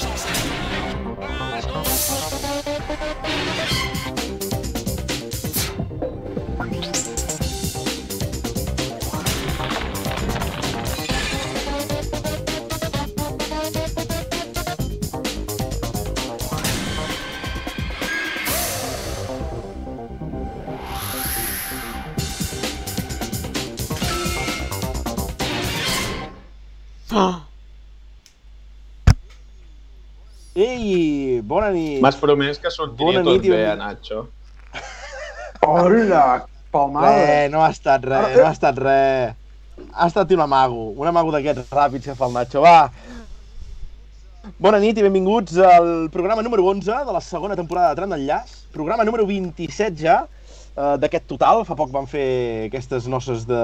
Ei, bona nit. M'has promès que sortiria Bona tot nit bé, benvingut. Nacho. Hola, palmada. Res, no ha estat res, no ha estat res. Ha estat un amago, un amago d'aquests ràpids que fa el Nacho. Va, Bona nit i benvinguts al programa número 11 de la segona temporada de Tram d'Enllaç. Programa número 27 ja eh, d'aquest total. Fa poc vam fer aquestes noces de,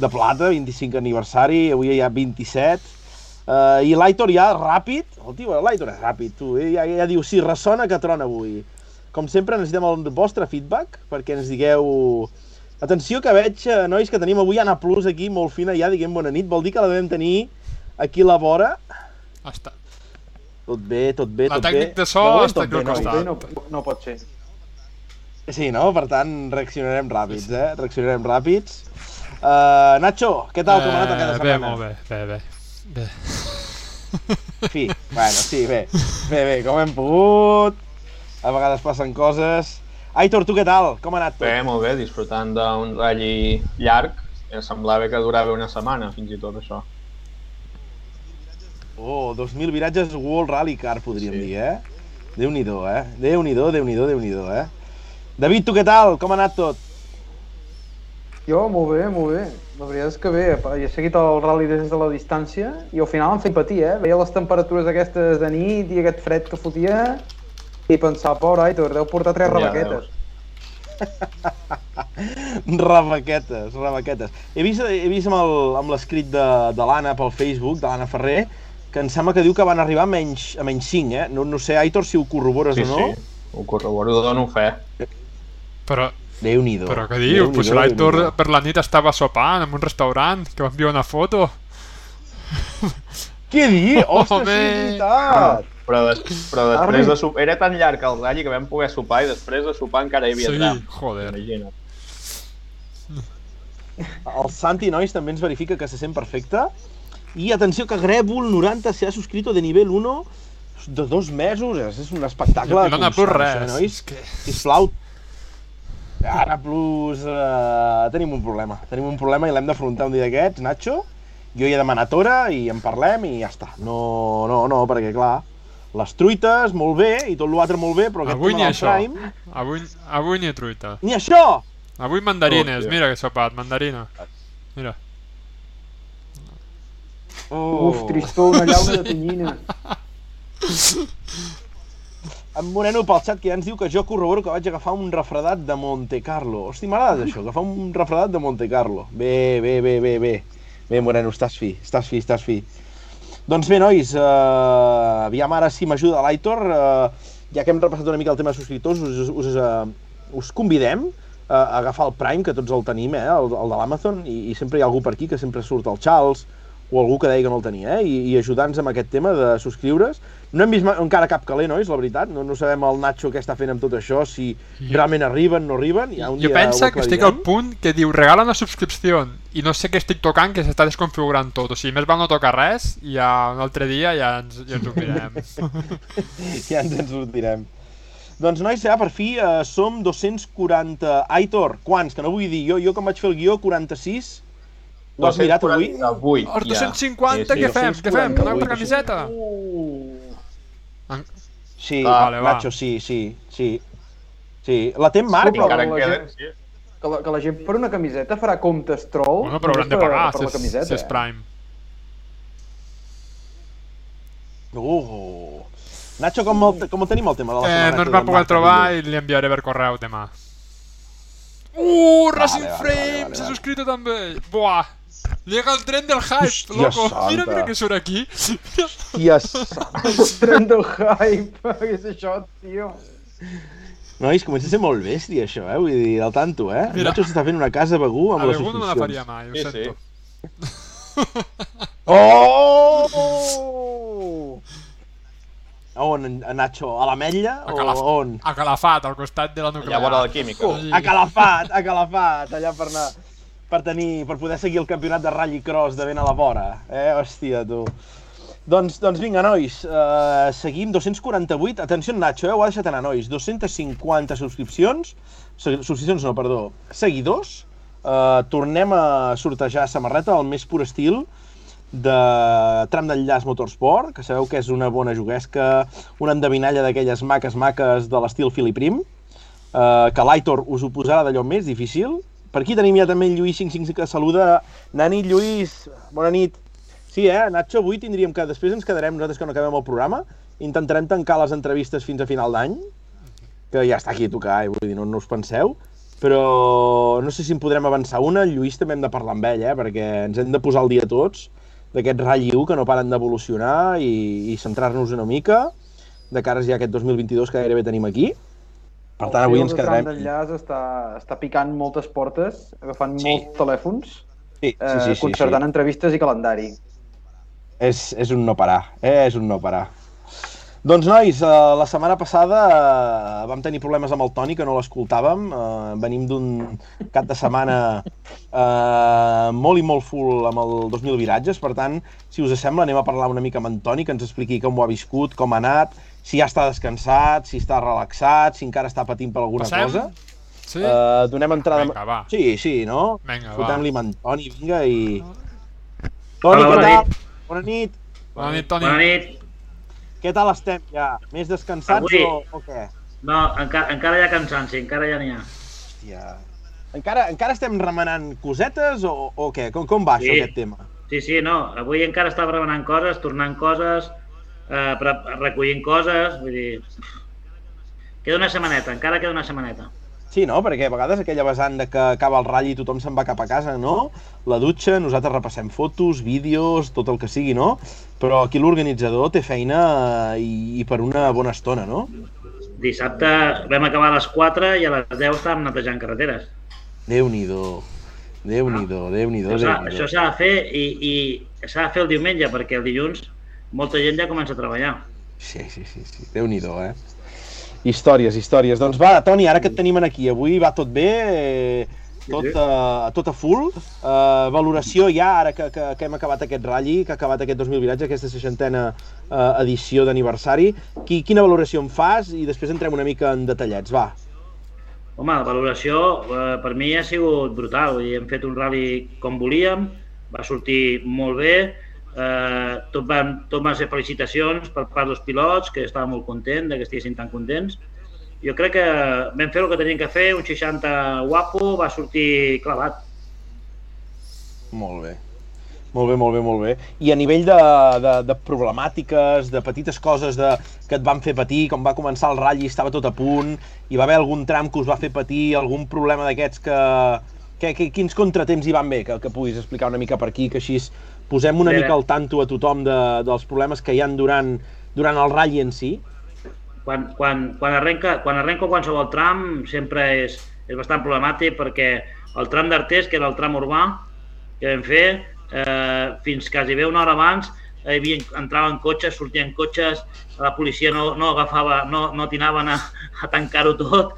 de plata, 25 aniversari, avui ja 27. Uh, I l'Aitor ja ràpid, el tio, l'Aitor és ràpid, tu, eh? ja, ja diu, sí, ressona que trona avui. Com sempre, necessitem el vostre feedback perquè ens digueu... Atenció que veig, eh, nois, que tenim avui Anna Plus aquí, molt fina ja, diguem bona nit. Vol dir que la devem tenir aquí a la vora. Està. Tot bé, tot bé, La tot tècnic bé. de so moment, està aquí al costat. No, no pot ser. Sí, no? Per tant, reaccionarem ràpids, eh? Reaccionarem ràpids. Uh, Nacho, què tal? Com ha anat aquesta Eh, bé, setmana? molt bé, bé, bé. Bé. Sí, bueno, sí, bé. Bé, bé, com hem pogut. A vegades passen coses. Aitor, tu què tal? Com ha anat tot? Bé, molt bé, disfrutant d'un ratll llarg. Em semblava que durava una setmana, fins i tot, això. Oh, 2.000 viratges World Rally Car, podríem Sí. dir, eh? Déu-n'hi-do, eh? Déu-n'hi-do, Déu-n'hi-do, Déu-n'hi-do, eh? David, tu què tal? Com ha anat tot? Jo, molt bé, molt bé. La veritat és que bé, he seguit el rally des de la distància i al final em feia patir, eh? Veia les temperatures aquestes de nit i aquest fred que fotia i pensar, pobre Aitor, deu portar tres Ja rebaquetes. Rebaquetes, rebaquetes. He vist, he vist amb el- amb l'escrit de, de l'Anna pel Facebook, de l'Anna Ferrer, que em sembla que diu que van arribar a menys, a menys 5, eh? No, no sé, Aitor, si ho corrobores Sí, o no. sí, ho corroboro, dono fe. Però, Déu-n'hi-do. però què diu? Pues l'Aitor per la nit estava sopant en un restaurant, que va enviar una foto. Què dir? Ostres, Home! sí, és veritat! Però, des, però després de sopar... Era tan llarg el ratll que vam poder sopar i després de sopar encara hi havia Sí, tram. joder. Imagina't. El Santi, nois, també ens verifica que se sent perfecte. I atenció que Grèvol 90 s'ha subscrit de nivell 1 de dos mesos. És, és un espectacle. I l'Anna Plus constant, res. això, Nois, que... sisplau. Anna Plus... Eh, tenim un problema. Tenim un problema i l'hem d'afrontar un dia d'aquests, Nacho. Jo hi he demanat hora i en parlem i ja està. No, no, no, perquè clar, les truites, molt bé, i tot l'altre molt bé, però aquest Avui ni tema del això. Prime... Avui, avui ni truita. Ni això! Avui mandarines, Hòstia. mira que sopat, mandarina. Mira. Oh. Uf, tristó, una llauna de tonyina. En Moreno pel xat que ja ens diu que jo corroboro que vaig agafar un refredat de Monte Carlo. Hosti, m'ha agradat això, agafar un refredat de Monte Carlo. Bé, bé, bé, bé, bé. Bé, Moreno, estàs fi, estàs fi, estàs fi. Doncs bé, nois, eh, aviam ara si m'ajuda l'Aitor. Eh, ja que hem repassat una mica el tema de subscriptors, us, us, eh, us convidem a agafar el Prime, que tots el tenim, eh, el, el de l'Amazon, i, i sempre hi ha algú per aquí que sempre surt el Charles, o algú que deia que no el tenia, eh? I, i ajudar-nos amb aquest tema de subscriure's. No hem vist encara cap caler, nois, la veritat. No, no sabem el Nacho què està fent amb tot això, si realment arriben, no arriben. Ja un Jo dia penso que estic al punt que diu regala una subscripció i no sé què estic tocant que s'està desconfigurant tot. O sigui, més val no tocar res i ja un altre dia ja ens, ja ens ho mirem. ja ens en sortirem. Doncs, nois, ja per fi eh, som 240... Aitor, quants? Que no vull dir jo. Jo, com vaig fer el guió, 46. Ho has mirat avui? 248, Els ja. 250, què fem? Què fem? Una altra camiseta? Sí, Vale, va. Nacho, sí, sí, sí. Sí, la té en Marc. Disculpa, Encara en la queden, gent- sí. Que la, que la gent per una camiseta farà comptes troll. Bueno, però hauran de només per- pagar per si la és, camiseta, si és eh? Prime. Uh. Nacho, com el, com el tenim el tema de la Eh, setmana? no ens va poder trobar i li enviaré per correu demà. Uh, Racing vale, Frame vale, vale, s'ha vale. subscrit també. Buah. Llega el tren del hype, Hòstia loco. santa. Mira, mira que surt aquí. Yes. El tren del hype, què és això, tio? Nois, comença a ser molt bèstia, això, eh? Vull dir, al tanto, eh? Mira. Nacho s'està fent una casa a Begú amb A les algú no me la faria subscripcions. mai, ho Sí, sí. sento. Oh! on, en Nacho? A l'Ametlla A, o Calaf on? a Calafat, al costat de la nuclear. Allà vora la química. Sí. A Calafat, a Calafat, allà per anar per tenir, per poder seguir el campionat de Rally Cross de ben a la vora. Eh, hòstia, tu. Doncs, doncs vinga, nois, uh, seguim 248, atenció Nacho, eh, ho ha deixat anar, nois, 250 subscripcions, subscripcions no, perdó, seguidors, uh, tornem a sortejar samarreta al més pur estil de tram d'enllaç Motorsport, que sabeu que és una bona juguesca, una endevinalla d'aquelles maques maques de l'estil Filiprim, uh, que l'Aitor us ho posarà d'allò més difícil. Per aquí tenim ja també Lluís 55 que saluda. Nani, Lluís, bona nit. Sí, eh, Nacho, avui tindríem que, després ens quedarem nosaltres quan acabem el programa, intentarem tancar les entrevistes fins a final d'any, que ja està aquí a tocar, eh, vull dir, no, no us penseu, però no sé si en podrem avançar una, Lluís també hem de parlar amb ell, eh, perquè ens hem de posar al dia tots d'aquest Rally 1 que no paren d'evolucionar i, i centrar-nos una mica de cares ja a aquest 2022 que gairebé tenim aquí. Per tant, avui ens quedarem... El d'enllaç està, està picant moltes portes, agafant Sí. molts telèfons, Sí, eh, sí, sí, sí, concertant sí. entrevistes i calendari. És, és un no parar, eh? és un no parar. Doncs, nois, eh, la setmana passada eh, vam tenir problemes amb el Toni, que no l'escoltàvem. Eh, venim d'un cap de setmana eh, molt i molt full amb el 2.000 viratges, per tant, si us sembla, anem a parlar una mica amb en Toni, que ens expliqui com ho ha viscut, com ha anat, si ja està descansat, si està relaxat, si encara està patint per alguna Passem? cosa. Sí? Eh, donem entrada... Vinga, va. Sí, sí, no? Vinga, va. Fotem-li amb en Toni, vinga, i... Toni, Hola, què bona tal? Bona nit. Bona nit, Toni. Bona nit. Què tal estem ja? Més descansats Avui- o, o què? No, encara, encara hi ha cansanci, encara ja n'hi ha. Hòstia. Encara, encara estem remenant cosetes o, o què? Com, com va Sí. això, aquest tema? Sí, sí, no, avui encara estava remenant coses, tornant coses, eh, recollint coses, vull dir... Queda una setmaneta, encara queda una setmaneta. Sí, no? Perquè a vegades aquella vessant de que acaba el ratll i tothom se'n va cap a casa, no? La dutxa, nosaltres repassem fotos, vídeos, tot el que sigui, no? Però aquí l'organitzador té feina eh, i, i per una bona estona, no? Dissabte vam acabar a les 4 i a les 10 estàvem netejant carreteres. Déu-n'hi-do. Déu-n'hi-do, Déu-n'hi-do, Això s'ha- déu això s'ha de fer i, i s'ha de fer el diumenge perquè el dilluns molta gent ja comença a treballar. Sí, sí, sí, sí. Déu-n'hi-do, eh? Històries, històries. Doncs va, Toni, ara que et tenim aquí, avui va tot bé, eh, tot, uh, tot a full. Uh, valoració ja, ara que, que, que hem acabat aquest ratll, que ha acabat aquest 2000 viratge, aquesta seixantena uh, edició d'aniversari. Qui, quina valoració en fas? I després entrem una mica en detallets, va. Home, la valoració eh, per mi ha sigut brutal. Vull dir, hem fet un rally com volíem, va sortir molt bé, eh, tot, van, tot van ser felicitacions per part dels pilots, que estava molt content de que estiguessin tan contents. Jo crec que vam fer el que teníem que fer, un 60 guapo, va sortir clavat. Molt bé. Molt bé, molt bé, molt bé. I a nivell de, de, de problemàtiques, de petites coses de, que et van fer patir, com va començar el ratll i estava tot a punt, hi va haver algun tram que us va fer patir, algun problema d'aquests que, que, que... Quins contratemps hi van bé, que, que puguis explicar una mica per aquí, que així posem una Bé, mica al tanto a tothom de, dels problemes que hi han durant, durant el ratll en si. quan, quan, quan, arrenca, quan arrenca qualsevol tram sempre és, és bastant problemàtic perquè el tram d'Artés, que era el tram urbà que vam fer, eh, fins quasi bé una hora abans hi havia, entraven cotxes, sortien cotxes, la policia no, no agafava, no, no atinaven a, a tancar-ho tot.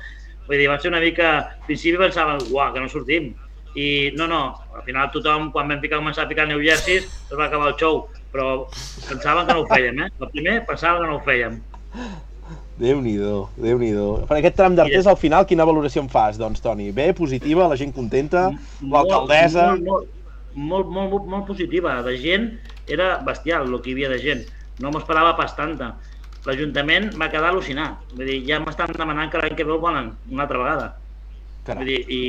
Vull dir, va ser una mica... Al principi pensaven, uah, que no sortim. I no, no, al final tothom, quan vam ficar, començar a ficar New Jerseys, es va acabar el show. Però pensaven que no ho fèiem, eh? El primer pensaven que no ho fèiem. Déu-n'hi-do, déu nhi déu Per aquest tram d'Artés, al final, quina valoració en fas, doncs, Toni? Bé, positiva, la gent contenta, l'alcaldessa... Molt, molt, molt, molt, molt, positiva. De gent, era bestial el que hi havia de gent. No m'ho esperava pas tanta. L'Ajuntament va quedar al·lucinat. Vull dir, ja m'estan demanant que l'any que ve el volen una altra vegada. Vull dir, i,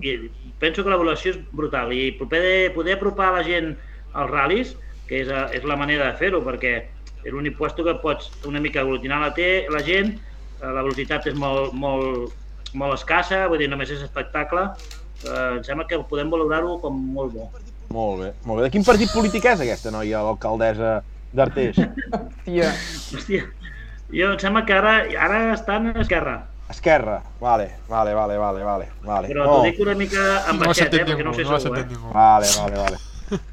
i penso que l'evolució és brutal. I poder, poder apropar la gent als ral·lis, que és, és la manera de fer-ho, perquè és l'únic puesto que pots una mica aglutinar la, té, la gent, eh, la velocitat és molt, molt, molt escassa, vull dir, només és espectacle. Eh, em sembla que podem valorar-ho com molt bo. Molt bé, molt bé. De quin partit polític és aquesta noia, l'alcaldessa d'Artés? Tia, Hòstia, jo em sembla que ara, ara estan a esquerra, Esquerra. Vale, vale, vale, vale, vale. vale. però Oh, t'ho dic una mica en No baixet, eh, sentit perquè ningú, no ho sé no segur, eh? ningú. Vale, vale, vale.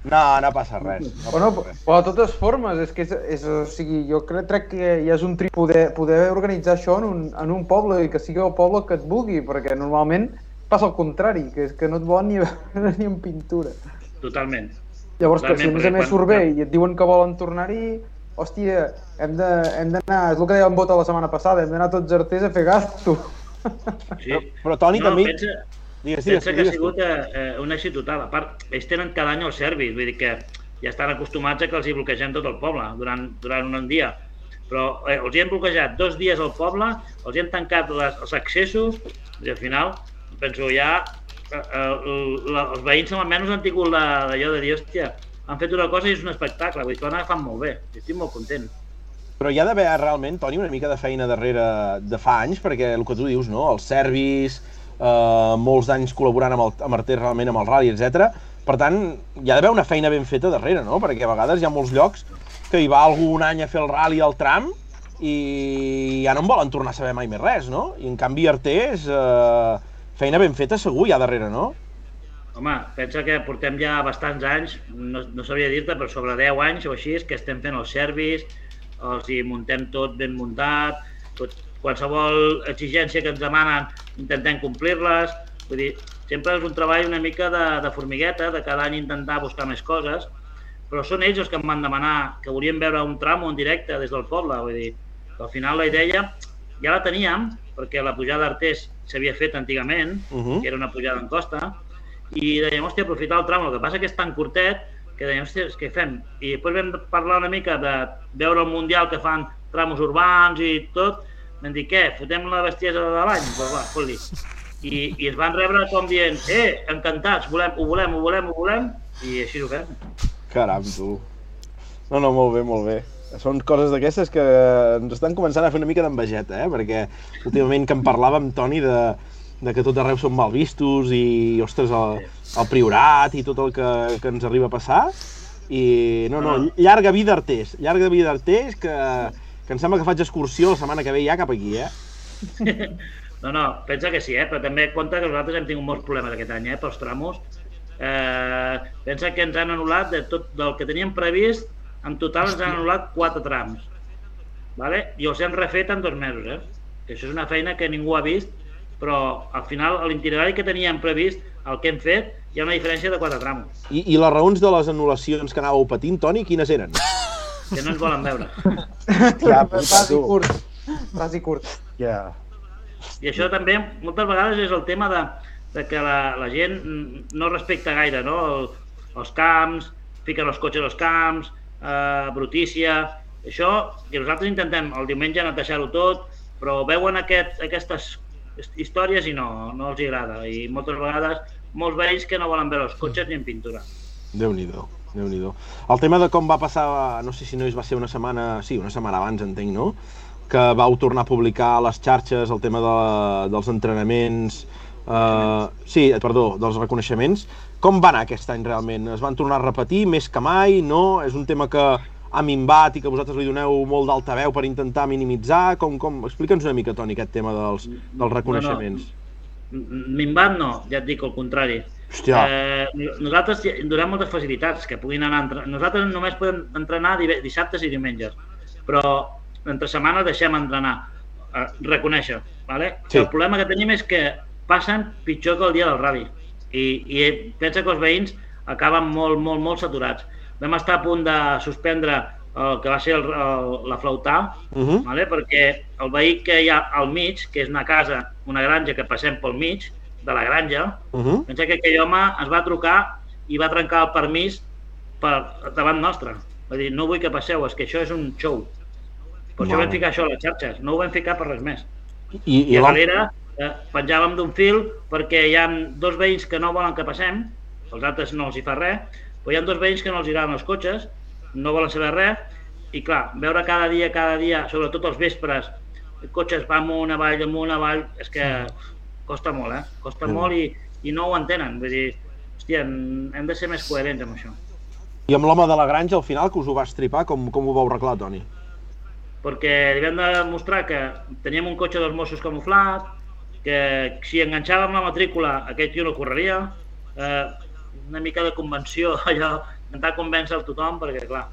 No, no passa res. No Bueno, passa res. però de totes formes, és que és, és, o sigui, jo crec, crec que ja és un tri poder, poder organitzar això en un, en un poble i que sigui el poble que et vulgui, perquè normalment passa el contrari, que és que no et volen ni, ni en pintura. Totalment. Llavors, que si a Totalment, més a més surt bé i et diuen que volen tornar-hi, hòstia, hem de- hem d'anar, és el que dèiem vota la setmana passada, hem d'anar tots arters a fer gasto. Sí. Però, però Toni, no, també... pensa, Digues, digues, pensa que ha digues tu. sigut eh, un èxit total. A part, ells tenen cada any el servis, vull dir que ja estan acostumats a que els hi bloquegem tot el poble durant, durant un dia. Però eh, els hi hem bloquejat dos dies al poble, els hi hem tancat les, els accessos i al final, penso, ja eh, eh, la, els veïns almenys han tingut la- d'allò de dir, hòstia, han fet una cosa i és un espectacle, vull dir, ho agafat molt bé, estic molt content. Però hi ha d'haver realment, Toni, una mica de feina darrere de fa anys, perquè el que tu dius, no? Els servis, eh, molts anys col·laborant amb el amb Artés realment amb el rally, etc. Per tant, hi ha d'haver una feina ben feta darrere, no? Perquè a vegades hi ha molts llocs que hi va algú un any a fer el rally al tram i ja no en volen tornar a saber mai més res, no? I en canvi Artés, eh, feina ben feta segur hi ha darrere, no? Home, pensa que portem ja bastants anys, no, no sabria dir-te, però sobre 10 anys o així, que estem fent els servis, els hi muntem tot ben muntat, tot, qualsevol exigència que ens demanen intentem complir-les, vull dir, sempre és un treball una mica de, de formigueta, de cada any intentar buscar més coses, però són ells els que em van demanar que volien veure un tram en directe des del poble, vull dir, que al final la idea ja la teníem, perquè la pujada d'Artés s'havia fet antigament, Uh -huh. que era una pujada en costa, i dèiem, hòstia, aprofitar el tram, el que passa que és tan curtet que dèiem, hòstia, què fem? I després vam parlar una mica de veure el Mundial que fan tramos urbans i tot, vam dir, què, fotem la bestiesa de l'any? Pues va, fot-li. I, I es van rebre com dient, eh, encantats, volem, ho volem, ho volem, ho volem, i així ho fem. Caram, tu. No, no, molt bé, molt bé. Són coses d'aquestes que ens estan començant a fer una mica d'envejeta, eh? Perquè últimament que en parlàvem, Toni, de, de que tot arreu són mal vistos i, ostres, el, el priorat i tot el que, que ens arriba a passar. I, no, no, llarga vida Artés, llarga vida Artés, que, que em sembla que faig excursió la setmana que ve ja cap aquí, eh? No, no, pensa que sí, eh? però també compte que nosaltres hem tingut molts problemes aquest any, eh? pels tramos. Eh, pensa que ens han anul·lat de tot del que teníem previst, en total ens han anul·lat quatre trams. Vale? I els hem refet en dos mesos. Eh? Que això és una feina que ningú ha vist, però al final, a l'itinerari que teníem previst, el que hem fet, hi ha una diferència de quatre tramos, I, I les raons de les anul·lacions que anàveu patint, Toni, quines eren? que no ens volen veure. Ja, Ras i curt. Ras i curt. Ja. I això també moltes vegades és el tema de, de que la, la gent no respecta gaire no? el, els camps, fiquen els cotxes als camps, eh, brutícia... Això, que nosaltres intentem el diumenge netejar-ho tot, però veuen aquest, aquestes històries i no, no els agrada. I moltes vegades molts veïns que no volen veure els cotxes ni en pintura. Déu nhi déu El tema de com va passar, no sé si no va ser una setmana, sí, una setmana abans, entenc, no? Que vau tornar a publicar a les xarxes el tema de, dels entrenaments, eh, sí, perdó, dels reconeixements. Com va anar aquest any realment? Es van tornar a repetir més que mai, no? És un tema que ha minvat i que vosaltres li doneu molt d'altaveu per intentar minimitzar? Com, com... Explica'ns una mica, Toni, aquest tema dels, dels reconeixements. Minvat no, ja et dic el contrari. Hòstia, Eh, nosaltres donem moltes facilitats que puguin anar a entrenar. Nosaltres només podem entrenar dissabtes i diumenges, però entre setmana deixem entrenar, eh, reconèixer. Vale? Sí. El problema que tenim és que passen pitjor que el dia del rally i, i pensa que els veïns acaben molt, molt, molt saturats. Vam estar a punt de suspendre el que va ser el, el, la flautar, uh -huh. vale? perquè el veí que hi ha al mig, que és una casa, una granja que passem pel mig de la granja, Uh -huh. Pensa que aquell home ens va trucar i va trencar el permís per, davant nostre. Va dir, no vull que passeu, és que això és un show. Per això vam ficar això a les xarxes, no ho vam ficar per res més. I, I i a darrere eh, penjàvem d'un fil perquè hi ha dos veïns que no volen que passem, els altres no els hi fa res, però hi ha dos veïns que no els agraden els cotxes, no volen saber res, i clar, veure cada dia, cada dia, sobretot els vespres, cotxes va amunt, avall, amunt, avall, és que costa molt, eh? Costa Sí. molt i, i no ho entenen. Vull dir, hòstia, hem de ser més coherents amb això. I amb l'home de la granja, al final, que us ho va estripar, com, com ho vau arreglar, Toni? perquè li vam demostrar que teníem un cotxe dels Mossos camuflat, que si enganxàvem la matrícula aquell tio no correria, eh, una mica de convenció, allò, intentar convèncer tothom, perquè clar,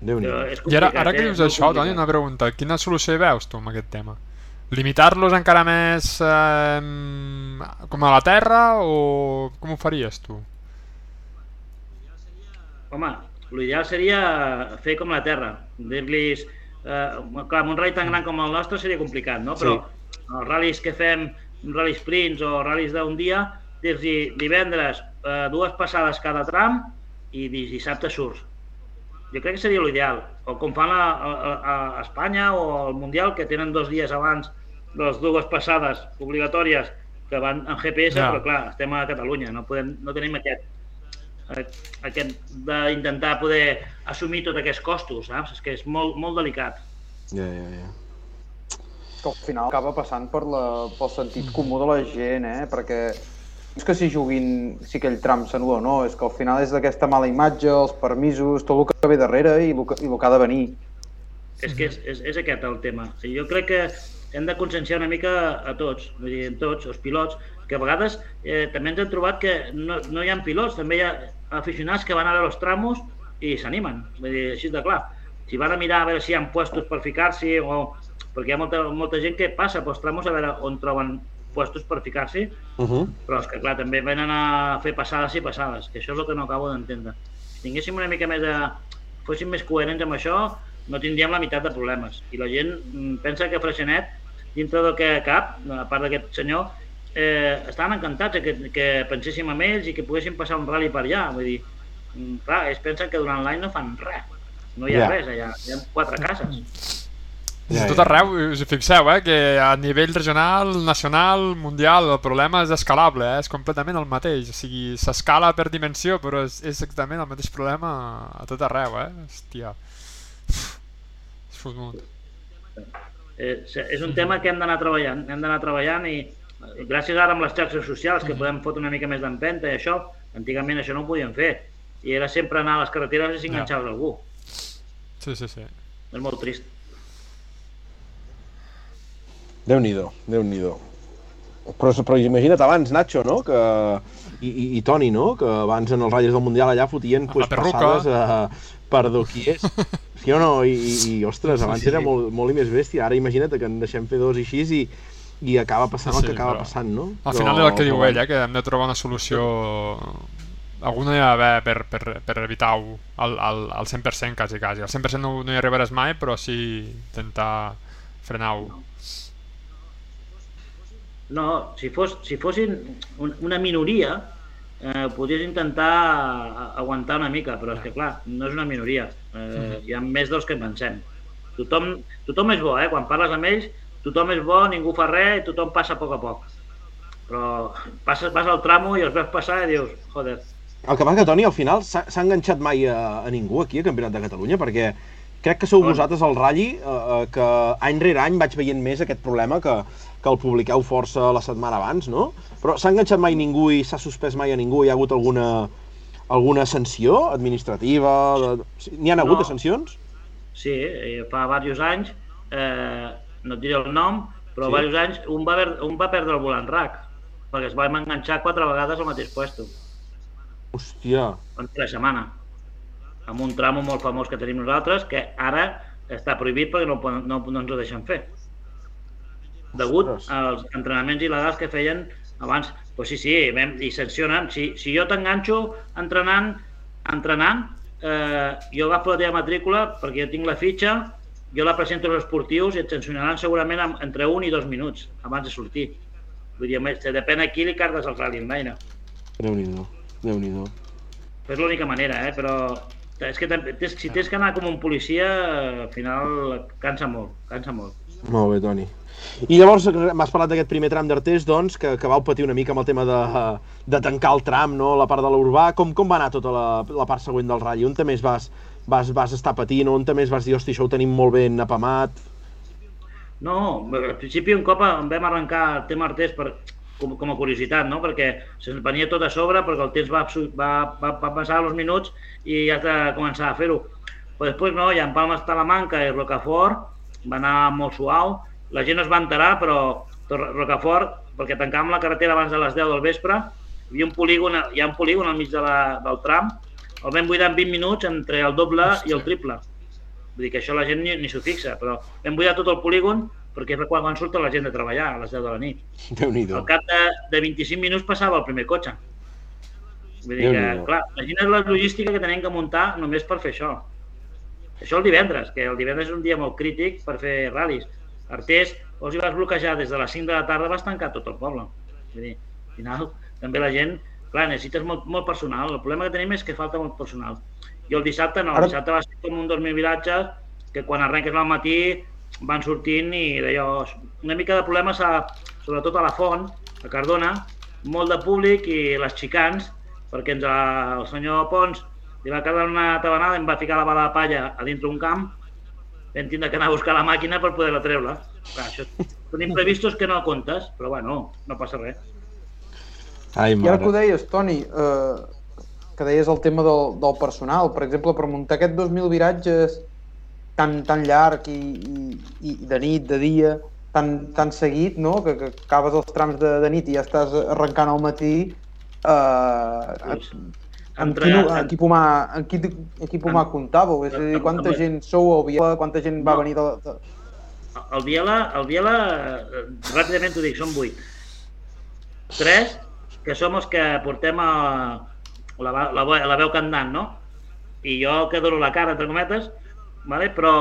déu nhi I ara, ara que eh? dius molt això, Toni, una pregunta. Quina solució hi veus tu amb aquest tema? Limitar-los encara més eh, com a la Terra o com ho faries tu? Home, l'ideal seria fer com la Terra, dir-los... Eh, clar, amb un rally tan gran com el nostre seria complicat, no? Però els ral·lis que fem, ral·lis sprints o ral·lis d'un dia, dir-los divendres eh, dues passades cada tram i di- dissabte surts. Jo crec que seria l'ideal. O com fan a, a, a Espanya o al Mundial, que tenen dos dies abans les dues passades obligatòries que van en GPS, Ja. però clar, estem a Catalunya, no, podem, no tenim aquest, eh, aquest d'intentar poder assumir tots aquests costos, saps? És que és molt, molt delicat. ja, ja, ja. que al final acaba passant per la, pel sentit comú de la gent, eh? Perquè és que s'hi juguin si aquell tram s'anul·la o no, és que al final és d'aquesta mala imatge, els permisos, tot el que ve darrere i el que, i el que ha de venir. És que és, és, és aquest el tema. O sigui, jo crec que hem de conscienciar una mica a tots, vull dir, tots, els pilots, que a vegades eh, també ens hem trobat que no, no hi ha pilots, també hi ha aficionats que van a veure els tramos i s'animen, vull dir, així de clar. Si van a mirar a veure si hi ha puestos per ficar-s'hi o... Perquè hi ha molta, molta gent que passa pels tramos a veure on troben puestos per ficar-s'hi, Uh -huh. però és que clar, també venen a fer passades i passades, que això és el que no acabo d'entendre. Si tinguéssim una mica més de... fóssim més coherents amb això, no tindríem la meitat de problemes. I la gent mm, pensa que Freixenet, dintre del que cap, a part d'aquest senyor, eh, estaven encantats que, que penséssim amb ells i que poguéssim passar un rally per allà. Vull dir, mm, clar, ells pensen que durant l'any no fan res. No hi ha Ja. res allà, hi ha quatre cases. Ja, Ja, tot arreu, us hi fixeu, eh, que a nivell regional, nacional, mundial, el problema és escalable, eh, és completament el mateix. O sigui, s'escala per dimensió, però és, és exactament el mateix problema a tot arreu, eh? Hòstia. És fotut. Eh, és un tema que hem d'anar treballant, hem d'anar treballant i eh, gràcies ara amb les xarxes socials que podem fotre una mica més d'empenta i això, antigament això no ho podíem fer i era sempre anar a les carreteres i s'enganxaves Ja. algú. Sí, sí, sí. És molt trist. Déu-n'hi-do, déu nhi déu però, però imagina't abans, Nacho, no? Que, i, i, i Toni, no? Que abans en els ratlles del Mundial allà fotien pues, passades uh, per doquiers. Sí o no? I, i, i ostres, abans Sí, sí. era molt, molt i més bèstia. Ara imagina't que en deixem fer dos i així i, i acaba passant el Sí, que acaba però passant, no? Al final és el que diu ell, eh, que hem de trobar una solució... Alguna hi ha d'haver per, per, per evitar-ho al, al, al 100% quasi, quasi. Al 100% no, no hi arribaràs mai, però sí intentar frenar-ho. No, si, fos, si fossin un, una minoria, eh, podries intentar aguantar una mica, però és que clar, no és una minoria. Eh, hi ha més dels que pensem. Tothom, tothom és bo, eh? Quan parles amb ells, tothom és bo, ningú fa res i tothom passa a poc a poc. Però passes, vas al tramo i els veus passar i dius, joder, El que passa que, Toni, al final s'ha enganxat mai a, a ningú aquí, a Campionat de Catalunya, perquè crec que sou vosaltres al Rally eh, eh, que any rere any vaig veient més aquest problema que, que el publiqueu força la setmana abans, no? Però s'ha enganxat mai ningú i s'ha suspès mai a ningú? Hi ha hagut alguna, alguna sanció administrativa? De... N'hi ha hagut No. de sancions? Sí, eh, fa diversos anys, eh, no et diré el nom, però Sí. diversos anys un va, per, un va perdre el volant RAC, perquè es va enganxar quatre vegades al mateix puesto, Hòstia, en tres setmana, amb un tramo molt famós que tenim nosaltres, que ara està prohibit perquè no, no, no ens ho deixen fer. Degut Ostres. als entrenaments il·legals que feien abans. Pues sí, sí, vam, i sancionen. Si, si jo t'enganxo entrenant, entrenant, eh, jo agafo la teva matrícula perquè jo tinc la fitxa, jo la presento als esportius i et sancionaran segurament amb, entre un i dos minuts abans de sortir. Vull dir, se depèn a qui li cardes el rally online. Déu-n'hi-do, Déu-n'hi-do. És l'única manera, eh? però és que si tens que anar com un policia, al final cansa molt, cansa molt. Molt bé, Toni. I llavors m'has parlat d'aquest primer tram d'Artés, doncs, que, que vau patir una mica amb el tema de, de tancar el tram, no? la part de l'urbà. Com, com va anar tota la, la part següent del ratll? On també vas, vas, vas estar patint? On també vas dir, hosti, això ho tenim molt ben apamat? No, al principi un cop vam arrencar el tema Artés per, com, com a curiositat, no? perquè se'ns venia tot a sobre, perquè el temps va, va, va, va passar els minuts i ja has de començar a fer-ho. Però després no, ja en Palma Talamanca i Rocafort va anar molt suau, la gent es va enterar, però Rocafort, perquè tancàvem la carretera abans de les 10 del vespre, Hi havia un polígon, hi ha un polígon al mig de la, del tram, el vam buidar en 20 minuts entre el doble i el triple. Vull dir que això la gent ni, ni s'ho fixa, però vam buidar tot el polígon perquè és quan, quan surt la gent de treballar a les 10 de la nit. Déu-n'hi-do. Al cap de, de 25 minuts passava el primer cotxe. Vull dir que, clar, imagina't la logística que tenim que muntar només per fer això. Això el divendres, que el divendres és un dia molt crític per fer ral·lis. Artés, els hi vas bloquejar des de les 5 de la tarda, vas tancar tot el poble. Vull dir, al final, també la gent, clar, necessites molt, molt personal. El problema que tenim és que falta molt personal. I el dissabte no, el dissabte va ser com un 2.000 viratges que quan arrenques al matí van sortint i d'allò... Una mica de problemes, a, sobretot a la Font, a Cardona, molt de públic i les xicans, perquè ens, el senyor Pons li va quedar una tabanada i em va ficar la bala de palla a dintre un camp vam tindre que anar a buscar la màquina per poder-la treure. Clar, això són imprevistos que no comptes, però bueno, no passa res. Ai, I ara que ho mare. deies, Toni, eh, que deies el tema del, del personal, per exemple, per muntar aquests 2.000 viratges tan, tan llarg i, i, i de nit, de dia, tan, tan seguit, no? que, que acabes els trams de, de nit i ja estàs arrencant al matí, eh, en entre- quin, equip humà, en quin equip humà En- comptàveu? És a dir, quanta gent sou al Viela, quanta gent va No. venir de, de... El Biela, el Biela, eh, ràpidament t'ho dic, són vuit. Tres, que som els que portem a, la, la, la, la veu cantant, no? I jo que dono la cara, entre cometes, vale? però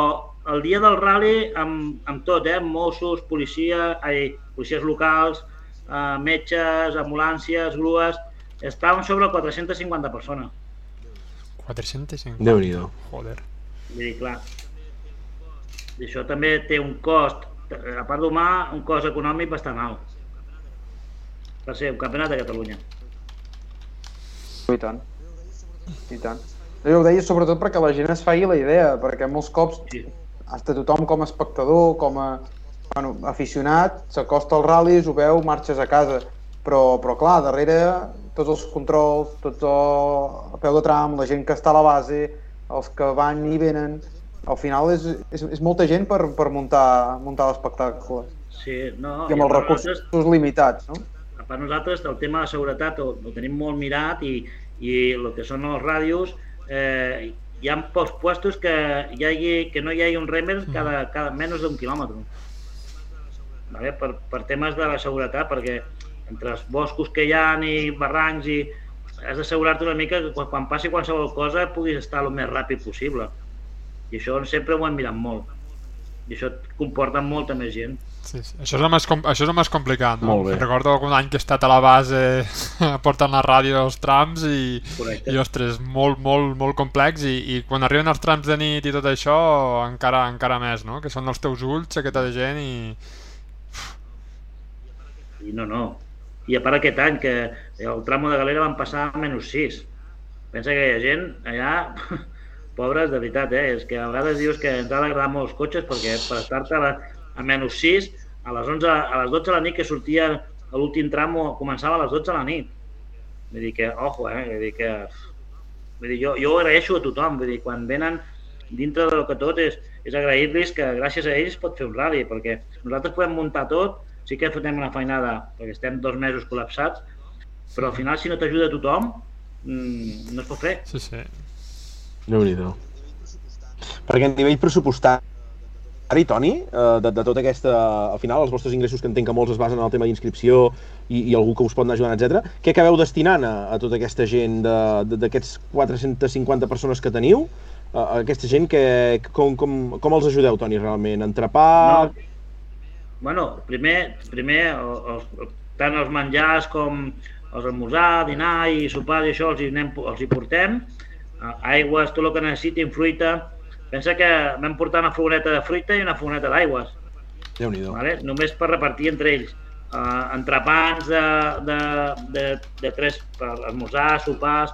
el dia del rally amb, amb tot, eh? Mossos, policia, ai, policies locals, eh, metges, ambulàncies, grues, estàvem sobre 450 persones. 450. Déu-n'hi-do. Joder. Vull dir, clar, i això també té un cost, a part d'humà, un cost econòmic bastant alt. Per ser un campionat de Catalunya. I tant. I tant. Jo ho deia sobretot perquè la gent es faci la idea, perquè molts cops Sí. hasta tothom com a espectador, com a bueno, aficionat, s'acosta als ral·lis, ho veu, marxes a casa. Però, però clar, darrere tots els controls, tots el, a peu de tram, la gent que està a la base, els que van i venen, al final és, és, és molta gent per, per muntar, muntar l'espectacle. Sí, no, I amb a els recursos nosaltres- limitats, no? a part nosaltres el tema de seguretat ho, ho tenim molt mirat i, i el que són els ràdios eh, hi ha pocs puestos que, hi hagi, que no hi hagi un remer cada, cada menys d'un quilòmetre. Vale? Per, per temes de la seguretat, perquè entre els boscos que hi ha i barrancs i has d'assegurar-te una mica que quan, quan passi qualsevol cosa puguis estar el més ràpid possible. I això sempre ho hem mirat molt. I això comporta molta més gent. Sí, sí. Això, és el més, com- això és el més complicat, no? Molt bé. Recordo algun any que he estat a la base portant la ràdio als trams i, Correcte. i ostres, molt, molt, molt complex i, i quan arriben els trams de nit i tot això encara, encara més, no? Que són els teus ulls, aquesta de gent i... I no, no. I a part aquest any, que el tramo de Galera van passar a menys 6. Pensa que hi ha gent allà, pobres, de veritat, eh? És que a vegades dius que ens ha d'agradar molt els cotxes perquè per estar-te a, a menys 6, a les, 11, a les 12 de la nit que sortia l'últim tramo, començava a les 12 de la nit. Vull dir que, ojo, eh? Vull dir que... Vull dir, jo, jo ho agraeixo a tothom, vull dir, quan venen dintre del que tot és, és agrair-los que gràcies a ells pot fer un rally, perquè nosaltres podem muntar tot, sí que fotem una feinada, perquè estem dos mesos col·lapsats, però al final si no t'ajuda tothom, mmm, no es pot fer. Sí, sí. Déu-n'hi-do. Perquè a nivell pressupostari, Toni, eh, de, de tota aquesta... Al final, els vostres ingressos, que entenc que molts es basen en el tema d'inscripció i, i algú que us pot anar ajudant, etc. Què acabeu destinant a, a tota aquesta gent, d'aquests 450 persones que teniu? A, a aquesta gent, que, com, com, com els ajudeu, Toni, realment? Entrepà... No. Bueno, primer, primer el- els, tant els menjars com els esmorzar, dinar i sopar i això els hi, anem, els hi portem. Aigües, tot el que necessitin, fruita. Pensa que vam portar una furgoneta de fruita i una furgoneta d'aigües. Déu-n'hi-do. vale? només per repartir entre ells. Uh, entrepans de, de, de, de tres per esmorzar, sopars,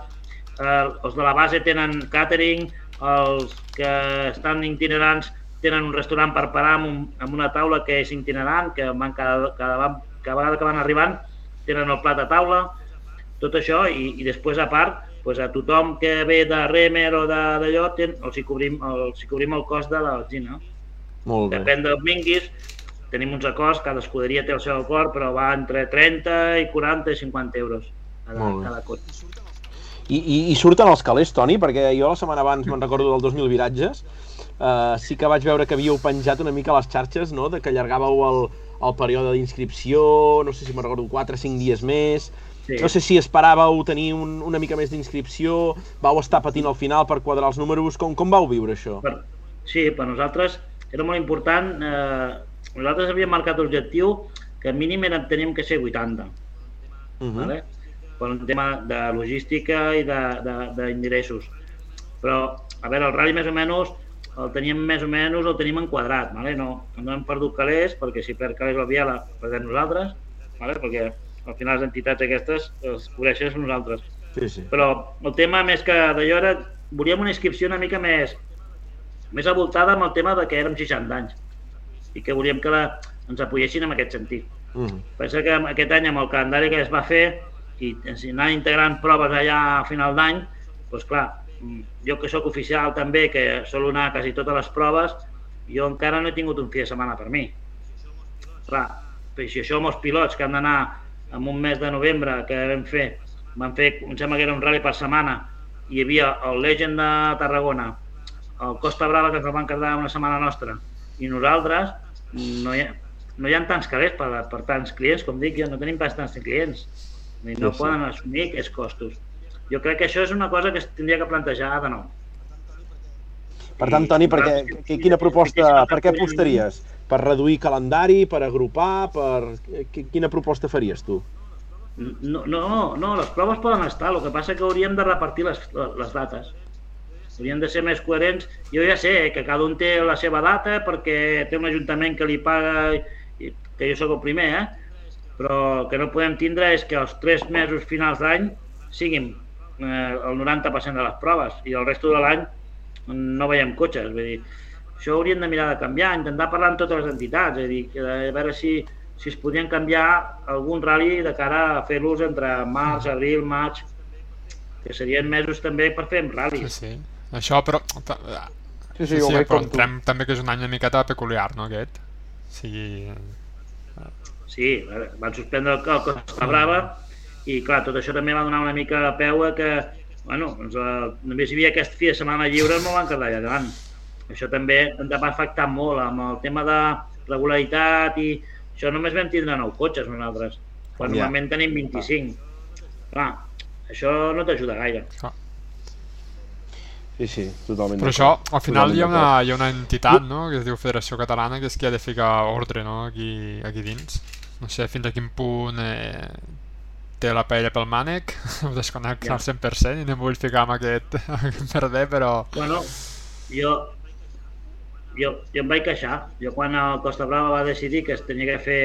uh, els de la base tenen catering, els que estan itinerants tenen un restaurant per parar amb, un, amb una taula que és itinerant, que van cada, cada, van- cada vegada que van arribant tenen el plat a taula, tot això, i, i després a part, doncs a tothom que ve de Remer o de- d'allò, els, hi cobrim, els hi cobrim el cost de la benzina. Molt bé. Depèn dels minguis, tenim uns acords, cada escuderia té el seu acord, però va entre 30 i 40 i 50 euros. cada, cada cotxe. I, i, I surten els calés, Toni? Perquè jo la setmana abans me'n recordo del 2.000 viratges, uh, sí que vaig veure que havíeu penjat una mica a les xarxes, no?, de que allargàveu el, el període d'inscripció, no sé si me'n recordo, 4 o 5 dies més, Sí. no sé si esperàveu tenir un, una mica més d'inscripció, vau estar patint al final per quadrar els números, com, com vau viure això? Per, sí, per nosaltres era molt important. Eh, nosaltres havíem marcat l'objectiu que mínim era, teníem que ser 80, Uh -huh. ¿vale? per un tema de logística i d'ingressos. Però, a veure, el rally més o menys el teníem més o menys, el tenim enquadrat, ¿vale? no, no hem perdut calés, perquè si perd calés la Viala, perdem nosaltres, ¿vale? perquè al final les entitats aquestes les cobreixen nosaltres. Sí, sí. Però el tema més que d'allò era, volíem una inscripció una mica més, més avoltada amb el tema de que érem 60 anys i que volíem que la, ens apoyessin en aquest sentit. -huh. Pensa que aquest any amb el calendari que es va fer i anar integrant proves allà a final d'any, doncs clar, mm, jo que sóc oficial també, que solo anar a quasi totes les proves, jo encara no he tingut un fi de setmana per mi. Clar, però si això amb els pilots que han d'anar en un mes de novembre que vam fer, van fer, em sembla que era un rally per setmana, i hi havia el Legend de Tarragona, el Costa Brava que ens van quedar una setmana nostra, i nosaltres no hi ha, no hi ha tants calés per, per tants clients, com dic jo, no tenim pas tants clients. No sí. poden assumir aquests costos. Jo crec que això és una cosa que es tindria que plantejar de nou. Per tant, Toni, per què, qui- quina proposta, per què apostaries? Per reduir calendari, per agrupar, per... qui- Quina proposta faries tu? No, no, no, les proves poden estar, el que passa que hauríem de repartir les, les dates. Hauríem de ser més coherents. Jo ja sé que cada un té la seva data perquè té un ajuntament que li paga, que jo sóc el primer, eh? però el que no podem tindre és que els tres mesos finals d'any siguin eh, el 90% de les proves i el resto de l'any no veiem cotxes. Vull dir, això hauríem de mirar de canviar, intentar parlar amb totes les entitats, és a dir, que a veure si, si es podien canviar algun rally de cara a fer-los entre març, abril, maig, que serien mesos també per fer Sí, ral·lis. sí. Això, però... Sí, sí, Sí, ho sí, però com tu. entrem també que és un any una miqueta peculiar, no, aquest? O sigui... Sí, van suspendre el, el Costa Brava i clar, tot això també va donar una mica de peu a que, bueno, doncs, eh, només hi havia aquest fi de setmana lliure no van quedar allà davant. Això també ens va afectar molt amb el tema de regularitat i això només vam tindre nou cotxes nosaltres, quan Ja. normalment tenim 25. Clar, això no t'ajuda gaire. Sí, sí, totalment Però això, al final hi ha, una, hi ha una entitat, no?, que es diu Federació Catalana, que és qui ha de ficar ordre, no?, aquí, aquí dins. No sé fins a quin punt eh, té la paella pel mànec, ho desconec Ja. al 100% i no em vull ficar amb aquest, amb aquest merder, però... Bueno, jo, jo, jo em vaig queixar. Jo quan el Costa Brava va decidir que es tenia que fer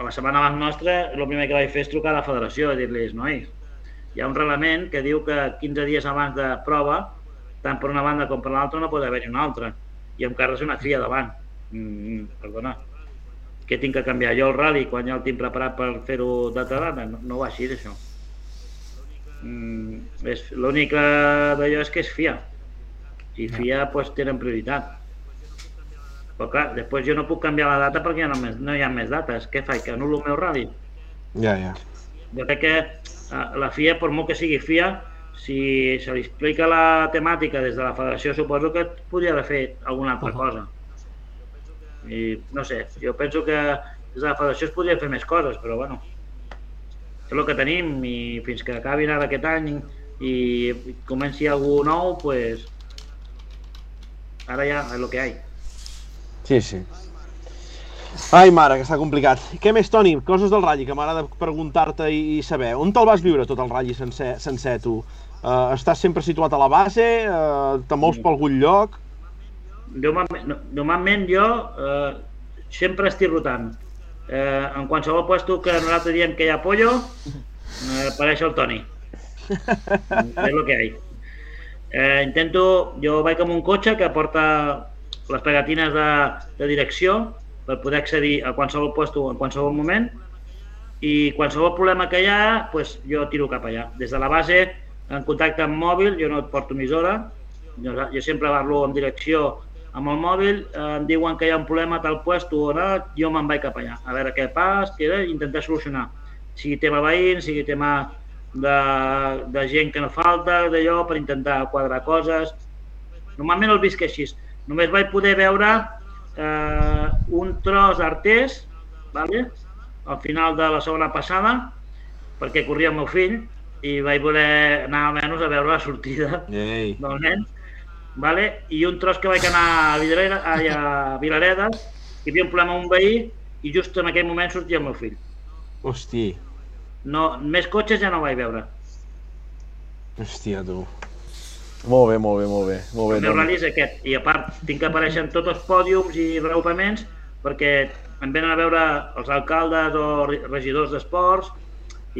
a la setmana abans nostra, el primer que vaig fer és trucar a la federació i dir-los, nois, hi ha un reglament que diu que 15 dies abans de prova, tant per una banda com per l'altra, no pot haver-hi una altra. I em carres una fia davant. Mm, perdona. Què tinc que canviar jo el rally quan ja el tinc preparat per fer-ho d'altra data? No, no va així, això. Mm, L'únic d'allò és que és FIA i FIA pues, tenen prioritat. Però clar, després jo no puc canviar la data perquè ja no, més, no hi ha més dates. Què faig? Que anulo el meu rally? Ja, ja. Jo crec que eh, la FIA, per molt que sigui FIA, si se li explica la temàtica des de la federació, suposo que podria haver fet alguna altra Ahà. cosa. I no sé, jo penso que des de la federació es podria fer més coses, però bueno, és el que tenim i fins que acabin ara aquest any i comenci algú nou, pues ara ja és el que hi ha. Sí, sí. Ai, mare, que està complicat. Què més, Toni? Coses del ratll, que m'agrada preguntar-te i, i saber. On te'l vas viure tot el ratll sencer, sencer tu? Uh, estàs sempre situat a la base? Uh, te mous per algun lloc? Normalment, no- normalment jo eh, sempre estic rotant. Eh, en qualsevol puesto que nosaltres diem que hi ha pollo, eh, apareix el Toni. és el que hi ha. Eh, intento, jo vaig amb un cotxe que porta les pegatines de, de direcció per poder accedir a qualsevol puesto en qualsevol moment i qualsevol problema que hi ha, pues, jo tiro cap allà. Des de la base, en contacte amb mòbil, jo no et porto emissora, jo, jo sempre parlo en direcció amb el mòbil, eh, em diuen que hi ha un problema a tal puesto o no, jo me'n vaig cap allà, a veure què passa, què, intentar solucionar. Sigui tema veïns, sigui tema de, de gent que no falta, d'allò, per intentar quadrar coses. Normalment el visc així. Només vaig poder veure eh, un tros d'artès, vale? al final de la segona passada, perquè corria el meu fill i vaig voler anar almenys a veure la sortida Ei. del nen, vale? i un tros que vaig anar a, Vidrera, a, a Vilaredes, hi havia un problema amb un veí i just en aquell moment sortia el meu fill. Hosti. No, més cotxes ja no vaig veure. Hòstia, tu. Molt bé, molt bé, molt bé. Molt bé, El meu Toni. rally és aquest. I a part, tinc que aparèixer en tots els pòdiums i reupaments perquè em venen a veure els alcaldes o re- regidors d'esports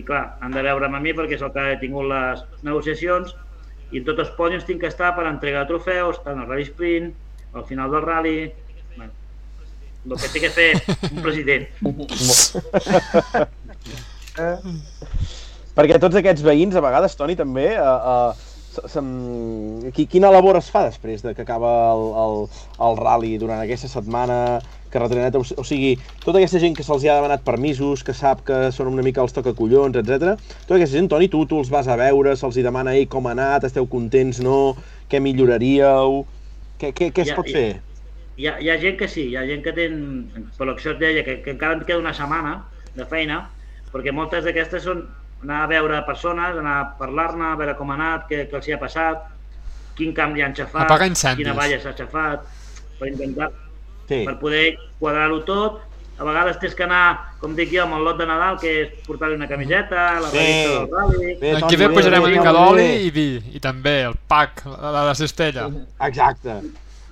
i clar, han de veure'm a mi perquè és el que he tingut les negociacions i en tots els pòdiums tinc que estar per entregar trofeus, tant al rally sprint, al final del rally... Bueno, el que té que fer un president. Eh? Perquè tots aquests veïns, a vegades, Toni, també, se'm- qui, quina labor es fa després de que acaba el, el, el rally durant aquesta setmana, carretera neta, o, si- o sigui, tota aquesta gent que se'ls ha demanat permisos, que sap que són una mica els tocacollons, etc. Tota aquesta gent, Toni, tu, tu els vas a veure, se'ls hi demana, ei, com ha anat, esteu contents, no, què milloraríeu, què, què, què es Ja- pot ja- fer? Hi ha, hi ha gent que sí, hi ha gent que ten, per et deia, que, que encara em queda una setmana de feina, perquè moltes d'aquestes són anar a veure persones, anar a parlar-ne, a veure com ha anat, què, què els hi ha passat, quin canvi han xafat, incendis. quina valla s'ha xafat, per intentar, Sí, per poder quadrar-ho tot. A vegades tens que anar, com dic jo, amb el lot de Nadal, que és portar-li una camiseta, la Sí. revista del rally... Bé, ve bé, pujarem bé, una mica bé. d'oli i vi, i també el pack, la, la, la cistella. Exacte.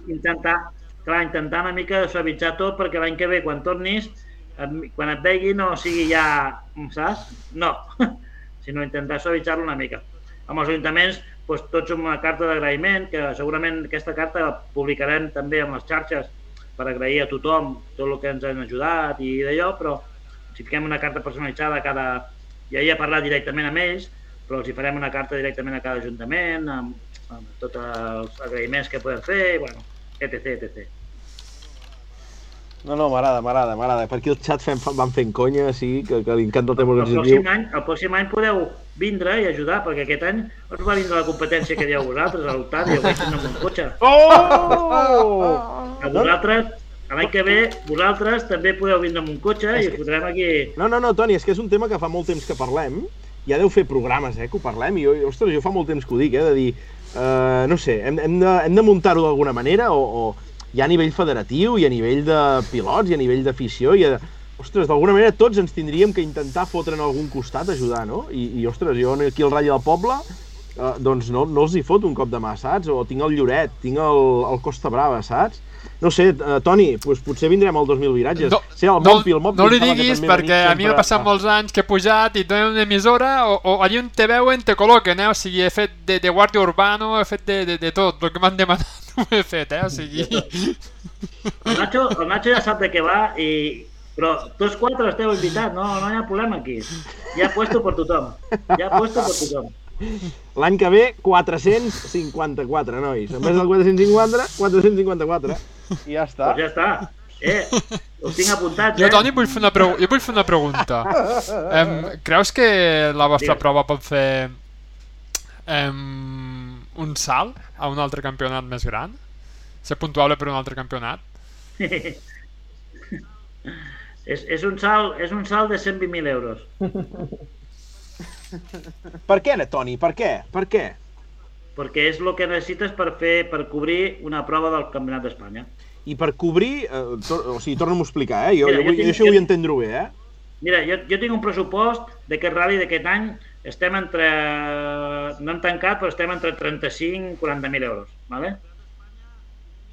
intentar, clar, intentar una mica suavitzar tot perquè l'any que ve quan tornis, quan et vegi no sigui ja, saps? No, sinó intentar suavitzar-lo una mica. Amb els ajuntaments, doncs, tots una carta d'agraïment, que segurament aquesta carta la publicarem també amb les xarxes per agrair a tothom tot el que ens han ajudat i d'allò, però si fiquem una carta personalitzada a cada... Ja hi he parlat directament amb ells, però els hi farem una carta directament a cada ajuntament, amb, amb tots els agraïments que podem fer, i, bueno, etc, etc. No, no, m'agrada, m'agrada, m'agrada. Per aquí el xat fem, van fent conya, sí, que, que li encanta el tema El organitzatiu. pròxim, any, el pròxim any podeu vindre i ajudar, perquè aquest any us va vindre la competència que dieu vosaltres, a l'Octàvia, ho vaig amb un cotxe. Oh! A vosaltres, l'any que ve, vosaltres també podeu vindre amb un cotxe i us fotrem aquí... No, no, no, Toni, és que és un tema que fa molt temps que parlem. Ja deu fer programes, eh, que ho parlem. I jo, ostres, jo fa molt temps que ho dic, eh, de dir... Uh, no sé, hem, hem de, hem de muntar-ho d'alguna manera o, o ja a nivell federatiu i a nivell de pilots i a nivell d'afició i a, ostres, d'alguna manera tots ens tindríem que intentar fotre en algun costat, ajudar, no? I, i ostres, jo aquí al Rally del Poble, eh, doncs no, no els hi fot un cop de mà, saps? O tinc el Lloret, tinc el, el Costa Brava, saps? No sé, eh, Toni, doncs potser vindrem al 2000 viratges. No, sí, el no, Mopi, el Mopi no li diguis perquè a mi m'ha passat molts anys que he pujat i tenen una emissora o, o allà on te veuen te col·loquen, eh? O sigui, he fet de, de guàrdia urbano, he fet de, de, de tot, el que m'han demanat ho he fet, eh? O sigui... El Nacho, el Nacho ja sap de què va i... Però tots quatre esteu invitats, no, no hi ha problema aquí. Ja he puesto per tothom. Ja he puesto per tothom. L'any que ve, 454, nois. En vez del 450, 454. I ja està. Doncs ja està. Eh, us tinc apuntats, Jo, eh? Toni, vull fer una, pregu jo vull fer una pregunta. Em, creus que la vostra Digues. prova pot fer em, un salt a un altre campionat més gran? Ser puntuable per un altre campionat? És, és, un salt, és un salt de 120.000 euros. Per què, Toni? Per què? Per què? perquè és el que necessites per fer per cobrir una prova del Campionat d'Espanya. I per cobrir... Eh, tor o sigui, torna'm a explicar, eh? Jo, Mira, jo, jo tinc- jo això ho jo- vull entendre bé, eh? Mira, jo, jo tinc un pressupost d'aquest rally d'aquest any, estem entre... no hem tancat, però estem entre 35 i 40.000 euros. ¿vale?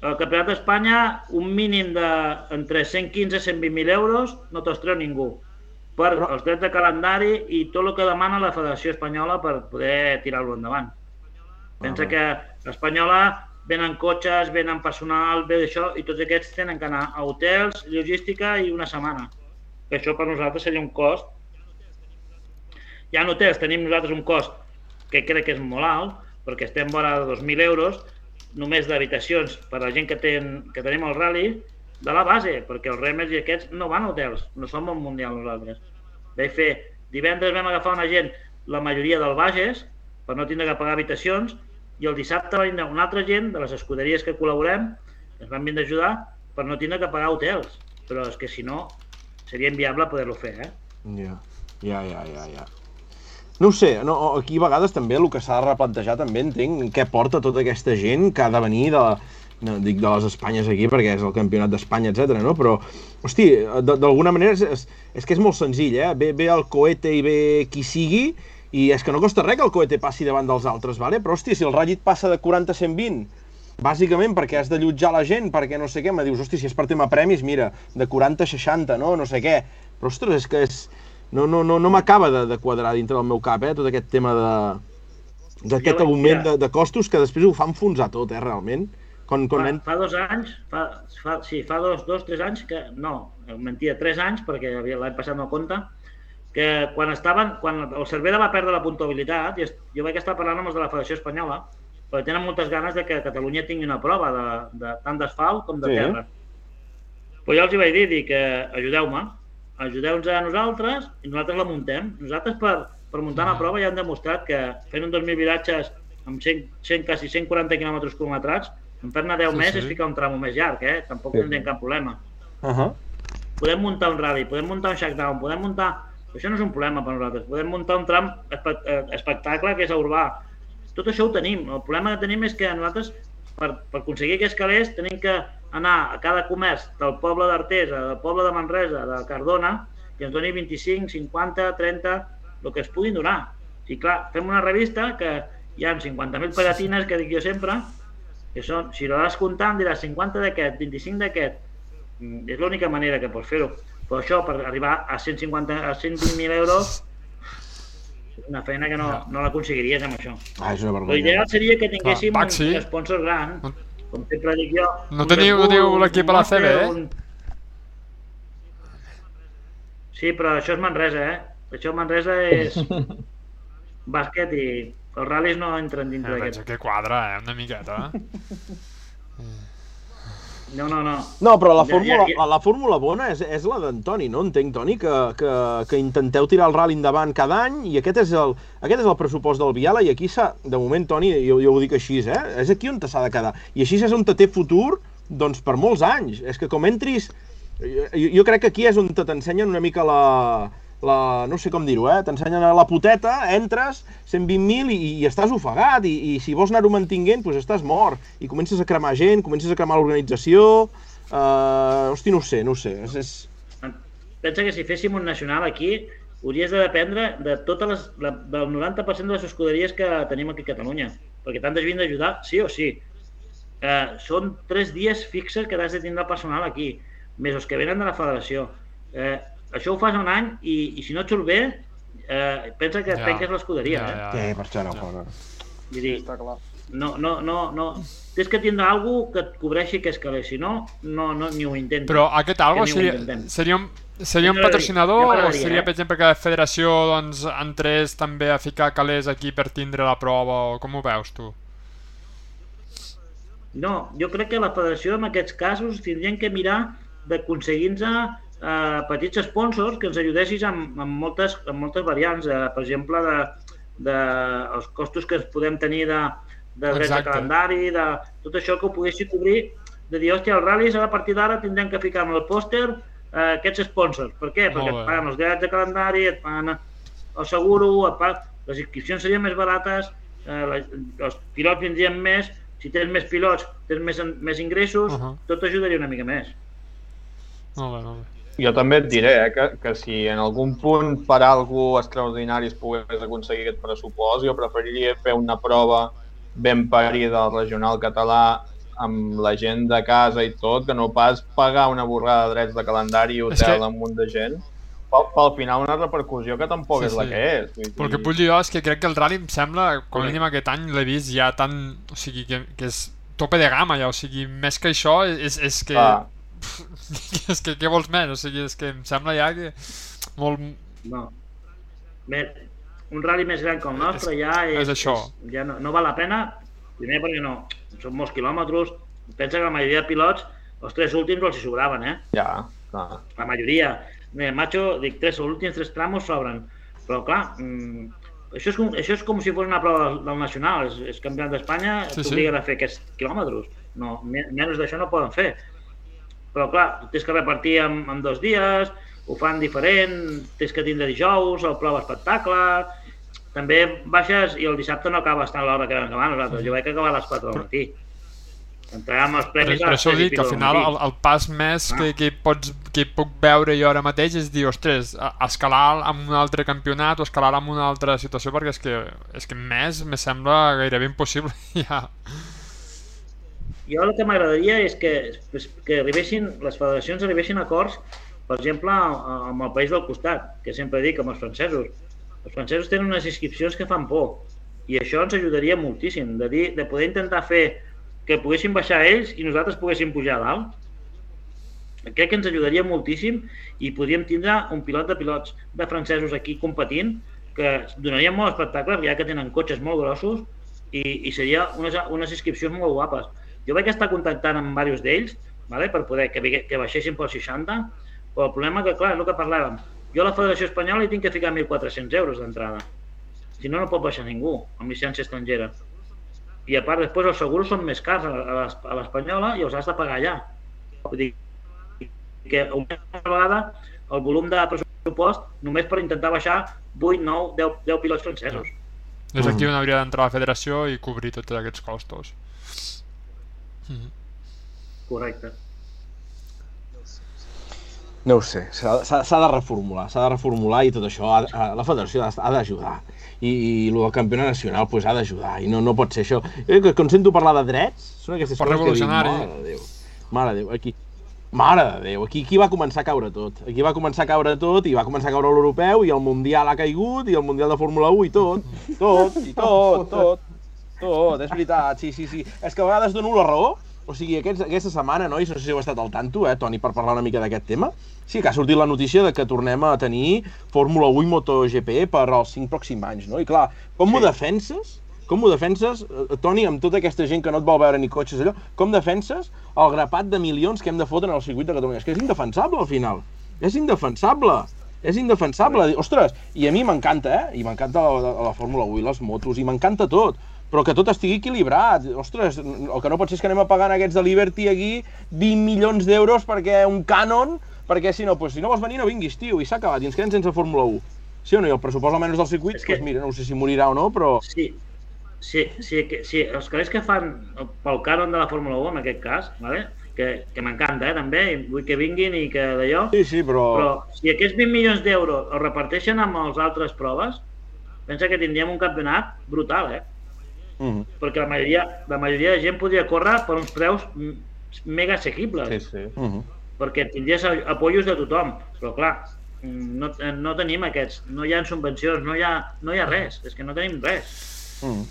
El Campionat d'Espanya, un mínim de entre 115 i 120.000 euros, no te'ls treu ningú. Per els drets de calendari i tot el que demana la Federació Espanyola per poder tirar-lo endavant. Pensa Ah. que l'Espanyola venen cotxes, venen personal, ve d'això, i tots aquests tenen que anar a hotels, logística i una setmana. Que això per nosaltres seria un cost. Ja en hotels tenim nosaltres un cost que crec que és molt alt, perquè estem vora de 2.000 euros, només d'habitacions per a la gent que, ten, que tenim al rally, de la base, perquè els remers i aquests no van a hotels, no som un mundial nosaltres. Vaig fer, divendres vam agafar una gent la majoria del Bages per no tindre que pagar habitacions i el dissabte va una altra gent de les escuderies que col·laborem, ens van vindre a ajudar per no tindre que pagar hotels. Però és que si no, seria inviable poder-lo fer, eh? Ja, ja, ja, ja, ja. No sé, no, aquí a vegades també el que s'ha de replantejar també entenc què porta tota aquesta gent que ha de venir de, no, dic de les Espanyes aquí perquè és el campionat d'Espanya, etc. no? Però, hosti, de- d'alguna manera és, és, és que és molt senzill, eh? Ve, ve el coete i ve qui sigui i és que no costa res que el coete passi davant dels altres, vale? però hosti, si el ratllit passa de 40 a 120, bàsicament perquè has d'allotjar la gent, perquè no sé què, me dius, hosti, si és per tema premis, mira, de 40 a 60, no? No sé què. Però, ostres, és que és... No, no, no, no m'acaba de, de quadrar dintre del meu cap, eh, tot aquest tema de d'aquest augment de, de costos que després ho fa enfonsar tot, eh, realment. Quan, quan Fa, nen... fa dos anys, fa, fa, sí, fa dos, dos, tres anys que... No, mentia, tres anys, perquè l'any passat no compta, que quan estaven, quan el Cervera va perdre la puntuabilitat, i jo vaig estar parlant amb els de la Federació Espanyola, perquè tenen moltes ganes de que Catalunya tingui una prova de, de tant d'asfalt com de Sí. terra. Però jo els hi vaig dir, dic, eh, ajudeu-me, ajudeu-nos a nosaltres i nosaltres la muntem. Nosaltres per, per muntar una prova ja hem demostrat que fent un 2.000 viratges amb 100, 100 quasi 140 quilòmetres cronometrats, en fer-ne 10 Sí, més sí. és ficar un tramo més llarg, eh? Tampoc Sí. tindrem cap problema. Uh -huh. Podem muntar un rally, podem muntar un shakedown, podem muntar... Això no és un problema per nosaltres. Podem muntar un tram eh, espectacle que és a urbà. Tot això ho tenim. El problema que tenim és que nosaltres, per, per aconseguir aquests calés, tenim que anar a cada comerç del poble d'Artesa, del poble de Manresa, de Cardona, i ens doni 25, 50, 30, el que es puguin donar. I clar, fem una revista que hi ha 50.000 pegatines, que dic jo sempre, que són, si ho vas comptant, diràs 50 d'aquest, 25 d'aquest, Mm, és l'única manera que pots fer-ho. Però això, per arribar a 150, a 120.000 euros, és una feina que no, no l'aconseguiries amb això. Ah, és una vergonya. L'ideal seria que tinguéssim un, Baxi. un sponsor gran, com sempre dic jo. No teniu- Red no teniu Bull, l'equip un a la CB, eh? un- Sí, però això és Manresa, eh? Això Manresa és bàsquet i els ral·lis no entren Eh, dintre penso d'aquest. que quadra, eh, una miqueta. No, no, no. No, però la Ja- fórmula, ja- ja- la, la fórmula bona és, és la d'Antoni, no? Entenc, Toni, que, que, que intenteu tirar el rally endavant cada any i aquest és el, aquest és el pressupost del Viala i aquí s'ha, de moment, Toni, jo, jo ho dic així, eh? És aquí on s'ha de quedar. I així és on te té futur, doncs, per molts anys. És que com entris... Jo, jo crec que aquí és on te t'ensenyen una mica la, la, no sé com dir-ho, eh? T'ensenyen a la poteta, entres, 120.000 i, i estàs ofegat, i, i si vols anar-ho mantinguent, doncs estàs mort. I comences a cremar gent, comences a cremar l'organització... Uh, hosti, no ho sé, no ho sé. És, és... Pensa que si féssim un nacional aquí, hauries de dependre de totes les, la, del 90% de les escuderies que tenim aquí a Catalunya, perquè t'han de venir d'ajudar sí o sí. Eh, són tres dies fixes que has de tindre personal aquí, més els que venen de la federació. Eh, això ho fas un any i, i si no et surt bé, eh, pensa que Ja. penques l'escuderia. Ja, eh? ja. Què, per això no, no. Vull dir, Està clar. no, no, no, no. Tens que tindre algú que et cobreixi aquest calés, si no, no, no ni ho intentes. Però aquest algo Que seria, seria un, seria un Ja patrocinador ja o seria, eh? per exemple, que la federació doncs, entrés també a ficar calés aquí per tindre la prova o com ho veus tu? No, jo crec que la federació en aquests casos tindrien que mirar d'aconseguir-nos eh, petits sponsors que ens ajudessis amb, amb, moltes, amb moltes variants, eh, per exemple, de, de els costos que ens podem tenir de, de drets de Exacte. calendari, de tot això que ho poguessi cobrir, de dir, hòstia, els ral·lis a partir d'ara tindrem que ficar en el pòster eh, aquests sponsors. Per què? Molt Perquè bé. et paguen els drets de calendari, et paguen el seguro, et paguen... les inscripcions serien més barates, eh, la, els pilots vindrien més, si tens més pilots, tens més, més ingressos, Uh -huh. tot ajudaria una mica més. Molt bé, molt bé. Jo també et diré eh, que, que si en algun punt per algú extraordinari es pogués aconseguir aquest pressupost, jo preferiria fer una prova ben parida al regional català amb la gent de casa i tot, que no pas pagar una borrada de drets de calendari i hotel que- amb un munt de gent, pel, pel final una repercussió que tampoc Sí, és la sí. que és. Vull Però el que vull dir jo és que crec que el rally em sembla, com a mínim aquest any l'he vist ja tan... O sigui, que, que és tope de gamma ja, o sigui, més que això és, és que... Clar. és que què vols més? O sigui, és que em sembla ja que... Molt... No. Bé, un rally més gran que el nostre És- ja és, és això. és- ja no, no val la pena, primer perquè no, són molts quilòmetres, pensa que la majoria de pilots, els tres últims els hi sobraven, eh? Ja, clar. La majoria. Macho, dic, tres, els últims tres tramos sobren. Però, clar, mm, això és, com, això és com si fos una prova del, del nacional, és, és campionat d'Espanya, Sí, sí, sí. t'obliguen a fer aquests quilòmetres. No, me- menys d'això no poden fer. Però clar, tens que repartir en, en dos dies, ho fan diferent, tens que tindre dijous, el prova espectacle, també baixes i el dissabte no acabes tant l'hora que vam acabar nosaltres. Jo vaig acabar a les 4 del matí. Entràvem als Per, premis per això ho 3 i dic, que al final el, el pas més que, que, pots, que puc veure jo ara mateix és dir, ostres, escalar amb un altre campionat o escalar amb una altra situació perquè és que, és que més me sembla gairebé impossible ja. Jo el que m'agradaria és que, que arribessin, les federacions arribessin a acords, per exemple, amb el país del costat, que sempre dic, amb els francesos. Els francesos tenen unes inscripcions que fan por i això ens ajudaria moltíssim, de, dir, de poder intentar fer que poguessin baixar ells i nosaltres poguéssim pujar a dalt. Crec que ens ajudaria moltíssim i podríem tindre un pilot de pilots de francesos aquí competint que donaria molt espectacle, ja que tenen cotxes molt grossos i, i seria unes, unes inscripcions molt guapes. Jo vaig estar contactant amb diversos d'ells vale, per poder que, que baixessin pel 60, però el problema que, clar, és el que parlàvem. Jo a la Federació Espanyola hi tinc que ficar 1.400 euros d'entrada. Si no, no pot baixar ningú amb llicència estrangera. I a part, després els seguros són més cars a a l'es- a l'espanyola i els has de pagar allà. Vull dir que una vegada el volum de pressupost només per intentar baixar 8, 9, 10, 10 pilots francesos. Des d'aquí on hauria d'entrar la federació i cobrir tots aquests costos. Mhm. Correcte. No ho sé, s'ha de reformular, s'ha de reformular i tot això, ha, ha, la federació ha, d'ajudar. I, i el del campionat nacional pues, ha d'ajudar, i no, no pot ser això. Jo que quan sento parlar de drets, són aquestes Per coses que dic, mare de Déu, mare de Déu, aquí, mare de Déu, aquí, aquí va començar a caure tot. Aquí va començar a caure tot, i va començar a caure l'europeu, i el Mundial ha caigut, i el Mundial de Fórmula 1, i tot, tot, i tot, tot, tot, és veritat, sí, sí, sí. És que a vegades dono la raó, o sigui, aquests, aquesta setmana, nois, no sé si heu estat al tanto, eh, Toni, per parlar una mica d'aquest tema, sí que ha sortit la notícia de que tornem a tenir Fórmula 1 i MotoGP per als 5 pròxims anys, no? I clar, com ho defenses? Com ho defenses, eh, Toni, amb tota aquesta gent que no et vol veure ni cotxes allò, com defenses el grapat de milions que hem de fotre en el circuit de Catalunya? És que és indefensable, al final. És indefensable. És indefensable. Ostres, i a mi m'encanta, eh? I m'encanta la, la, la Fórmula 1 i les motos, i m'encanta tot però que tot estigui equilibrat. Ostres, el que no pot ser és que anem a pagant aquests de Liberty aquí 20 milions d'euros perquè un Canon, perquè si no, pues, si no vols venir no vinguis, tio, i s'ha acabat, i ens quedem sense Fórmula 1. Sí o no? I el pressupost almenys del circuit, És que- pues mira, no sé si morirà o no, però... Sí, sí, sí, que, sí els calés que fan pel cànon de la Fórmula 1, en aquest cas, vale? que, que m'encanta, eh, també, i vull que vinguin i que d'allò, Sí, sí, però... però si aquests 20 milions d'euros els reparteixen amb les altres proves, pensa que tindríem un campionat brutal, eh? Mm Perquè la majoria, la majoria de gent podria córrer per uns preus mega assequibles, Sí, sí. -hmm. perquè tindries apoyos de tothom, però clar, no, no tenim aquests, no hi ha subvencions, no hi ha, no hi ha res, és que no tenim res. Mm.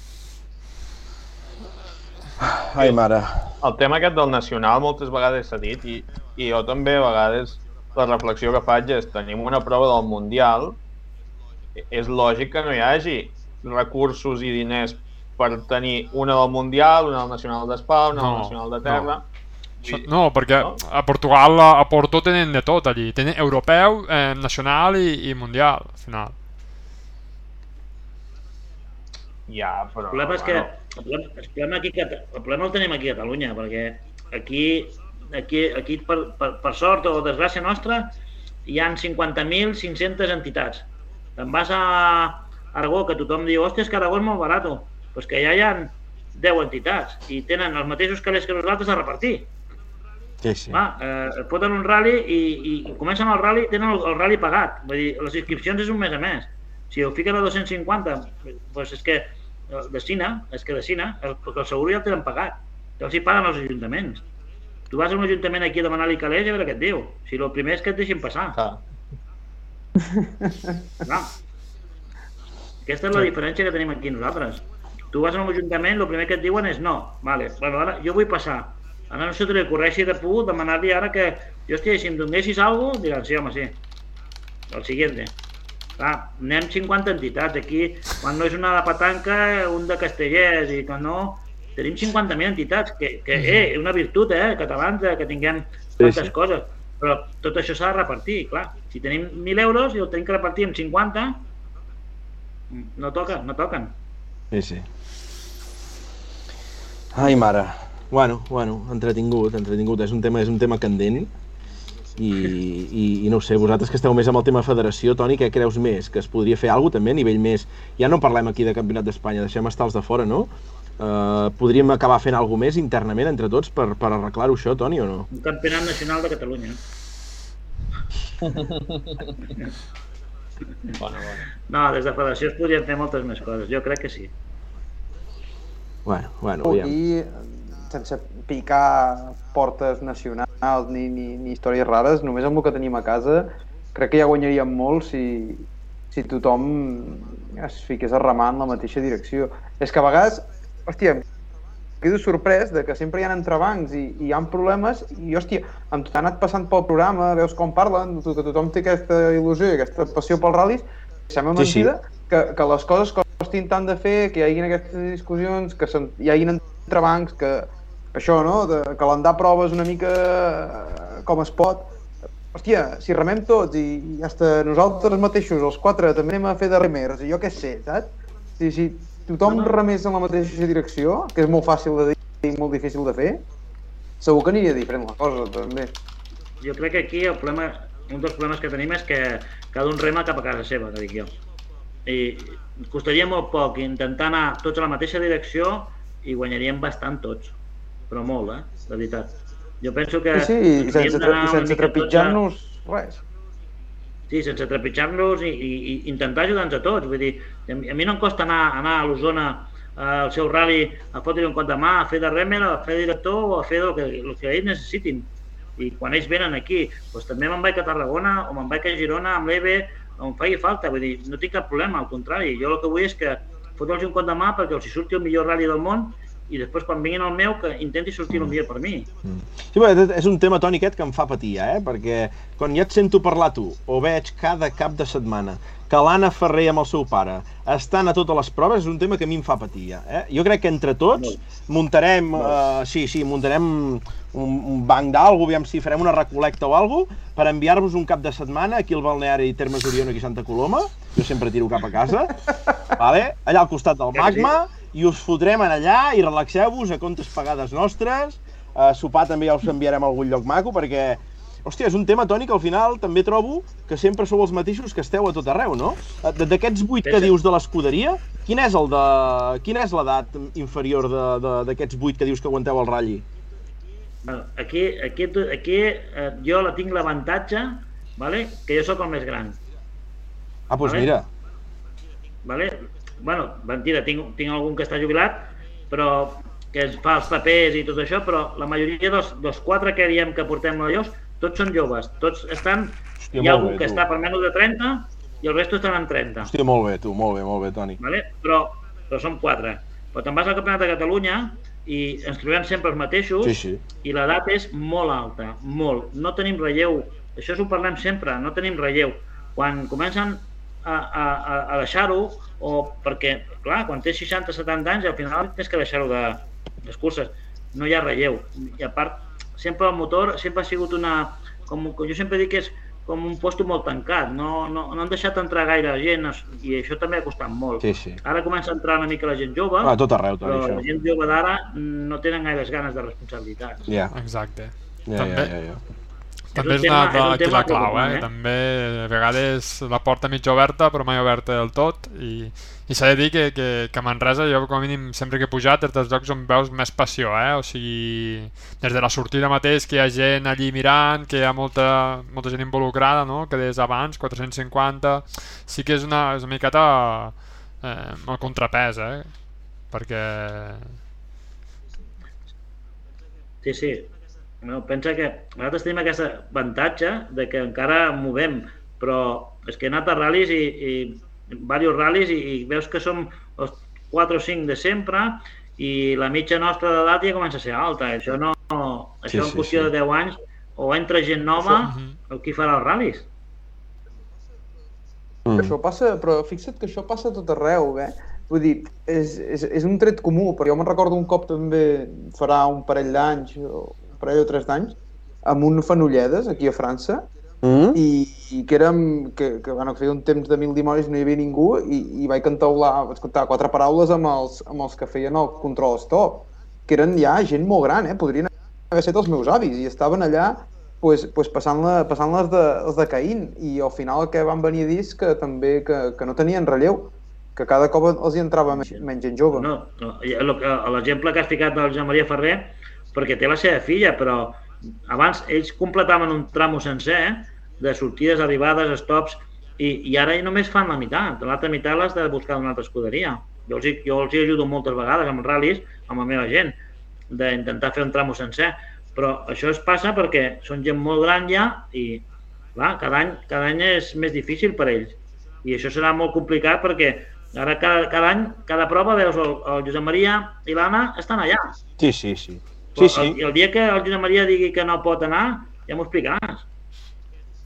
Ai, mare. El tema aquest del nacional moltes vegades s'ha dit i, i jo també a vegades la reflexió que faig és tenim una prova del Mundial és lògic que no hi hagi recursos i diners per tenir una del Mundial, una del Nacional d'Espa, una No, del Nacional de Terra. I- No, perquè No? a Portugal, a Porto tenen de tot allí. Tenen europeu, eh, nacional i, i mundial, al final. Ja, però... El problema és que bueno, el problema, aquí, el problema el tenim aquí a Catalunya, perquè aquí, aquí, aquí per, per, per sort o desgràcia nostra, hi han 50.500 entitats. Te'n vas a Aragó, que tothom diu, hòstia, és que Aragó és molt barat, és que allà hi ha 10 entitats i tenen els mateixos calés que nosaltres a repartir. Sí, sí. Va, eh, foten un rally i, i comencen el rally, tenen el, el rally pagat. Vull dir, les inscripcions és un mes a mes. Si ho fiquen a 250, doncs és que eh, de Sina, és que de Sina, el, el seguro ja el tenen pagat. Ja els hi paguen els ajuntaments. Tu vas a un ajuntament aquí a demanar-li calés i a veure què et diu. Si el primer és que et deixin passar. clar. Clar. Aquesta és la diferència que tenim aquí nosaltres. Tu vas a un ajuntament, el primer que et diuen és no. Vale, bueno, ara jo vull passar. Ara no se te li de pogut demanar-li ara que, hòstia, si em donessis alguna cosa, diran, sí, home, sí. El siguiente. Clar, anem 50 entitats aquí, quan no és una de Patanca, un de Castellers, i quan no, tenim 50.000 entitats, que, que eh, és una virtut, eh, catalans, eh, que tinguem tantes sí. coses. Però tot això s'ha de repartir, clar. Si tenim 1.000 euros i ho tenim que repartir amb 50, No toca, no toquen. Sí, sí. Ai, mare. Bueno, bueno, entretingut, entretingut. És un tema, és un tema candent. I, i, i no ho sé, vosaltres que esteu més amb el tema federació, Toni, què creus més? Que es podria fer alguna també a nivell més... Ja no parlem aquí de campionat d'Espanya, deixem estar els de fora, no? Uh, podríem acabar fent alguna més internament entre tots per, per arreglar-ho això, Toni, o no? Un campionat nacional de Catalunya. Bueno, bueno. No, des de federació es podrien fer moltes més coses, jo crec que sí. Bueno, bueno, aviam. I sense picar portes nacionals ni, ni, ni històries rares, només amb el que tenim a casa, crec que ja guanyaríem molt si, si tothom es fiqués a remar en la mateixa direcció. És que a vegades, hòstia, quedo sorprès de que sempre hi ha entrebancs i, i hi ha problemes i, hòstia, amb tot anat passant pel programa, veus com parlen, que tothom té aquesta il·lusió i aquesta passió pels ral·lis, sembla Sí, sí. mentida que, que les coses costin tant de fer, que hi hagin aquestes discussions, que hi hagin entrebancs, que això, no?, de calendar proves una mica eh, com es pot. Hòstia, si remem tots i, i hasta nosaltres mateixos, els quatre, també anem a fer de remers, i jo què sé, saps? Si, si tothom No, no. remés en la mateixa direcció, que és molt fàcil de dir i molt difícil de fer, segur que aniria diferent la cosa, també. Jo crec que aquí el problema, un dels problemes que tenim és que cada un rema cap a casa seva, que dic jo. I costaria molt poc intentar anar tots a la mateixa direcció i guanyaríem bastant tots. Però molt, eh? De veritat. Jo penso que... Sí, sí, sense, sense tots a- trepitjar-nos res. Sí, sense trepitjar-nos i, i, i intentar ajudar-nos a tots. Vull dir, a mi, a mi no em costa anar, anar a l'Osona al seu rally a fotre un cop de mà, a fer de remer, a fer de director o a fer el que, el que ells necessitin. I quan ells venen aquí, doncs també me'n vaig a Tarragona o me'n vaig a Girona amb l'EVE on faci falta. Vull dir, no tinc cap problema, al contrari. Jo el que vull és que fotre'ls un cop de mà perquè els hi surti el millor rally del món i després quan vinguin al meu que intenti sortir el millor per mi. Sí, bé, és un tema, Toni, aquest que em fa patir, eh? Perquè quan ja et sento parlar tu, o veig cada cap de setmana, que l'Anna Ferrer amb el seu pare estan a totes les proves, és un tema que a mi em fa patir, ja, eh? Jo crec que entre tots muntarem, uh, sí, sí, muntarem un, un banc d'algú, aviam si farem una recolecta o alguna per enviar-vos un cap de setmana aquí al balneari Termes Oriona, aquí a Santa Coloma, jo sempre tiro cap a casa, vale? allà al costat del magma, i us fotrem en allà i relaxeu-vos a comptes pagades nostres, a sopar també ja us enviarem a algun lloc maco, perquè, hòstia, és un tema, Toni, que al final també trobo que sempre sou els mateixos que esteu a tot arreu, no? Eh, D'aquests vuit que dius de l'escuderia, quin és el de... Quina és l'edat inferior de- de- d'aquests vuit que dius que aguanteu el ratlli? Aquí, aquí, aquí eh, jo la tinc l'avantatge vale? que jo sóc el més gran. Ah, doncs Vale. mira, Vale? bueno, mentida, tinc, tinc algun que està jubilat, però que ens fa els papers i tot això, però la majoria dels, dels quatre que diem que portem noios, tots són joves, tots estan... Hòstia, hi ha algun bé, que tu. està per menys de 30 i el resto estan en 30. hòstia, molt bé, tu, molt bé, molt bé, Toni. Vale? Però, però són quatre. Però te'n vas al Campionat de Catalunya i ens trobem sempre els mateixos Sí, sí. i l'edat és molt alta, molt. No tenim relleu, això ho parlem sempre, no tenim relleu. Quan comencen a, a, a- deixar-ho, o perquè, clar, quan tens 60-70 anys, al final tens que deixar-ho de les curses. No hi ha relleu. I a part, sempre el motor sempre ha sigut una... Com jo sempre dic que és com un posto molt tancat, no, no, no han deixat entrar gaire gent i això també ha costat molt. Sí, sí. Ara comença a entrar una mica la gent jove, Ah, a tot arreu, Toni, però això. la gent jove d'ara no tenen gaires ganes de responsabilitat. Ja, Exacte. ja, ja, També- ja, ja. També un és una tema- és un la clau, eh? eh? També a vegades la porta mig oberta però mai oberta del tot i, i s'ha de dir que, que, que a Manresa jo com a mínim sempre que he pujat és dels llocs on veus més passió, eh? O sigui, des de la sortida mateix que hi ha gent allí mirant, que hi ha molta, molta gent involucrada, no? Que des d'abans, 450, sí que és una, és una miqueta eh, el contrapès, eh? Perquè... Sí, sí. No, pensa que nosaltres tenim aquest avantatge de que encara movem, però és que he anat a ral·lis i, i diversos ral·lis i, i veus que som els 4 o 5 de sempre i la mitja nostra d'edat ja comença a ser alta. Això no, això Sí, en sí, qüestió sí. de 10 anys o entra gent nova Mhm. o qui farà els ral·lis. Mm. Això passa, però fixa't que això passa a tot arreu, eh? Vull dir, és, és, és un tret comú, però jo me'n recordo un cop també farà un parell d'anys, o parell o tres d'anys, amb un Fenolledes, aquí a França, Mm? i, i que érem, que, que, bueno, que feia un temps de mil dimonis no hi havia ningú i, i vaig cantaular, vaig cantar quatre paraules amb els, amb els que feien el control stop, que eren ja gent molt gran, eh? podrien haver estat els meus avis i estaven allà pues, pues passant-les passant les de, les de Caín i al final el que van venir a dir és que també que, que no tenien relleu, que cada cop els hi entrava menys, menys gent jove. No, no, l'exemple que has ficat del Josep Maria Ferrer, perquè té la seva filla, però abans ells completaven un tramo sencer de sortides, arribades, stops, i, i ara només fan la meitat. L'altra meitat l'has de buscar una altra escuderia. Jo els, jo els hi ajudo moltes vegades amb ral·lis, amb la meva gent, d'intentar fer un tramo sencer. Però això es passa perquè són gent molt gran ja i clar, cada, any, cada any és més difícil per ells. I això serà molt complicat perquè ara cada, cada any, cada prova veus el, el Josep Maria i l'Anna estan allà. Sí, sí, sí. Sí, Però sí. El, el dia que el Josep Maria digui que no pot anar, ja m'ho explicaràs.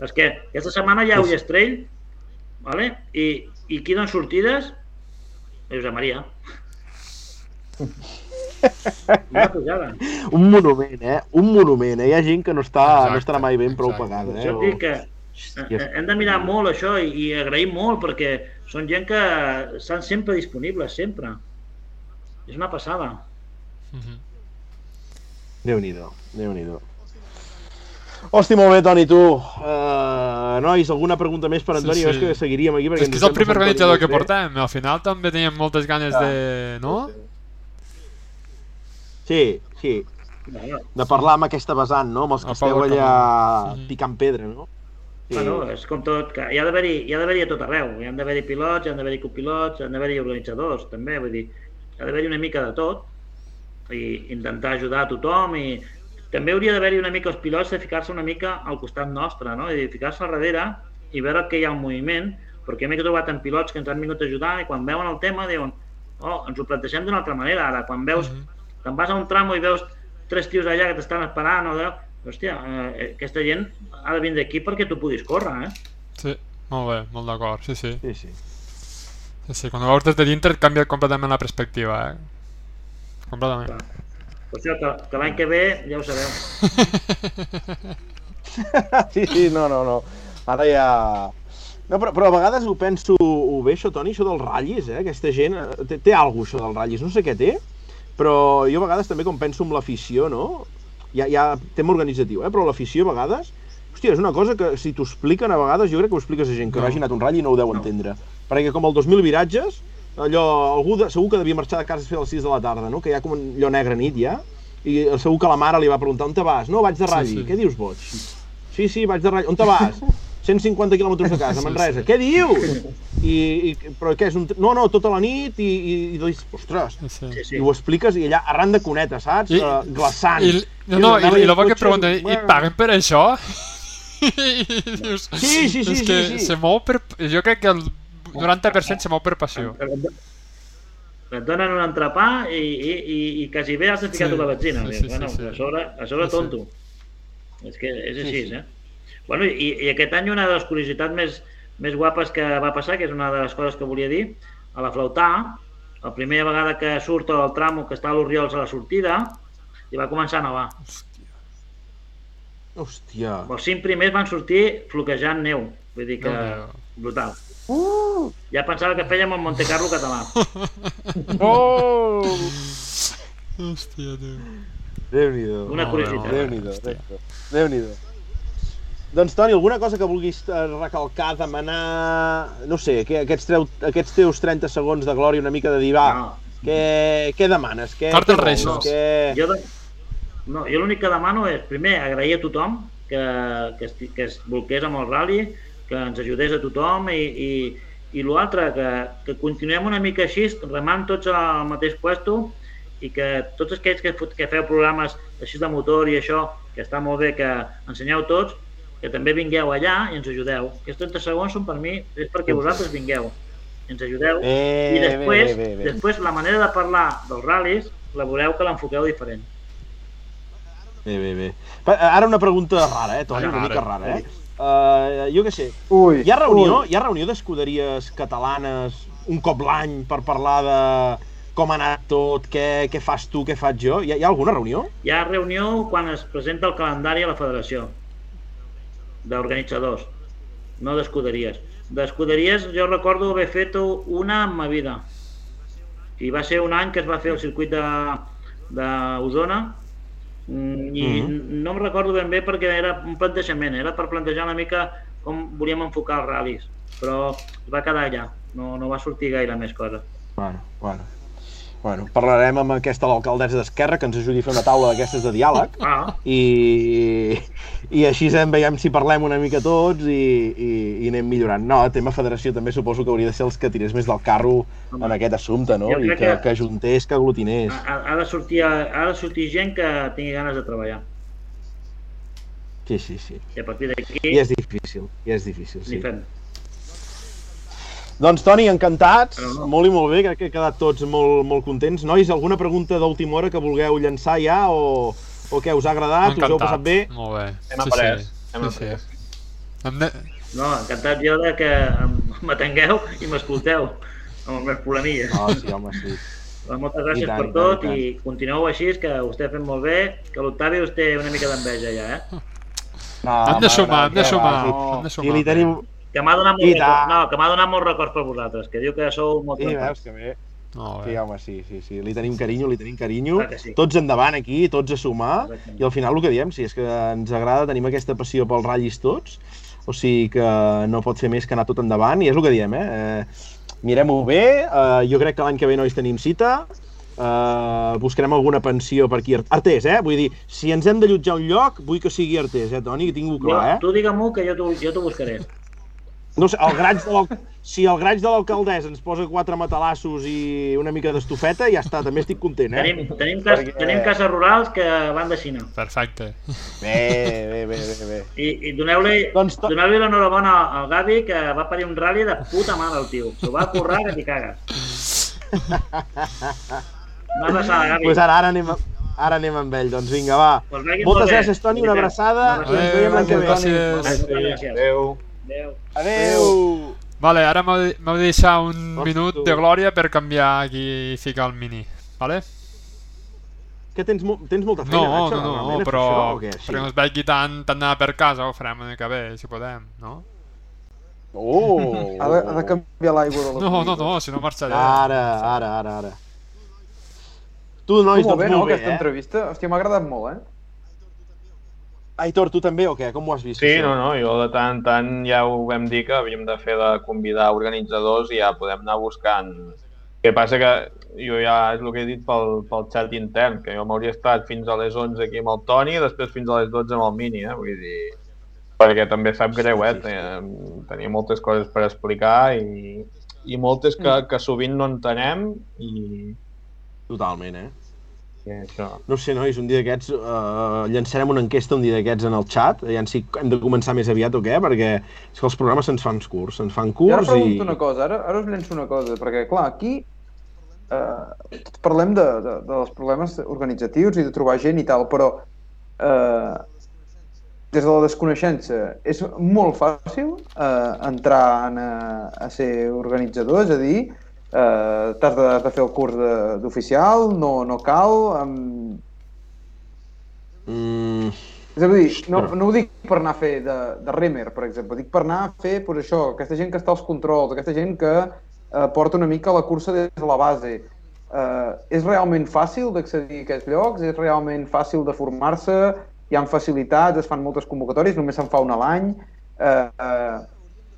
És que aquesta setmana hi ha Sí, sí. Ullastrell, vale? I, i qui dona sortides? El Josep Maria. Un monument, eh? Un monument, eh? Hi ha gent que no, està, Exacte, no estarà mai ben prou exacte. pagada, eh? et dic que eh, hem de mirar molt això i, i agrair molt perquè són gent que estan sempre disponibles, sempre. És una passada. Mhm. Déu-n'hi-do, déu nhi déu Hosti, molt bé, Toni, tu. Uh, nois, alguna pregunta més per Sí, Antoni? sí. Jo és que seguiríem aquí perquè És que és el primer organitzador que portem. Al final també teníem moltes ganes Ja. de... No? Sí, sí, de parlar amb aquesta vessant, no? Amb els que El esteu allà. Mhm. picant pedra, no? Sí. Bueno, és com tot, que hi ha d'haver-hi hi ha d'haver-hi a tot arreu. Hi han d'haver-hi pilots, hi han d'haver-hi copilots, hi han d'haver-hi organitzadors, també, vull dir, hi ha d'haver-hi una mica de tot i intentar ajudar a tothom i també hauria d'haver-hi una mica els pilots de ficar-se una mica al costat nostre, no? I ficar-se al darrere i veure que hi ha un moviment, perquè m'he trobat amb pilots que ens han vingut a ajudar i quan veuen el tema diuen oh, ens ho plantegem d'una altra manera ara, quan veus, Mhm. te'n vas a un tramo i veus tres tios allà que t'estan esperant o de... Hòstia, eh, aquesta gent ha de vindre aquí perquè tu puguis córrer, eh? Sí, molt bé, molt d'acord, sí, sí. Sí, sí. Sí, sí, quan ho veus des de dintre et canvia completament la perspectiva, eh? Completament. Per això que, que l'any que ve ja ho sabeu. sí, sí, no, no, no. Ara ja... No, però, però a vegades ho penso ho bé, això, Toni, això dels ratllis, eh? Aquesta gent eh, té, té alguna cosa, això dels ratllis, no sé què té, però jo a vegades també com penso en l'afició, no? Ja, ja tema organitzatiu, eh? Però l'afició a vegades... Hòstia, és una cosa que si t'ho expliquen a vegades, jo crec que ho expliques a gent que No. no. hagi anat a un ratll i no ho deu entendre. Perquè com el 2.000 viratges, allò, algú de, segur que devia marxar de casa a les 6 de la tarda, no? Que ha com allò negre nit ja, i segur que la mare li va preguntar on te vas? No, vaig de Sí, ratll. sí. Què dius, boig? Sí, sí, vaig de ratll. On te vas? 150 quilòmetres de casa, Manresa. Què dius? I, i, però què és un... No, no, tota la nit i, i, i dius, ostres, Sí, sí. Sí, i sí. ho expliques i allà arran de cuneta, saps? I- uh, glaçant. I, no, no, i, i lo bo que cotxe, pregunten, i paguen per això? I dius, Sí, sí, sí, és sí, que sí. se mou per... Jo crec que el 90% se mou per passió. Et donen un entrepà i, i, i, i quasi bé has de ficar Sí, la benzina. sí, sí, bueno, sí, sí. A sobre, a sobre Sí, sí. tonto. És que és Sí, així, sí. eh? Bueno, i, i aquest any una de les curiositats més, més guapes que va passar, que és una de les coses que volia dir, a la Flautà, la primera vegada que surt el tramo que està a l'Oriols a la sortida, i va començar a nevar. Hòstia. Els cinc primers van sortir floquejant neu. Vull dir que... Déu-n'hi-do. brutal. Ja pensava que fèiem el Monte Carlo català. Oh! Hòstia, tio. Déu-n'hi-do. Una bé, curiositat. Déu-n'hi-do, Déu-n'hi-do. Déu-n'hi-do. Doncs, Toni, alguna cosa que vulguis eh, recalcar, demanar... No sé, que aquests, treu, aquests teus 30 segons de glòria una mica de dir, va, No, què, què demanes? Què, Cartes què vols? Reixos. Què... Jo, de... no, jo l'únic que demano és, primer, agrair a tothom que, que, esti- que es volqués amb el rally, que ens ajudés a tothom i, i, i l'altre, que, que continuem una mica així, remant tots al mateix puesto i que tots aquells que, que feu programes així de motor i això, que està molt bé que ensenyeu tots, que també vingueu allà i ens ajudeu. Aquests 30 segons són per mi, és perquè vosaltres vingueu i ens ajudeu. Eh, I després, bé, bé, bé, bé. després la manera de parlar dels ral·lis la veureu que l'enfoqueu diferent. Bé, bé, bé. Ara una pregunta rara, eh, Toni, una mica ara. rara, eh? Uh, jo què sé, Ui, hi ha reunió, ui. hi ha reunió d'escuderies catalanes un cop l'any per parlar de com ha anat tot, què, què fas tu, què faig jo? Hi ha, hi ha alguna reunió? Hi ha reunió quan es presenta el calendari a la federació d'organitzadors, no d'escuderies. D'escuderies jo recordo haver fet una en ma vida. I va ser un any que es va fer el circuit de d'Osona i mm -hmm. no em recordo ben bé perquè era un plantejament, era per plantejar una mica com volíem enfocar els ral·lis, però es va quedar allà, no, no va sortir gaire més cosa. Bueno, bueno. Bueno, parlarem amb aquesta l'alcaldessa d'Esquerra que ens ajudi a fer una taula d'aquestes de diàleg Ah, i, i així em veiem si parlem una mica tots i, i, i anem millorant. No, tema federació també suposo que hauria de ser els que tirés més del carro Home. en aquest assumpte, no? I que, que- que ajuntés, que aglutinés. ha, ha, de sortir, ha de sortir gent que tingui ganes de treballar. Sí, sí, sí. I a partir d'aquí I és difícil, i és difícil, sí. fem. Doncs Toni, encantats, Però no. molt i molt bé, crec que he quedat tots molt, molt contents. Nois, alguna pregunta d'última hora que vulgueu llançar ja o, o què, us ha agradat, us heu passat bé? Molt bé. Hem après, hem sí, après. Sí. Hem de... No, encantat jo de que m'atengueu i m'escolteu amb els meus problemilles. Ah, sí, home, sí. Doncs moltes gràcies I tant, per i tant, tot i tant. i continueu així, que ho esteu fent molt bé, que l'Octavi us té una mica d'enveja ja, eh? No, Hem de sumar, hem de sumar, va, sí. hem de Sí, sumar. li tenim... Que m'ha donat, I molt no, que m'ha donat molts records per vosaltres, que diu que sou molt Sí, trompats. veus que bé. Molt Sí, home, sí, sí, sí. Li tenim carinyo, li tenim carinyo. Clar sí. Tots endavant aquí, tots a sumar. Exactament. I al final el que diem, si és que ens agrada, tenim aquesta passió pels ratllis tots, o sigui que no pot fer més que anar tot endavant, i és el que diem, eh? eh Mirem-ho bé, eh, jo crec que l'any que ve nois tenim cita, eh, buscarem alguna pensió per aquí. Artés, eh? Vull dir, si ens hem d'allotjar un lloc, vull que sigui Artés, eh, Toni? Que tingui Jo, clar, eh? tu digue-m'ho que jo t'ho buscaré. No sé, el graig de si el graig de l'alcaldessa ens posa quatre matalassos i una mica d'estufeta, ja està, també estic content, eh? Tenim, tenim, cas, Perquè- tenim cases rurals que van de Xina. Perfecte. Bé, bé, bé, bé, bé. I, i doneu-li Doncs to- doneu l'enhorabona al Gavi que va parir un rally de puta mare el tio. S'ho va currar que t'hi cagues. Una abraçada, Gavi. pues ara, ara, anem, a- ara anem amb ell, doncs vinga, va. Pues Moltes gràcies, Toni, una abraçada i ens veiem l'any que ve. Gràcies. Gràcies. Gràcies. Adéu. Adéu. Adéu! Vale, ara m'heu de- deixar un Hosti. minut de glòria per canviar aquí i ficar el mini. Vale? Que tens, mo tens molta feina, No, Nacho, no, no, fer però això, què? Sí. perquè no es vegi tant, tant anar per casa, ho farem una mica bé, si podem, no? Oh! Ha de, ha de canviar l'aigua de la No, no, no, si no marxaré. Ara, ara, ara, ara. Tu, nois, molt doncs bé, no, molt bé, aquesta eh? entrevista? Hòstia, m'ha agradat molt, eh? Aitor, tu també o què? Com ho has vist? Sí, això? no, no, jo de tant en tant ja ho vam dir que havíem de fer de convidar organitzadors i ja podem anar buscant. El que passa que jo ja és el que he dit pel, pel xat intern, que jo m'hauria estat fins a les 11 aquí amb el Toni i després fins a les 12 amb el Mini, eh? Vull dir, perquè també sap greu, eh? Sí, sí, sí. Ten- Tenia moltes coses per explicar i, i moltes que, que sovint no entenem i, Totalment, eh? I això. No sé, nois, un dia d'aquests uh, llançarem una enquesta un dia d'aquests en el xat, ja si hem de començar més aviat o què, perquè és que els programes se'ns fan curts, se'ns fan I ara curts pregunto i... una cosa, ara, ara us llenço una cosa, perquè, clar, aquí eh, parlem de, de, dels problemes organitzatius i de trobar gent i tal, però eh, des de la desconeixença és molt fàcil eh, entrar en, a, a ser organitzador, és a dir, eh, t'has de, de fer el curs d'oficial, no, no cal, amb, Mm, és a dir, no, no ho dic per anar a fer de, de remer, per exemple, dic per anar a fer pues, això, aquesta gent que està als controls, aquesta gent que eh, porta una mica la cursa des de la base. Eh, és realment fàcil d'accedir a aquests llocs? És realment fàcil de formar-se? Hi ha facilitats, es fan moltes convocatòries, només se'n fa una a l'any. Eh, eh,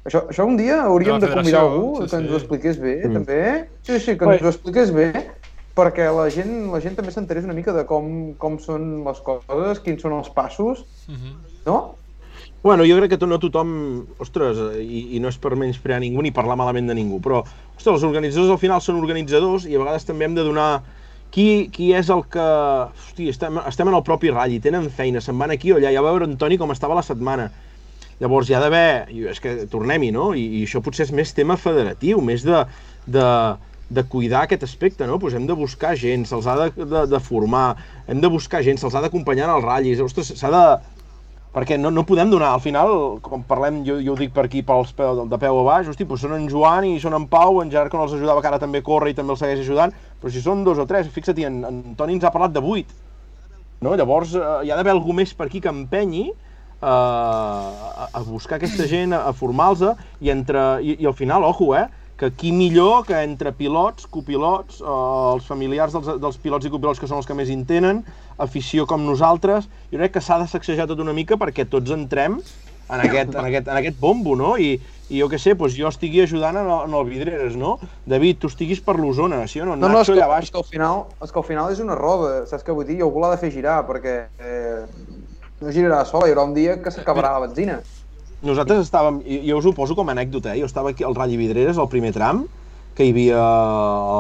això, això un dia hauríem De de convidar algú sí, que ens sí. ho expliqués bé, Mm. també. Sí, sí, que ens ho expliqués bé, perquè la gent, la gent també s'enterés una mica de com, com són les coses, quins són els passos, Mhm. no? Bueno, jo crec que no tothom, ostres, i, i no és per menysprear ningú ni parlar malament de ningú, però, ostres, els organitzadors al final són organitzadors i a vegades també hem de donar qui, qui és el que... Hosti, estem, estem en el propi ratll i tenen feina, se'n van aquí o allà, ja va veure en Toni com estava la setmana. Llavors hi ha d'haver, és que tornem-hi, no? I, I això potser és més tema federatiu, més de, de, de cuidar aquest aspecte, no? Pues hem de buscar gent, se'ls ha de, de, de formar, hem de buscar gent, se'ls ha d'acompanyar en els ratllis, ostres, s'ha de, perquè no, no podem donar, al final, com parlem, jo, jo ho dic per aquí pels peu, de peu a baix, hosti, doncs són en Joan i són en Pau, en Gerard que no els ajudava, que ara també corre i també els segueix ajudant, però si són dos o tres, fixa't, en, en Toni ens ha parlat de vuit, no? Llavors eh, hi ha d'haver algú més per aquí que empenyi a, a buscar aquesta gent, a, a formar-los i, entre, i, i al final, ojo, eh, que qui millor que entre pilots, copilots, eh, els familiars dels, dels pilots i copilots que són els que més en tenen, afició com nosaltres, jo crec que s'ha de sacsejar tot una mica perquè tots entrem en aquest, en aquest, en aquest bombo, no? I, i jo què sé, doncs jo estigui ajudant en el, en el Vidreres, no? David, tu estiguis per l'Osona, sí o no? No, no, és que, allà baix. és que, al final, és que al final és una roda, saps què vull dir? I algú l'ha de fer girar, perquè eh, no girarà sola, hi haurà un dia que s'acabarà la benzina. Nosaltres estàvem, jo us ho poso com a anècdota, eh? jo estava aquí al Rally Vidreres, al primer tram, que hi havia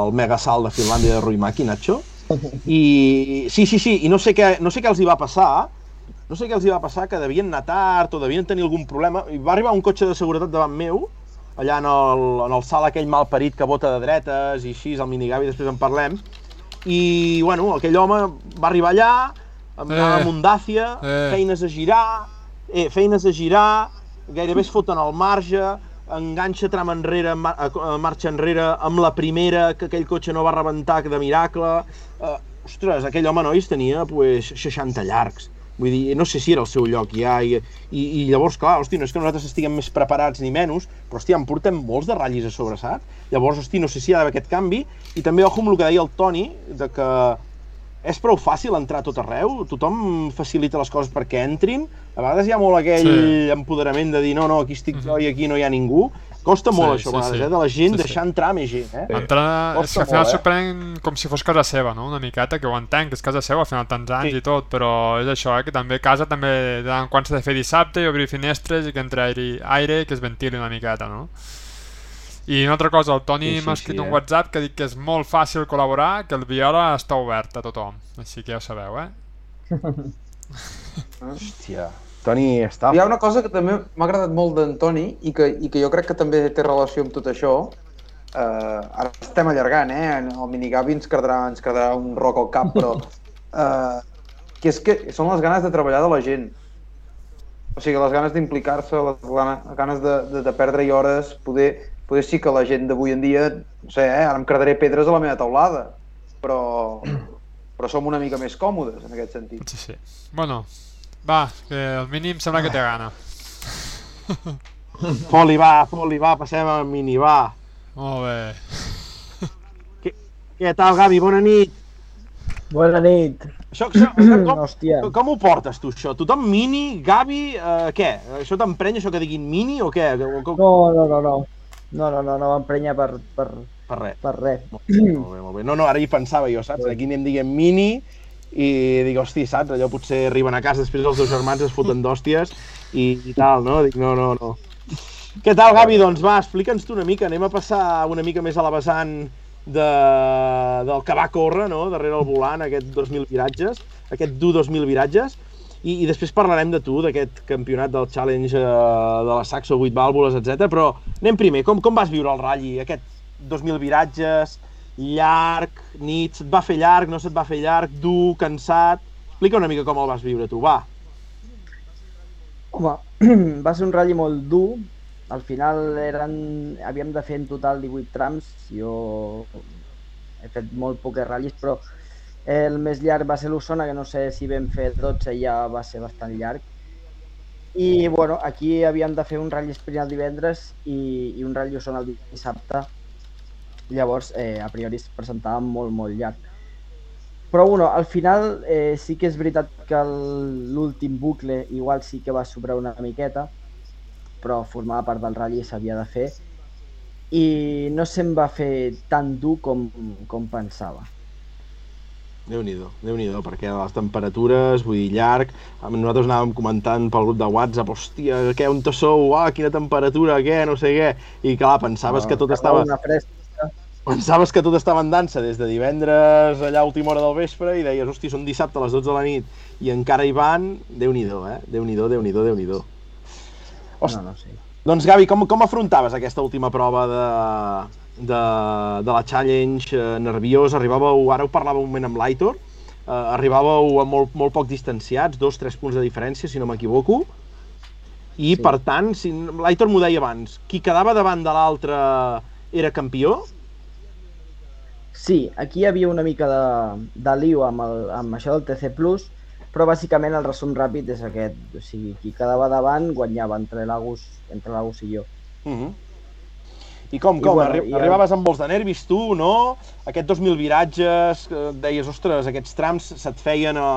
el mega salt de Finlàndia de Ruimaki, Nacho, i sí, sí, sí, i no sé què, no sé què els hi va passar, no sé què els hi va passar, que devien anar tard o devien tenir algun problema, i va arribar un cotxe de seguretat davant meu, allà en el, en el salt aquell mal parit que bota de dretes i així, el minigavi, després en parlem, i, bueno, aquell home va arribar allà, amb, Eh. eh. amb un Dacia, Eh. feines a girar, eh, feines a girar, gairebé es foten al marge, enganxa tram enrere, mar eh, marxa enrere amb la primera, que aquell cotxe no va rebentar de miracle. Uh, ostres, aquell home, nois, tenia pues, 60 llargs. Vull dir, no sé si era el seu lloc ja, i, i, i llavors, clar, hosti, no és que nosaltres estiguem més preparats ni menys, però, hòstia, en portem molts de ratllis a sobre, saps? Llavors, hosti, no sé si hi ha d'haver aquest canvi, i també, ojo amb el que deia el Toni, de que és prou fàcil entrar a tot arreu, tothom facilita les coses perquè entrin, a vegades hi ha molt aquell Sí. empoderament de dir no, no, aquí estic jo i aquí no hi ha ningú, costa molt Sí, això, sí, a vegades, sí. eh, de la gent Sí, sí. deixar entrar més gent, eh? Entrar, és que al final eh? prenen com si fos casa seva, no? Una miqueta, que ho entenc, que és casa seva, al final tants anys Sí. i tot, però és això, eh? que també casa també quant s'ha de fer dissabte i obrir finestres i que entri aire, aire que es ventili una miqueta, no? I una altra cosa, el Toni Sí, sí, m'ha escrit sí, un eh? WhatsApp que dic que és molt fàcil col·laborar, que el Viola està obert a tothom, així que ja ho sabeu, eh? Hòstia, Toni està... Hi ha una cosa que també m'ha agradat molt d'en Toni i que, i que jo crec que també té relació amb tot això. Uh, ara estem allargant, eh? El minigavi ens quedarà, ens quedarà un roc al cap, però... Uh, que és que són les ganes de treballar de la gent. O sigui, les ganes d'implicar-se, les ganes, ganes de, de, de perdre-hi hores, poder, poder sí que la gent d'avui en dia, no sé, eh, ara em quedaré pedres a la meva taulada, però, però som una mica més còmodes en aquest sentit. Sí, sí. Bueno, va, que el mínim sembla que té gana. Foli, va, foli, va, passem al mini, va. Molt bé. Què tal, Gavi? Bona nit. Bona nit. Això, això, com, Hòstia. com ho portes, tu, això? Tothom mini, Gavi, eh, què? Això t'emprenya, això que diguin mini, o què? Com... No, no, no, no. No, no, no, no m'emprenya per, per, Per res. per res. Molt bé, molt bé, molt bé. No, no, ara hi pensava jo, saps? Aquí anem dient mini i dic, hosti, saps? Allò potser arriben a casa, després els dos germans es foten d'hòsties i, i tal, no? Dic, no, no, no. Què tal, Gavi? Doncs va, explica'ns tu una mica. Anem a passar una mica més a la vessant de, del que va córrer, no?, darrere el volant, aquest 2.000 viratges, aquest dur 2.000 viratges, i, i després parlarem de tu, d'aquest campionat del Challenge eh, de la Saxo 8 vàlvules, etc. Però anem primer, com, com vas viure el ratll, aquest 2.000 viratges, llarg, nit, se't va fer llarg, no se't va fer llarg, dur, cansat... Explica una mica com el vas viure tu, va. Home, va ser un ratll molt dur. Al final eren, havíem de fer en total 18 trams. Jo he fet molt poques ratllis, però el més llarg va ser l'Osona, que no sé si vam fer 12, ja va ser bastant llarg. I bueno, aquí havíem de fer un ratll sprint el divendres i, i un ratll Osona el dissabte. Llavors, eh, a priori es presentava molt, molt llarg. Però bueno, al final eh, sí que és veritat que l'últim bucle igual sí que va sobrar una miqueta, però formava part del ratll i s'havia de fer. I no se'm va fer tan dur com, com pensava. Déu nhi déu perquè les temperatures, vull dir, llarg, nosaltres anàvem comentant pel grup de WhatsApp, hòstia, què, on te sou, ah, quina temperatura, què, no sé què, i clar, pensaves que tot estava, Una fresca. pensaves que tot estava en dansa des de divendres allà a última hora del vespre i deies, hosti, són dissabte a les 12 de la nit i encara hi van, Déu-n'hi-do, eh, Déu-n'hi-do, Déu-n'hi-do, Déu-n'hi-do. Hosti, No, no sé. Doncs Gavi, com, com afrontaves aquesta última prova de, de, de la Challenge eh, nerviós? Arribàveu, ara ho parlàveu un moment amb l'Aitor, eh, arribàveu a molt, molt poc distanciats, dos, tres punts de diferència, si no m'equivoco, i Sí. per tant, si, l'Aitor m'ho deia abans, qui quedava davant de l'altre era campió? Sí, aquí hi havia una mica de, de lío amb, el, amb això del TC+, però bàsicament el resum ràpid és aquest, o sigui, qui quedava davant guanyava entre l'Agus entre l'Agus i jo. Uh -huh. I com, I com? bueno, Arri i- Arribaves amb vols de nervis tu, no? Aquests 2.000 viratges, eh, deies, ostres, aquests trams se't feien a,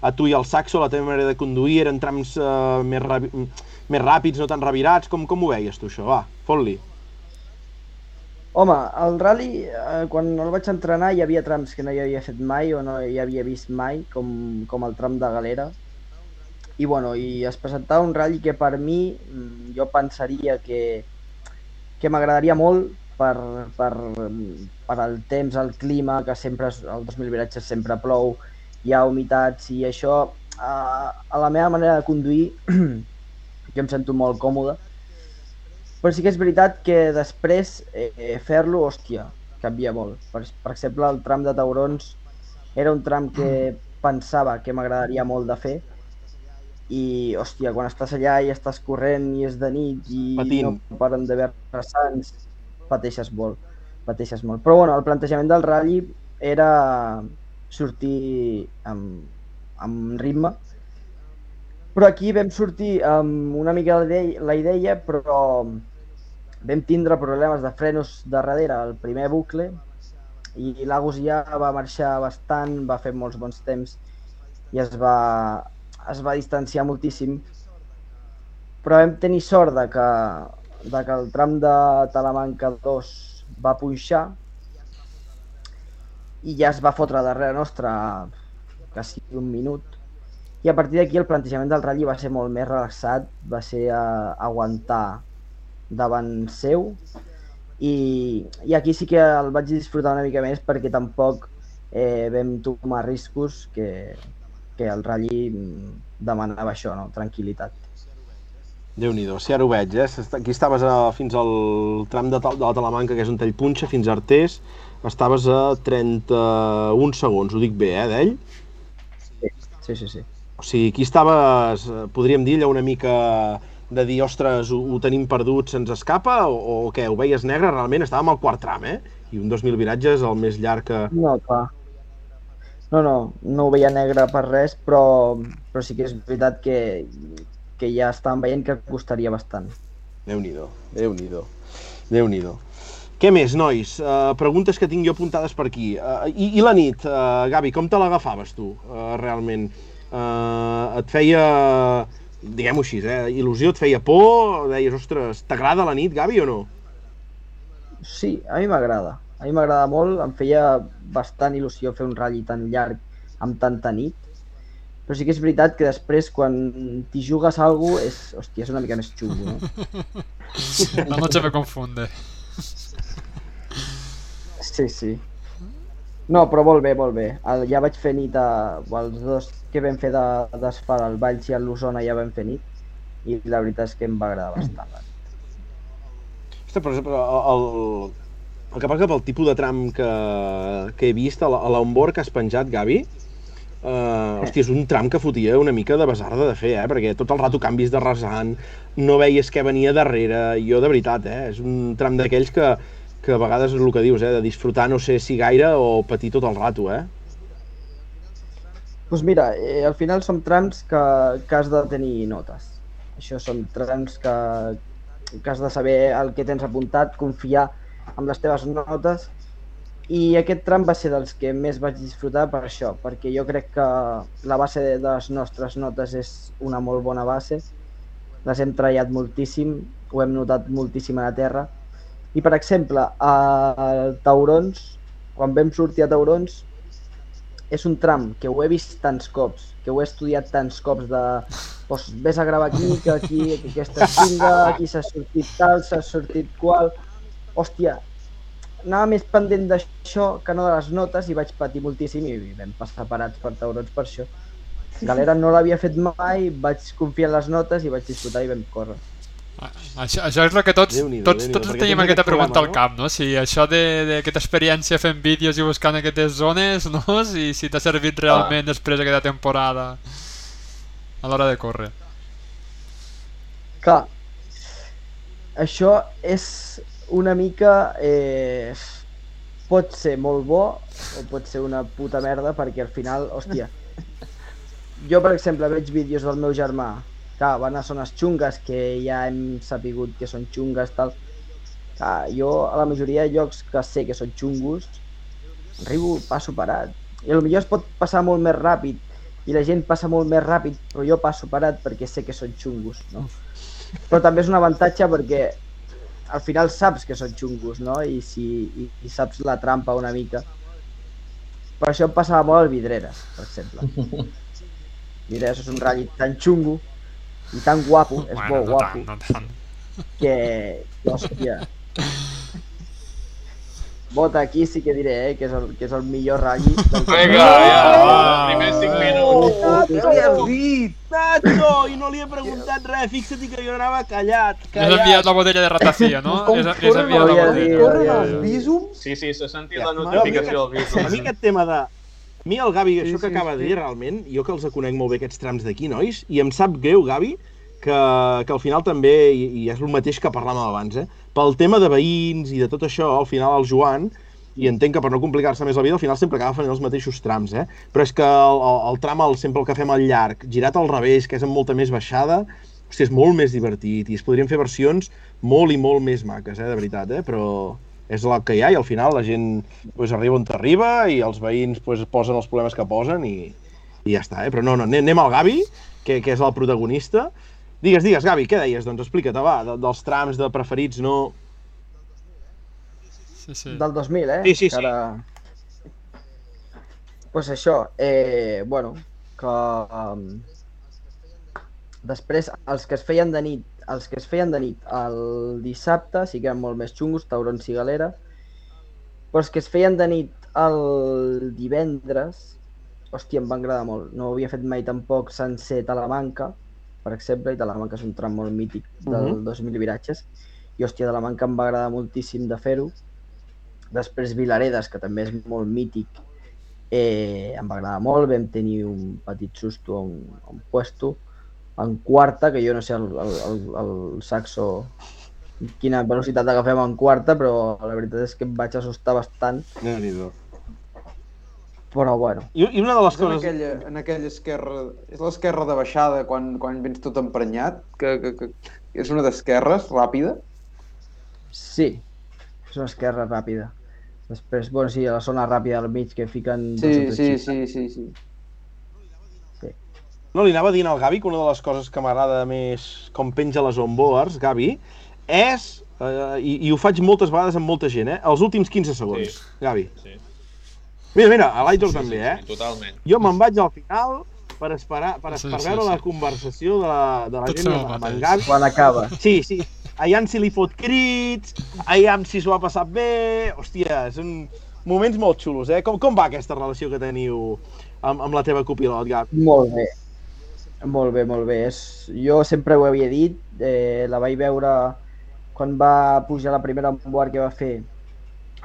a tu i al saxo, la teva manera de conduir, eren trams eh, més, rabi- més ràpids, no tan revirats, com, com ho veies tu això? Va, fot-li. Home, el rally, eh, quan el vaig entrenar hi havia trams que no hi havia fet mai o no hi havia vist mai, com, com el tram de Galera. I bueno, i es presentava un rally que per mi, mm, jo pensaria que, que m'agradaria molt per, per, per el temps, el clima, que sempre, el 2000 viratges sempre plou, hi ha humitats i això, a, a la meva manera de conduir, jo em sento molt còmode, però sí que és veritat que després eh, eh, fer-lo, hòstia, canvia molt. Per, per exemple, el tram de Taurons era un tram que pensava que m'agradaria molt de fer i, hòstia, quan estàs allà i estàs corrent i és de nit i Patint. no paren d'haver ressants, pateixes molt, pateixes molt. Però bueno, el plantejament del rally era sortir amb, amb ritme, però aquí vam sortir amb una mica la idea però vam tindre problemes de frenos de darrere al primer bucle i l'Agus ja va marxar bastant, va fer molts bons temps i es va, es va distanciar moltíssim. Però vam tenir sort de que, de que el tram de Talamanca 2 va punxar i ja es va fotre darrere nostra quasi un minut. I a partir d'aquí el plantejament del ratll va ser molt més relaxat, va ser a, aguantar davant seu i, i aquí sí que el vaig disfrutar una mica més perquè tampoc eh, vam tomar riscos que, que el ratll mm, demanava això, no? tranquil·litat. Déu-n'hi-do, si ara ho veig, eh? Aquí estaves a, fins al tram de, de la Talamanca, que és un tall punxa, fins a Artés, estaves a 31 segons, ho dic bé, eh, d'ell? Sí, sí, sí. O sigui, aquí estaves, eh, podríem dir, allò una mica de dir, ostres, ho, ho tenim perdut, se'ns escapa, o, o què, ho veies negre? Realment estàvem al quart tram, eh? I un 2.000 viratges, el més llarg que... No, clar. No, no, no ho veia negre per res, però, però sí que és veritat que, que ja estàvem veient que costaria bastant. Déu-n'hi-do, Déu-n'hi-do, Déu-n'hi-do. Què més, nois? Uh, preguntes que tinc jo apuntades per aquí. Uh, i, I la nit, uh, Gavi, com te l'agafaves tu, uh, realment? Uh, et feia, diguem-ho així, eh, il·lusió, et feia por? Deies, ostres, t'agrada la nit, Gavi, o no? Sí, a mi m'agrada. A mi m'agrada molt, em feia bastant il·lusió fer un ratll tan llarg amb tanta nit. Però sí que és veritat que després, quan t'hi jugues a algú, és, hòstia, és una mica més xungo, no? La noche me confunde. Sí, sí. No, però molt bé, molt bé. El, ja vaig fer nit a... Els dos que vam fer de- d'asfalt, el Valls i el Lusona, ja vam fer nit. I la veritat és que em va agradar bastant. la nit. Ostres, per exemple, el, el que passa pel tipus de tram que, que he vist a l'onboard que has penjat, Gavi, Uh, hòstia, és un tram que fotia una mica de besarda de fer, eh? perquè tot el rato canvis de rasant, no veies què venia darrere, jo de veritat, eh? és un tram d'aquells que, que a vegades és el que dius, eh? de disfrutar no sé si gaire o patir tot el rato, eh? Doncs mira, eh, al final són trams que, que has de tenir notes. Això són trams que, que has de saber el que tens apuntat, confiar amb les teves notes i aquest tram va ser dels que més vaig disfrutar per això, perquè jo crec que la base de les nostres notes és una molt bona base, les hem treballat moltíssim, ho hem notat moltíssim a la terra, i per exemple, a Taurons, quan vam sortir a Taurons, és un tram que ho he vist tants cops, que ho he estudiat tants cops de pues, vés a gravar aquí, que aquí, que aquesta xinga, aquí s'ha sortit tal, s'ha sortit qual... Hòstia, anava més pendent d'això que no de les notes i vaig patir moltíssim i vam passar parats per taurons per això. Galera no l'havia fet mai, vaig confiar en les notes i vaig disfrutar i vam córrer. Això, això és el que tots, tots, tots tenim aquesta aquest pregunta al cap, no? Si això de- d'aquesta experiència fent vídeos i buscant aquestes zones, no? Si, si t'ha servit realment després aquesta temporada a l'hora de córrer. Clar, això és una mica... Eh, pot ser molt bo o pot ser una puta merda perquè al final, hòstia, jo, per exemple, veig vídeos del meu germà que van a zones xungues, que ja hem sapigut que són xungues, tal. Clar, jo, a la majoria de llocs que sé que són xungos, arribo, passo parat. I potser es pot passar molt més ràpid, i la gent passa molt més ràpid, però jo passo parat perquè sé que són xungos, no? Però també és un avantatge perquè al final saps que són xungos, no? I, si, i, i saps la trampa una mica. Per això em passava molt al Vidreres, per exemple. Vidreres és un ratll tan xungo i tan guapo, és Bueno, molt no guapo, tant, no tant. que, que, hòstia, Vota aquí sí que diré, eh, que és el, que és el millor ratlli del Vinga, ja, Ah. primers 5 Oh, minuts. Nacho, li has dit! Nacho! I no li he preguntat res, fixa't que jo anava callat, Has callat. enviat la botella de ratafia, no? Com Has, has corren enviat la botella. Corren els bísums? Sí, sí, s'ha sentit Ja. la notificació del A mi aquest tema de... A mi el Gavi, Sí, això que sí, acaba sí. de dir, realment, jo que els conec molt bé aquests trams d'aquí, nois, i em sap greu, Gavi, que, que al final també, i, i és el mateix que parlàvem abans, eh? pel tema de veïns i de tot això, al final el Joan, i entenc que per no complicar-se més la vida, al final sempre acaba fent els mateixos trams, eh? Però és que el, el, el tram, el, sempre el que fem al llarg, girat al revés, que és amb molta més baixada, hòstia, és molt més divertit i es podrien fer versions molt i molt més maques, eh? De veritat, eh? Però és el que hi ha i al final la gent pues, arriba on arriba i els veïns pues, posen els problemes que posen i, i ja està, eh? Però no, no, anem al Gavi, que, que és el protagonista. Digues, digues, Gavi, què deies? Doncs explica't, va, de, dels trams de preferits, no... Sí, sí. del 2000, eh? Sí, sí, sí. Encara... Pues això, eh, bueno, que um, després els que es feien de nit, els que es feien de nit el dissabte sí que eren molt més xungos, taurons i galera, però els que es feien de nit el divendres, hòstia, em va agradar molt. No havia fet mai tampoc sencer Talamanca, per exemple, i Talamanca és un tram molt mític del Mhm. 2000 viratges, i hòstia, Talamanca em va agradar moltíssim de fer-ho. Després Vilaredes, que també és molt mític, eh, em va agradar molt, vam tenir un petit susto a un, a un puesto, en quarta, que jo no sé el, el, el, el saxo quina velocitat agafem en quarta, però la veritat és que em vaig assustar bastant, déu nhi però bueno, I, I una de les És en coses... aquella, en aquella esquerra... És l'esquerra de baixada quan, quan vens tot emprenyat? Que, que, que és una d'esquerres, ràpida? sí, és una esquerra ràpida. Després, bueno, sí, a la zona ràpida al mig que fiquen... Sí, sí, xics. sí, sí, sí. No, li anava dient al Gavi que una de les coses que m'agrada més com penja les onboards, Gavi, és, eh, i, i ho faig moltes vegades amb molta gent, eh, els últims 15 segons, Sí. Gavi. Sí. Mira, mira, a l'Aitor Sí, també, sí, eh? sí, totalment. Jo me'n vaig al final per esperar, per Sí, esperar sí, veure sí. la conversació de la, de la Tot gent amb, en Gavi. Quan acaba. Sí, sí. Aviam si li fot crits, aviam si s'ho ha passat bé... Hòstia, són moments molt xulos, eh? Com, com va aquesta relació que teniu amb, amb la teva copilot, Gavi? Molt bé. Molt bé, molt bé. És... Jo sempre ho havia dit, eh, la vaig veure quan va pujar la primera onboard que va fer.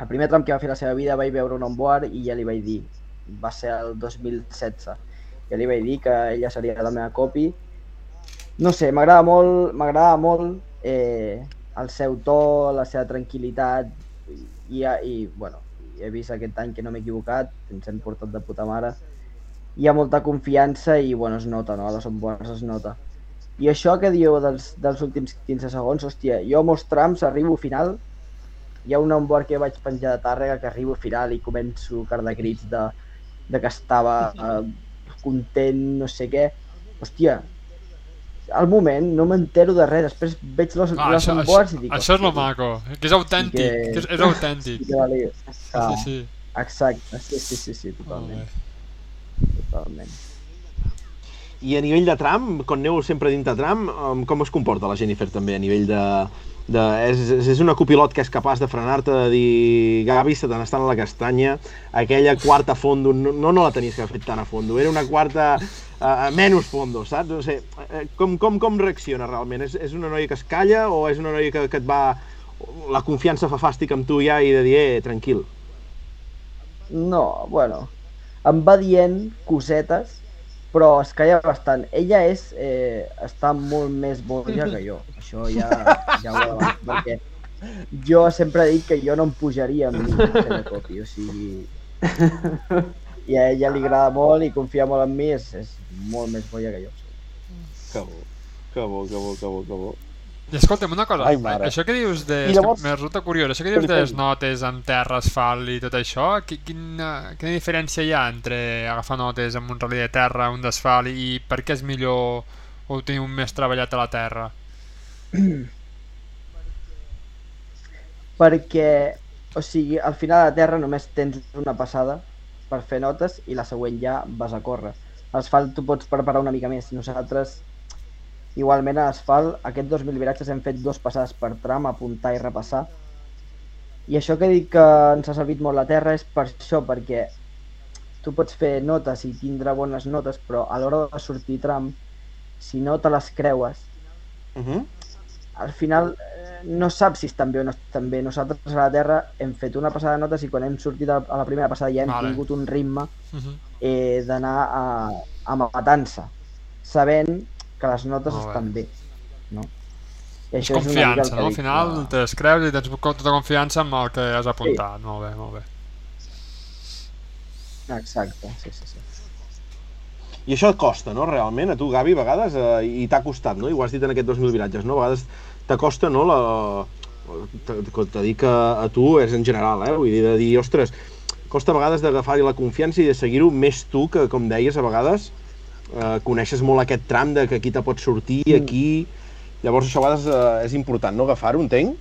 El primer tram que va fer la seva vida vaig veure un onboard i ja li vaig dir, va ser el 2016. Ja li vaig dir que ella seria la meva copi. No sé, m'agrada molt, m'agrada molt eh, el seu to, la seva tranquil·litat i, i, bueno, he vist aquest any que no m'he equivocat, ens hem portat de puta mare hi ha molta confiança i bueno, es nota, no? Les onboards es nota. I això que dieu dels, dels últims 15 segons, hòstia, jo a molts trams arribo al final, hi ha un onboard que vaig penjar de Tàrrega que arribo al final i començo a cardar crits de, de que estava eh, content, no sé què. Hòstia, al moment no m'entero de res, després veig les, Ah, les això, això, onboards i dic... això és lo "Hòstia, maco, que és autèntic, que- que és, és autèntic. sí que valia". Ah, Sí, sí. Exacte, sí, sí, sí, sí, totalment, totalment. I a nivell de tram, quan aneu sempre dintre tram, com es comporta la Jennifer també a nivell de... de és, és- una copilot que és capaç de frenar-te, de dir Gavi, se te n'està a la castanya, aquella quarta fondo, no, no, la tenies que haver fet tan a fondo, era una quarta uh, menys fondo, saps? No sé, eh, com, com, com reacciona realment? És, és una noia que es calla o és una noia que, que et va... La confiança fa fàstic amb tu ja i de dir, eh, tranquil. No, bueno, em va dient cosetes, però es calla bastant. Ella és, eh, està molt més boja que jo, això ja, ja ho davant, perquè jo sempre he dit que jo no em pujaria amb mi de copi, o sigui... i a ella li agrada molt i confia molt en mi, és, és molt més boia que jo. Que bo, que bo, que bo, que bo, que bo. I escolta'm, una cosa, Ai, mare. això que dius de... I llavors- Me resulta curiós, això que dius de les notes en terra, asfalt i tot això, qui- quina, quina diferència hi ha entre agafar notes amb un rally de terra, un d'asfalt, i per què és millor o teniu més treballat a la terra? Perquè, o sigui, al final a terra només tens una passada per fer notes i la següent ja vas a córrer. A l'asfalt tu pots preparar una mica més. Nosaltres, igualment a l'asfalt, aquests 2.000 viratges hem fet dues passades per tram, apuntar i repassar. I això que dic que ens ha servit molt la terra és per això, perquè tu pots fer notes i tindre bones notes, però a l'hora de sortir tram, si no te les creues, Uh -huh. Al final eh, no saps si estan bé o no estan bé. Nosaltres a la Terra hem fet una passada de notes i quan hem sortit a la primera passada ja hem Vale. tingut un ritme Uh -huh. eh, d'anar a, a matant-se, sabent que les notes Molt bé. estan bé. No? I És això és una confiança, que no? Al final que- te les creus i tens tota confiança amb el que has apuntat. Molt bé, molt bé. Exacte, sí, sí, sí. I això et costa, no, realment? A tu, Gavi, a vegades, eh, i t'ha costat, no? I ho has dit en aquests 2.000 viratges, no? A vegades t'acosta, no, la... Te dic que a tu és en general, eh? Vull dir, de dir, ostres, costa a vegades d'agafar-hi la confiança i de seguir-ho més tu, que, com deies, a vegades eh, coneixes molt aquest tram de que aquí te pot sortir, Mm. aquí... Llavors això a vegades eh, és important, no, agafar-ho, entenc?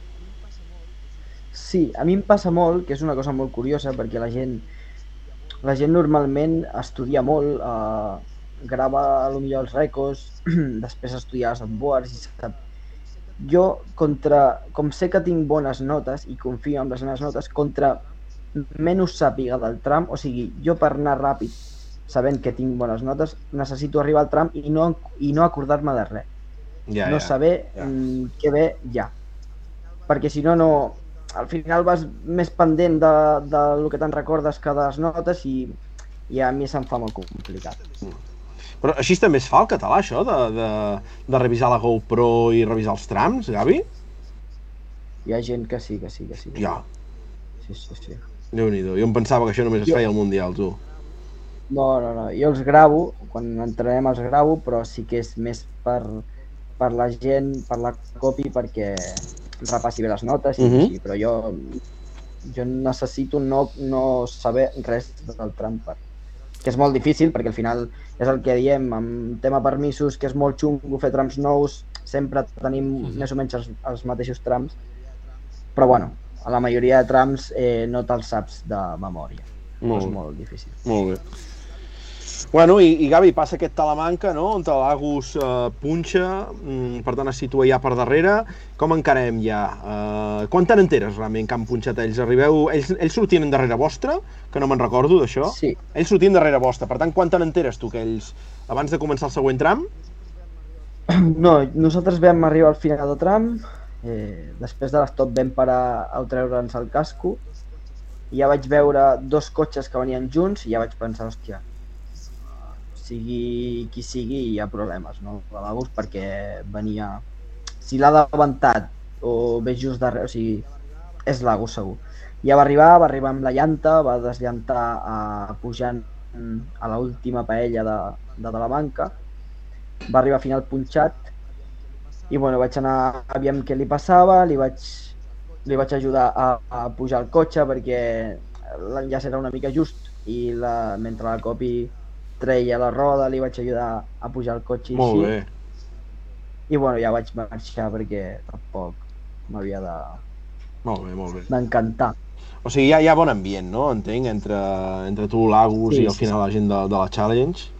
Sí, a mi em passa molt, que és una cosa molt curiosa, perquè la gent, la gent normalment estudia molt, eh, grava potser els rècords, després estudia les onboards i sap... Jo, contra, com sé que tinc bones notes i confio en les meves notes, contra menys sàpiga del tram, o sigui, jo per anar ràpid, sabent que tinc bones notes, necessito arribar al tram i no, i no acordar-me de res Ja, no ja. saber ja. mm, què ve ja. Perquè si no, no... Al final vas més pendent de, de lo que te'n recordes que de les notes i, i a mi se'm fa molt complicat. Però així també es fa el català, això, de, de, de revisar la GoPro i revisar els trams, Gavi? Hi ha gent que sí, que sí, que sí. Ja, Sí, sí, sí. déu-n'hi-do. Jo em pensava que això només es Jo- feia al Mundial, tu. No, no, no. Jo els gravo, quan entrenem els gravo, però sí que és més per, per la gent, per la copy, perquè repassi bé les notes, i Mhm. així, però jo, jo necessito no, no saber res del tram per, que és molt difícil perquè al final és el que diem amb tema permisos que és molt xungo fer trams nous sempre tenim Mhm. més o menys els, els mateixos trams però bueno, a la majoria de trams eh, no te'ls saps de memòria Molt és bé. molt difícil Molt bé. Bueno, i, i Gavi, passa aquest Talamanca, no?, on l'Agus eh, punxa, mm, per tant es situa ja per darrere. Com encarem ja? Eh, quan te n'enteres realment que han punxat ells? Arribeu... Ells, ells sortien darrere vostre, que no me'n recordo d'això. sí, Ells sortien darrere vostre, per tant, quan te n'enteres tu que ells, abans de començar el següent tram, No, nosaltres vam arribar al final de tram, eh, després de l'estop vam parar a treure'ns el casco i ja vaig veure dos cotxes que venien junts i ja vaig pensar, hòstia, sigui qui sigui hi ha problemes, no? L'Agus perquè venia... Si l'ha davantat o ve just darrere, o sigui, és l'Agus segur. Ja va arribar, va arribar amb la llanta, va desllantar a, pujant a l'última paella de, de Talamanca, va arribar a final punxat i bueno, vaig anar aviam què li passava, li vaig, li vaig ajudar a, a pujar el cotxe perquè l'enllaç era una mica just i la, mentre la copi treia la roda li vaig ajudar a pujar el cotxe i molt així bé. i bueno, ja vaig marxar perquè tampoc m'havia de- Molt bé, molt bé. d'encantar. O sigui, hi ha, hi ha bon ambient, no? Entenc, entre, entre tu, l'Agus Sí, i al sí, final la gent de, de la Challenge.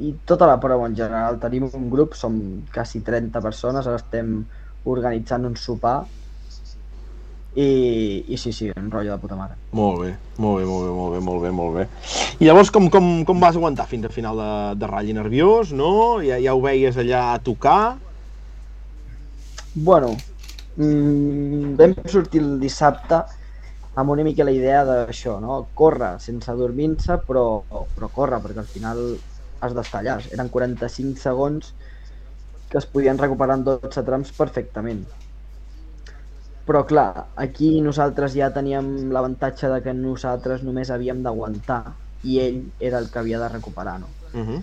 I tota la prova en general, tenim un grup, som quasi 30 persones, ara estem organitzant un sopar i, i sí, sí, un rotllo de puta mare. Molt bé, molt bé, molt bé, molt bé, molt bé, molt bé. I llavors com, com, com vas aguantar fins al final de, de ratll nerviós, no? Ja, ja ho veies allà a tocar? Bueno, mm, vam sortir el dissabte amb una mica la idea d'això, no? Córrer sense dormir-se, però, però córrer, perquè al final has d'estar allà. Eren 45 segons que es podien recuperar en 12 trams perfectament. Però clar, aquí nosaltres ja teníem l'avantatge de que nosaltres només havíem d'aguantar i ell era el que havia de recuperar, no? Uh -huh.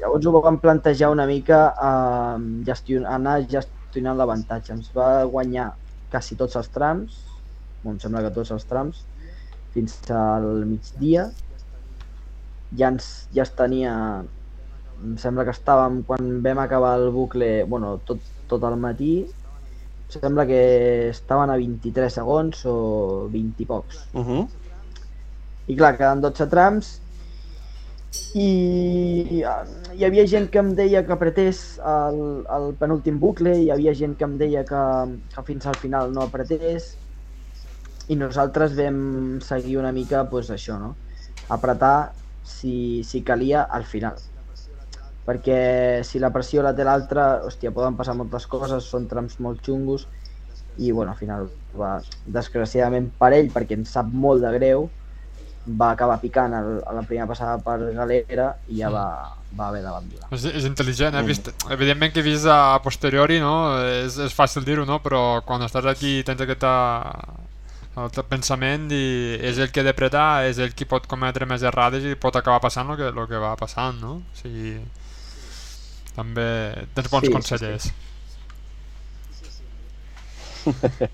Llavors ho vam plantejar una mica eh, gestion anar gestionant l'avantatge. Ens va guanyar quasi tots els trams, em sembla que tots els trams, fins al migdia. Ja ens, ja es tenia... Em sembla que estàvem, quan vam acabar el bucle, bueno, tot, tot el matí, sembla que estaven a 23 segons o 20 i pocs. Uh -huh. I clar, queden 12 trams i hi havia gent que em deia que apretés el, el penúltim bucle, hi havia gent que em deia que, que fins al final no apretés i nosaltres vam seguir una mica pues, això, no? apretar si, si calia al final perquè si la pressió la té l'altra, hòstia, poden passar moltes coses, són trams molt xungos i bueno, al final va, desgraciadament per ell, perquè ens sap molt de greu, va acabar picant el, a la primera passada per Galera i ja va, va haver d'abandonar. És, és intel·ligent, eh? Vist, evidentment que vist a posteriori, no? És, és fàcil dir-ho, no? Però quan estàs aquí tens aquest el pensament i és el que ha d'apretar, és el qui pot cometre més errades i pot acabar passant el que, el que va passant, no? O sigui, també tens bons Sí, sí, consellers. sí.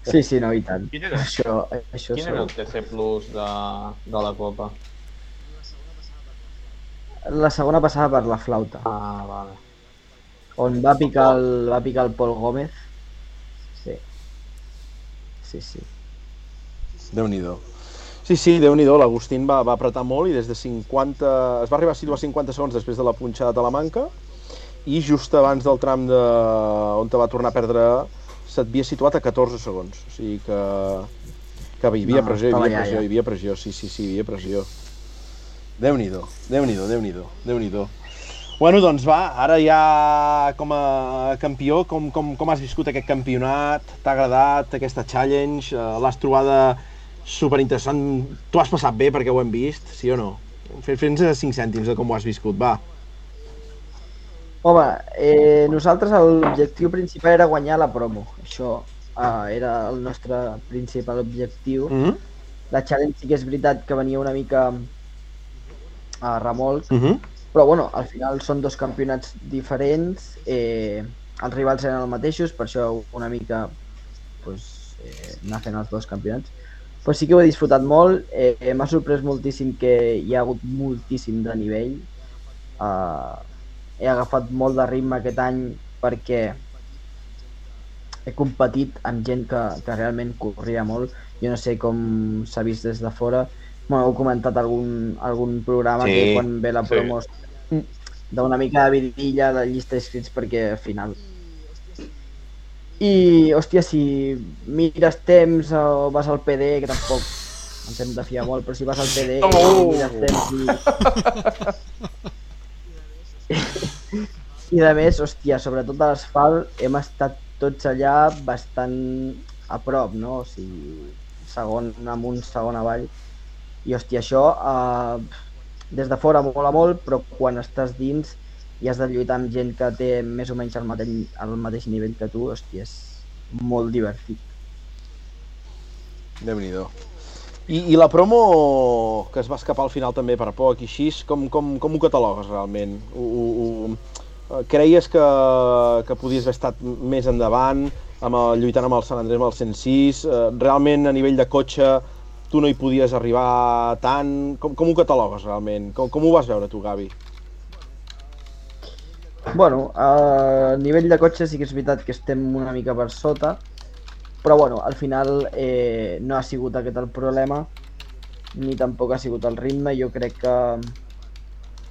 Sí, sí, no, i tant. Quin era, Això, això quin era el. TC Plus de, de la Copa? La segona passada per la flauta, Ah, vale. on va picar el, va picar el Pol Gómez. Sí. Sí, sí. Déu-n'hi-do. Sí, sí, déu nhi l'Agustín va, va apretar molt i des de 50... Es va arribar a situar 50 segons després de la punxada de Talamanca i just abans del tram de... on te va tornar a perdre s'havia situat a 14 segons. O sigui que, que hi havia No, pressió, hi havia pressió, ja. hi havia pressió, sí, sí, sí, hi havia pressió. Déu-n'hi-do, Déu-n'hi-do, Déu-n'hi-do, Déu-n'hi-do. Bueno, doncs va, ara ja com a campió, com, com, com has viscut aquest campionat? T'ha agradat aquesta challenge? Eh, L'has trobada superinteressant? Tu has passat bé perquè ho hem vist, sí o no? Fe- Fes-nos 5 cèntims de com ho has viscut, va. Home, eh, nosaltres l'objectiu principal era guanyar la promo. Això eh, era el nostre principal objectiu. Mm -hmm. La challenge sí que és veritat que venia una mica a remolc, Mm -hmm. però bueno, al final són dos campionats diferents, eh, els rivals eren els mateixos, per això una mica pues, eh, anar fent els dos campionats. Però sí que ho he disfrutat molt, eh, m'ha sorprès moltíssim que hi ha hagut moltíssim de nivell. Eh, he agafat molt de ritme aquest any perquè he competit amb gent que, que realment corria molt. Jo no sé com s'ha vist des de fora. Bueno, heu comentat algun, algun programa Sí, que quan ve la sí. promo d'una mica de vidilla la llista d'inscrits perquè al final i, hòstia, si mires temps o vas al PD, que tampoc ens hem de fiar molt, però si vas al PD Oh! i mires temps i... I de més, hòstia, sobretot a l'asfalt hem estat tots allà bastant a prop, no? O sigui, segon amunt, segon avall. I hòstia, això eh, des de fora mola molt, però quan estàs dins i has de lluitar amb gent que té més o menys el mateix, el mateix nivell que tu, hòstia, és molt divertit. déu nhi I, I la promo que es va escapar al final també per poc i així, com, com, com ho catalogues realment? Ho, ho, ho, creies que, que podies haver estat més endavant, amb el, lluitant amb el Sant Andrés amb el 106? Eh, realment, a nivell de cotxe, tu no hi podies arribar tant? Com, com ho catalogues realment? Com, com ho vas veure tu, Gavi? Bueno, a nivell de cotxe sí que és veritat que estem una mica per sota, però bueno, al final eh, no ha sigut aquest el problema, ni tampoc ha sigut el ritme. Jo crec que,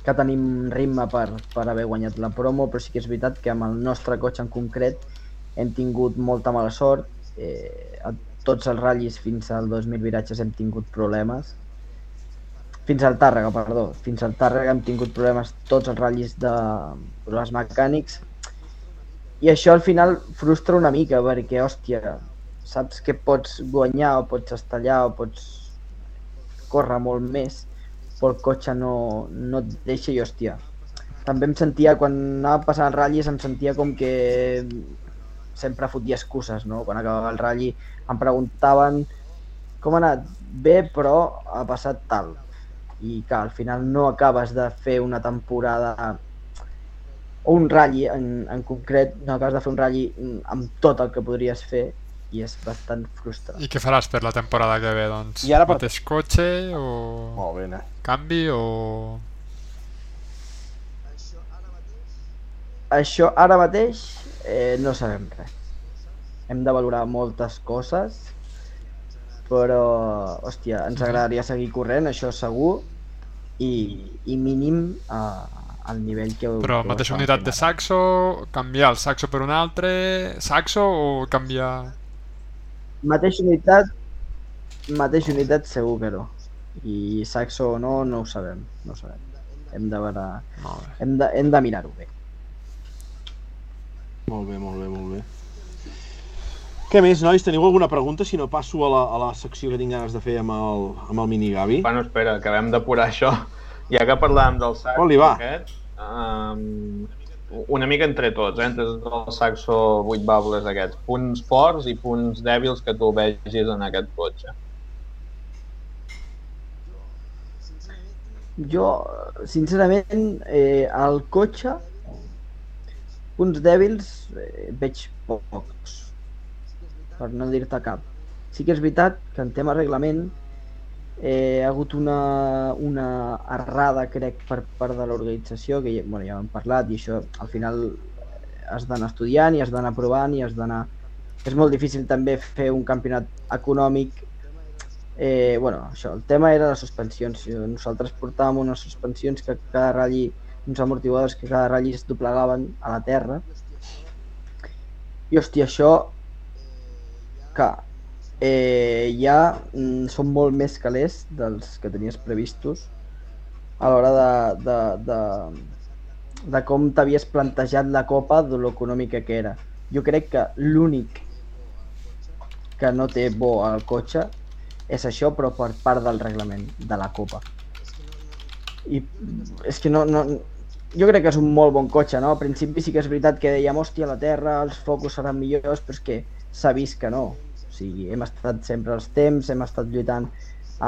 que tenim ritme per, per haver guanyat la promo, però sí que és veritat que amb el nostre cotxe en concret hem tingut molta mala sort. Eh, a tots els ratllis fins al 2.000 viratges hem tingut problemes. Fins al Tàrrega, perdó. Fins al Tàrrega hem tingut problemes tots els ratllis de problemes mecànics. I això al final frustra una mica, perquè, hòstia, saps que pots guanyar o pots estar allà o pots córrer molt més, però el cotxe no, no et deixa i, hòstia, també em sentia, quan anava passant ratllis, em sentia com que sempre fotia excuses, no? Quan acabava el ratll em preguntaven com ha anat? Bé, però ha passat tal. I que al final no acabes de fer una temporada o un ratll en, en concret, no acabes de fer un ratll amb tot el que podries fer i és bastant frustrant. I què faràs per la temporada que ve, doncs? I ara per- Mateix cotxe o Molt bé, eh? canvi o... Això ara mateix eh, no sabem res. Hem de valorar moltes coses, però, hòstia, ens agradaria seguir corrent, això segur, i, i mínim eh, al nivell que... Però que mateixa unitat de saxo, canviar el saxo per un altre saxo o canviar... Mateixa unitat, mateixa unitat segur que no. I saxo o no, no ho sabem, no ho sabem. Hem de, veure, hem de, hem de mirar-ho bé. Molt bé, molt bé, molt bé. Què més, nois? Teniu alguna pregunta? Si no, passo a la, a la secció que tinc ganes de fer amb el, amb el mini Gavi. Bueno, espera, acabem d'apurar això. Ja que parlàvem del saxo On li va? aquest, um, una mica entre tots, eh? entre el saxo 8 baules aquests. Punts forts i punts dèbils que tu vegis en aquest cotxe. Jo, sincerament, eh, al cotxe, punts dèbils eh, veig pocs, per no dir-te cap. Sí que és veritat que en tema reglament eh, ha hagut una, una errada, crec, per part de l'organització, que bueno, ja hem parlat, i això al final has d'anar estudiant i has d'anar provant i has d'anar... És molt difícil també fer un campionat econòmic Eh, bueno, això, el tema era les suspensions. Eh, Nosaltres portàvem unes suspensions que cada ratlli, uns amortiguadors que cada ratlli es doblegaven a la terra. I hòstia, això que eh, ja mm, són molt més calés dels que tenies previstos a l'hora de, de, de, de com t'havies plantejat la copa de lo econòmica que era. Jo crec que l'únic que no té bo al cotxe és això, però per part del reglament de la Copa. I és que no, no... Jo crec que és un molt bon cotxe, no? Al principi sí que és veritat que dèiem, hòstia, la Terra, els focus seran millors, però és que s'ha vist que no. Sigui, hem estat sempre als temps, hem estat lluitant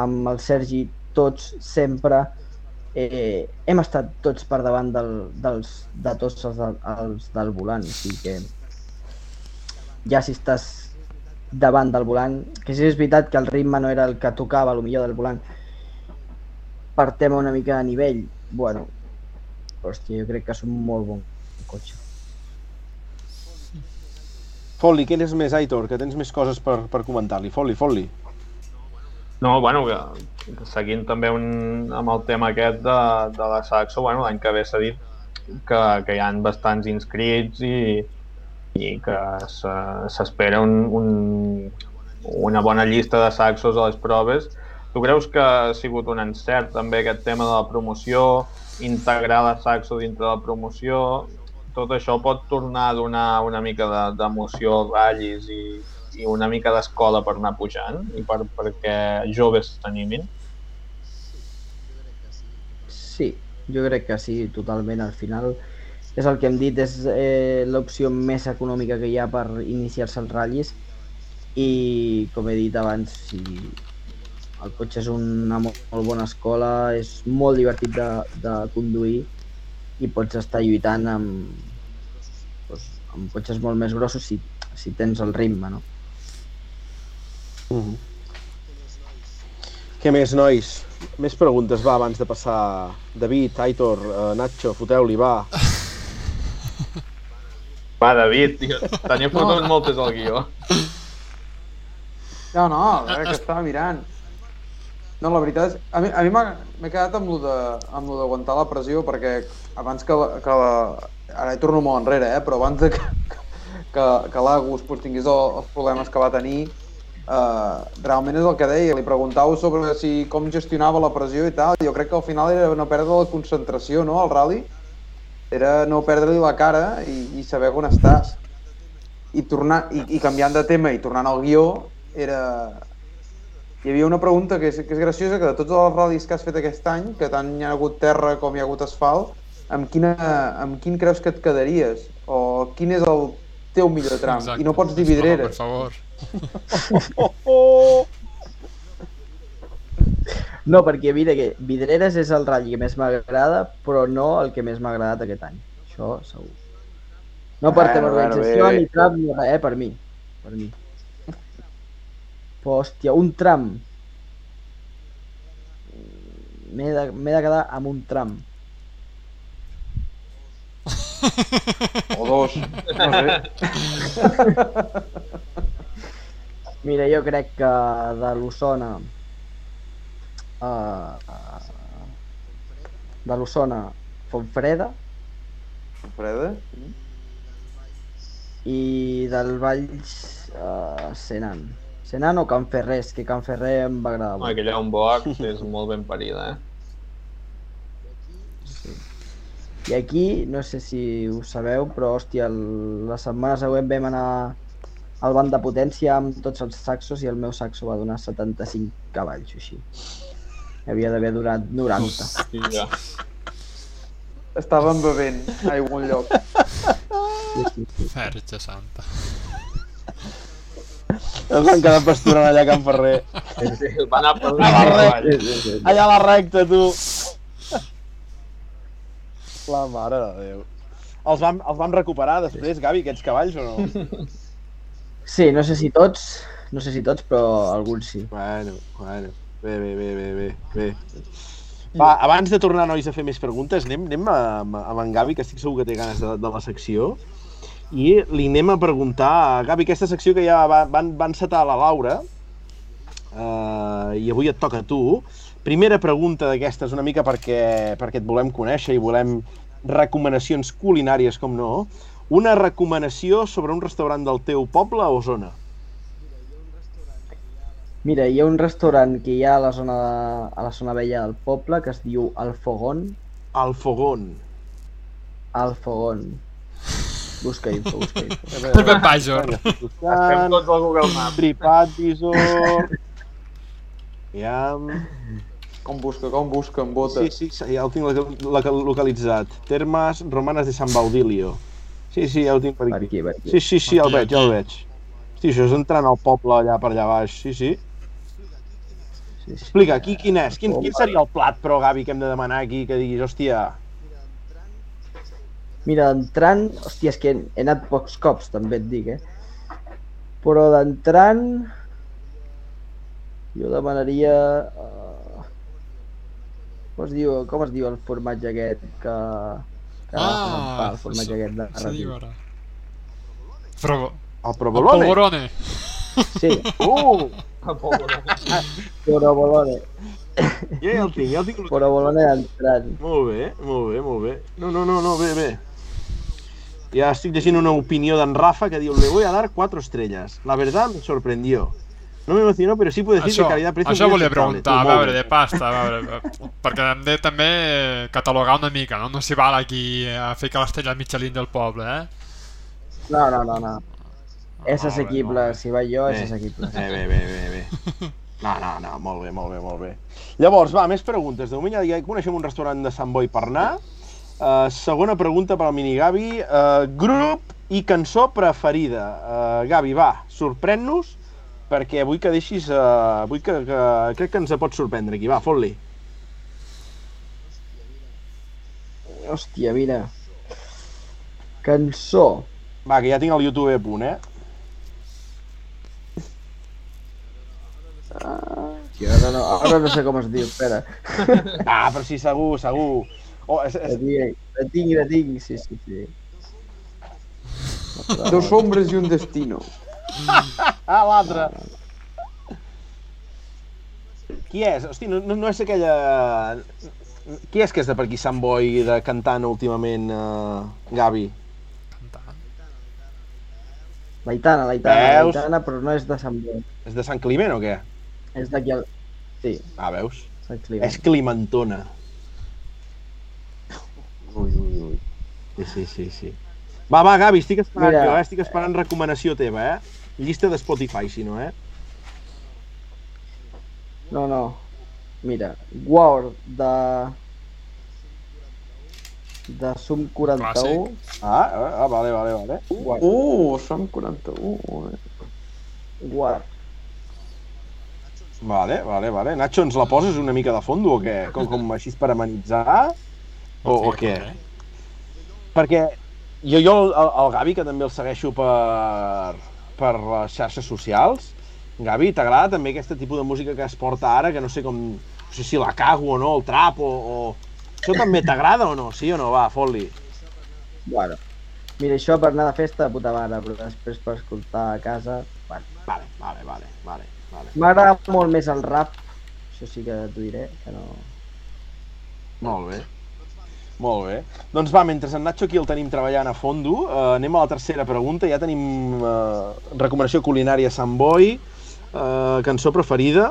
amb el Sergi tots sempre, eh, hem estat tots per davant del, dels, de tots els, els del volant, o sigui que ja si estàs davant del volant, que sí és veritat que el ritme no era el que tocava, el millor del volant, per tema una mica de nivell, bueno, hòstia, jo crec que és un molt bon cotxe. Fot-li, què és més, Aitor? Que tens més coses per, per comentar-li. Fot-li, fot-li. No, bueno, que, seguint també un, amb el tema aquest de, de la Saxo, bueno, l'any que ve s'ha dit que, que hi han bastants inscrits i, i que se- s'espera un, un, una bona llista de saxos a les proves. Tu creus que ha sigut un encert també aquest tema de la promoció, integrar la saxo dintre de la promoció, tot això pot tornar a donar una mica de- d'emoció als ratllis i, i una mica d'escola per anar pujant i per, perquè joves s'animin? Sí, jo crec que sí, totalment. Al final és el que hem dit, és eh, l'opció més econòmica que hi ha per iniciar-se als ratllis i, com he dit abans, si el cotxe és una molt, molt bona escola, és molt divertit de, de conduir i pots estar lluitant amb, doncs, amb cotxes molt més grossos si, si tens el ritme, no? Uh -huh. Què més, nois? Més preguntes, va, abans de passar... David, Aitor, uh, Nacho, foteu-li, va. Va, David, tio, tenia fotut No. moltes al guió. No, no, a veure, que estava mirant. No, la veritat és... A mi, m'he quedat amb lo de- amb lo d'aguantar la pressió, perquè abans que la, que la... Ara hi torno molt enrere, eh? però abans de que, que, que l'Agus pues, tingués el, els problemes que va tenir, eh, realment és el que deia, li preguntau sobre si com gestionava la pressió i tal, jo crec que al final era no perdre la concentració, no?, al rally. Era no perdre-li la cara i, i saber on estàs. I, tornar, i, i canviant de tema i tornant al guió, era, hi havia una pregunta que és, que és graciosa, que de tots els ral·lis que has fet aquest any, que tant hi ha hagut terra com hi ha hagut asfalt, amb, quina, amb quin creus que et quedaries? O quin és el té un millor tram. Exacte. I no pots dir Per vidreres. favor. Oh, oh. No, perquè mira que Vidreres és el ratll que més m'agrada, però no el que més m'ha agradat aquest any. Això segur. No per Bueno, tema bueno, organització, bé, bé. ni tram, ni res, eh, per mi. Per mi. Però, hòstia, un tram. M'he de, de quedar amb un tram. O dos. No sé. Mira, jo crec que de l'Osona... Uh, uh, de l'Osona, Fontfreda, Freda? i del Valls uh, Senan. Senan o Can Ferrés, que Can Ferrer em va agradar molt. aquella on box és molt ben parida, eh? I aquí, no sé si ho sabeu, però hòstia, el, la setmana següent vam anar al banc de potència amb tots els saxos i el meu saxo va donar 75 cavalls o així. Havia d'haver donat 90. Hòstia. Estaven bevent a algun lloc. Sí, sí, sí. Verge santa. Es van quedar pasturant allà a Can Ferrer. Sí, va anar per A la recta. Sí, sí, sí. Allà a la recta, tu. La mare de Déu. Els vam, els vam recuperar després, Gavi, aquests cavalls, o no? Sí, no sé si tots, no sé si tots, però alguns sí. Bueno, bueno. Bé, bé, bé, bé, bé, bé. Va, abans de tornar, nois, a fer més preguntes, anem, anem a, amb en Gavi, que estic segur que té ganes de, de la secció, i li anem a preguntar a Gavi aquesta secció que ja va, van, van setar a la Laura, uh, i avui et toca a tu. Primera pregunta d'aquestes, una mica perquè, perquè et volem conèixer i volem recomanacions culinàries, com no. Una recomanació sobre un restaurant del teu poble o zona? Mira, hi ha un restaurant que hi ha a la zona, de, a la zona vella del poble que es diu El Fogón. El Fogón. El Fogón. Busca info, busca info. TripAdvisor. Estem tots al Google Maps. TripAdvisor. Iam... Com busca, com busca, en bota. Sí, sí, ja el tinc loca- loca- localitzat. Termes romanes de San Baudilio. Sí, sí, ja ho tinc per Per aquí. aquí, per aquí. Sí, sí, sí, el Aquí, veig, ja el veig. Hosti, això és entrant al poble allà per allà baix. Sí, sí. Sí, sí. Explica, aquí quin és? Quin, quin seria el plat, però, Gavi, que hem de demanar aquí, que diguis, hòstia... Mira, d'entrant, hòstia, és que he anat pocs cops, també et dic, eh? Però d'entrant, jo demanaria... Uh... Com es diu, com es diu el formatge aquest que... que Ah, el formatge aquest de se diu ratll? ara. Provo. El El provolone? Sí, Uh! provolone. Jo ja el tinc, ja el tinc. Provolone d'entrant. Molt bé, molt bé, molt bé. No, no, no, no, bé, bé. Ya estoy leyendo una opinión de Rafa que diu, le voy a dar cuatro estrellas. La verdad me sorprendió. No me emocionó, pero sí puedo decir Això, que calidad-precio això volia preguntar, a veure, de pasta, a veure, eh, perquè hem de també catalogar una mica, no? No s'hi val aquí a ficar l'estrella Michelin del poble, eh? No, no, no, no. És Molt bé, assequible, bé. si vaig jo és Bé. assequible. Bé, bé, bé, bé, bé. No, no, no, molt bé, molt bé, molt bé. Llavors, va, més preguntes. De moment ja, coneixem un restaurant de Sant Boi per anar. Uh, segona pregunta per al mini Gavi. Uh, grup i cançó preferida. Uh, Gavi, va, sorprèn-nos, perquè vull que deixis... Uh, vull que, que, crec que ens pot sorprendre aquí. Va, fot-li. Hòstia, mira. Cançó. Va, que ja tinc el YouTube a punt, eh? Hòstia, ara no, ara no sé com es diu, espera. Ah, però sí, segur, segur. Oh, és, La és, tinc, la tinc, la tinc, sí, sí, sí. Dos ombres i un destino. Ah, l'altre. Qui és? Hosti, no, no, no és aquella... Qui és que és de per aquí Sant Boi de cantant últimament, uh, Gavi? Cantant. L'aitana, l'aitana, Veus? l'aitana, però no és de Sant Boi. És de Sant Climent o què? És d'aquí al... Sí, Ah, veus? Sant Climent. És Climentona. Ui, ui, ui. Sí, sí, sí, sí. Va, va, Gavi, estic esperant Mira. jo, eh? Estic esperant recomanació teva, eh? Llista de Spotify, si no, eh? No, no. Mira, War de... de Sum 41. Ah, ah, vale, vale, vale. Guard. Uh, som 41. eh. Guard. Vale, vale, vale. Nacho, ens la poses una mica de fondo o què? Com, com així per amenitzar? O, o què? Perquè jo, jo el, el Gavi, que també el segueixo per, per les xarxes socials, Gavi, t'agrada també aquest tipus de música que es porta ara, que no sé com... No sé si la cago o no, el trap o... o... Això també t'agrada o no? Sí o no? Va, fot-li. Bueno. Mira, això per anar de festa, de puta mare, però després per escoltar a casa... Bueno. Vale, vale, vale, vale, vale. M'agrada molt més el rap, això sí que t'ho diré, que no... Molt bé. Molt bé. Doncs va, mentre en Nacho aquí el tenim treballant a fondo, eh, anem a la tercera pregunta. Ja tenim eh, recomanació culinària Sant Boi, eh, cançó preferida,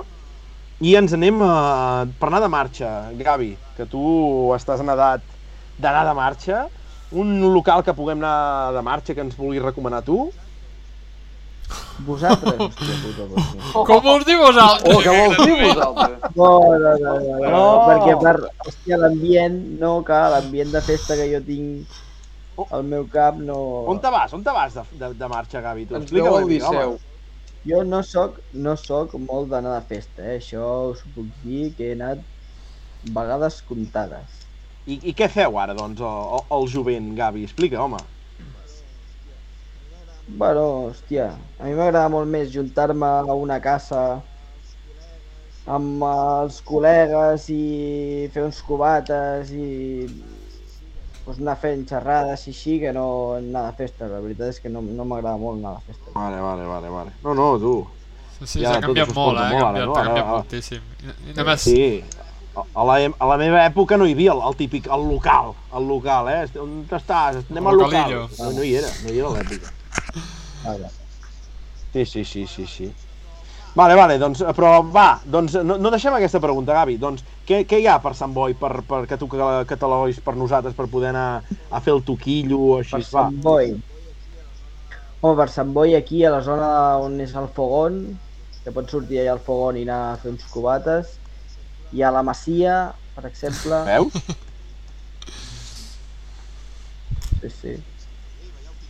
i ens anem a, per anar de marxa, Gavi, que tu estàs en edat d'anar de marxa. Un local que puguem anar de marxa que ens vulguis recomanar tu? Vosaltres? Hòstia puta, hòstia. Com us diu vosaltres? Oh, què vols dir vosaltres? No, no, no, no, no, no, perquè per, hòstia, l'ambient, no, que l'ambient de festa que jo tinc al meu cap no... On te vas? On te vas de, de, de marxa, Gavi? Tu Ens explica veu el. Liceu. Jo no soc, no soc molt d'anar de festa, eh? això us ho puc dir, que he anat vegades comptades. I, I què feu ara, doncs, al, al jovent, Gavi? Explica, home. Bueno, hòstia, a mi m'agrada molt més juntar-me a una casa amb els col·legues i fer uns cubates i pues, anar fent xerrades i així que no anar de festa. La veritat és que no, no m'agrada molt anar de festa. Vale, vale, vale, vale. No, no, tu. Sí, sí, Ja, s'ha canviat molt, eh? molt Ha ara, canviat, no? Ara- canviat ara- moltíssim. I- i Només, Sí. A la, a la meva època no hi havia el, el típic, el local, el local, eh? On estàs? Anem al local. No, no hi era, no hi era a l'època. Sí, sí, sí, sí, sí. Vale, vale, doncs, però va, doncs no, no deixem aquesta pregunta, Gavi. Doncs, què, què hi ha per Sant Boi, per, per que tu cataloguis per nosaltres, per poder anar a fer el toquillo o així, Per va. Sant Boi. Home, per Sant Boi aquí a la zona on és el fogón, que pots sortir allà al fogón i anar a fer uns cubates. I a la Masia, per exemple. Veus? Sí, sí.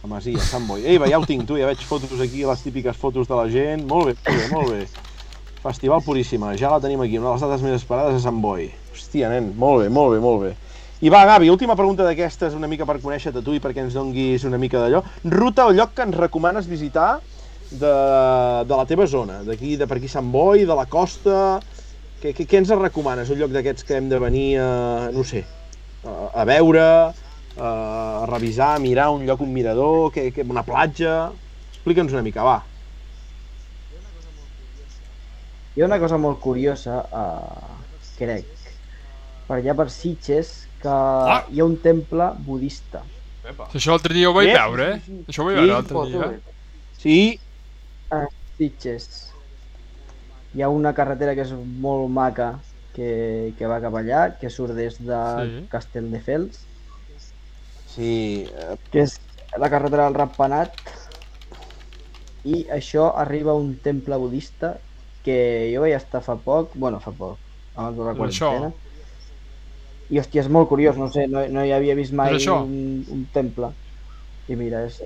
La Masia, Sant Boi. Ei, va, ja ho tinc, tu, ja veig fotos aquí, les típiques fotos de la gent. Molt bé, molt bé, molt bé. Festival Puríssima, ja la tenim aquí, una de les dates més esperades a Sant Boi. Hòstia, nen, molt bé, molt bé, molt bé. I va, Gavi, última pregunta d'aquestes, una mica per conèixer-te tu i perquè ens donguis una mica d'allò. Ruta o lloc que ens recomanes visitar de, de la teva zona, d'aquí, de per aquí Sant Boi, de la costa... Què, què, què ens recomanes? Un lloc d'aquests que hem de venir a, no sé, a, a veure, a, a revisar, a mirar un lloc, un mirador, que, que, una platja... Explica'ns una mica, va. Hi ha una cosa molt curiosa, uh, crec, per allà per Sitges, que Ah! hi ha un temple budista. això l'altre dia ho vaig veure, eh? sí, sí. Això ho vaig Sí, veure l'altre dia. eh? Sí, Sitges. Hi ha una carretera que és molt maca, que, que va cap allà, que surt des de Sí. Castelldefels, sí, eh, que és la carretera del Ratpenat, i això arriba a un temple budista que jo vaig estar fa poc, bueno, fa poc, abans de la això. quarantena, i hòstia, és molt curiós, no sé, no, no hi havia vist mai això. un, un temple. I mira, és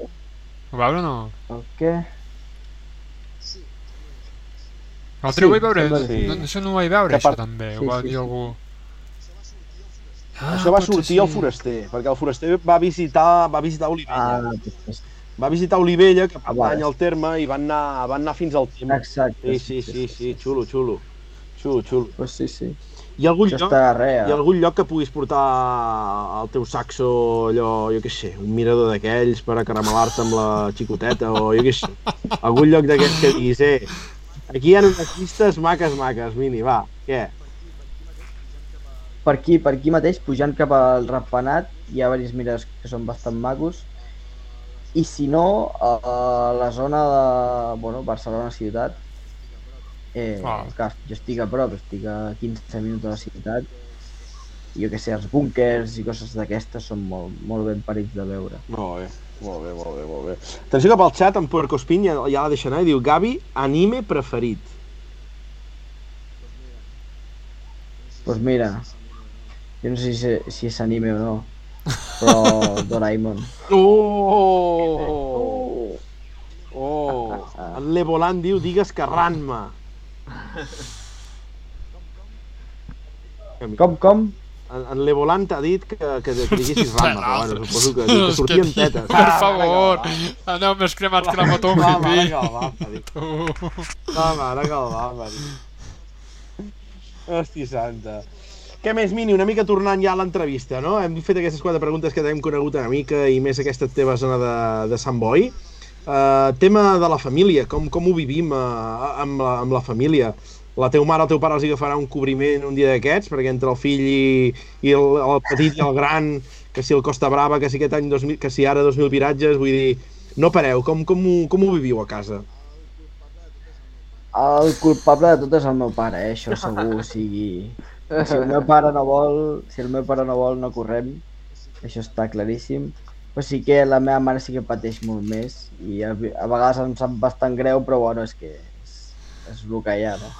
Ho va veure o no? el què? L'altre ho vaig veure, sí. no, això no ho vaig veure, Que això també, Sí, ho va sí, dir sí. algú. Ah, això va sortir al sí. foraster, perquè el foraster va visitar, va visitar Olivella. Ah, Va visitar Olivella, que Ah, pertany vale. al terme, i van anar, van anar fins al temple. exacte. Sí, sí, sí, sí, xulo, xulo. Xulo, xulo. Pues sí, sí. Hi ha algun Això lloc, està res. hi ha algun lloc que puguis portar al teu saxo, allò, jo què sé, un mirador d'aquells per acaramelar-te amb la xicoteta, o jo què sé, algun lloc d'aquells que diguis, eh, aquí hi ha unes vistes maques, maques, Mini, va, què? Per aquí, per aquí mateix, pujant cap al Ratpenat, hi ha diversos miradors que són bastant macos. I si no, a la zona de bueno, Barcelona ciutat, eh, Ah. clar, jo estic a prop, estic a 15 minuts de la ciutat, i jo que sé, els búnkers i coses d'aquestes són molt, molt ben parits de veure. Molt bé, molt bé, molt bé, molt bé. Atenció cap al xat, en Puerco Espín ja, ja la deixa anar i diu Gavi, anime preferit. Doncs pues mira, jo no sé si, si és anime o no, però Doraemon. Oh! Oh! En Levolant diu, digues que Ranma. Com, com? En, en Levolant t'ha dit que, que, que diguessis Ranma, però bueno, suposo que, que sortien tetes. Per favor, aneu més cremats que la moto un que el va, va dir. Home, ara que el va, va dir. Hòstia santa. Què més, Mini? Una mica tornant ja a l'entrevista, no? Hem fet aquestes quatre preguntes que t'hem conegut una mica i més aquesta teva zona de, de Sant Boi. Uh, tema de la família, com, com ho vivim uh, amb, la, amb la família? La teu mare el teu pare els agafarà un cobriment un dia d'aquests, perquè entre el fill i, i el, el petit i el gran, que si el Costa Brava, que si aquest any 2000, que si ara 2.000 viratges, vull dir, no pareu, com, com, ho, com ho viviu a casa? El culpable de tot és el meu pare, eh? això segur, o sigui... Si el meu pare no vol, si el meu pare no vol, no correm, això està claríssim. Però sí que la meva mare sí que pateix molt més i a, a vegades em sap bastant greu, però bueno, és que és, és el que hi ha, no?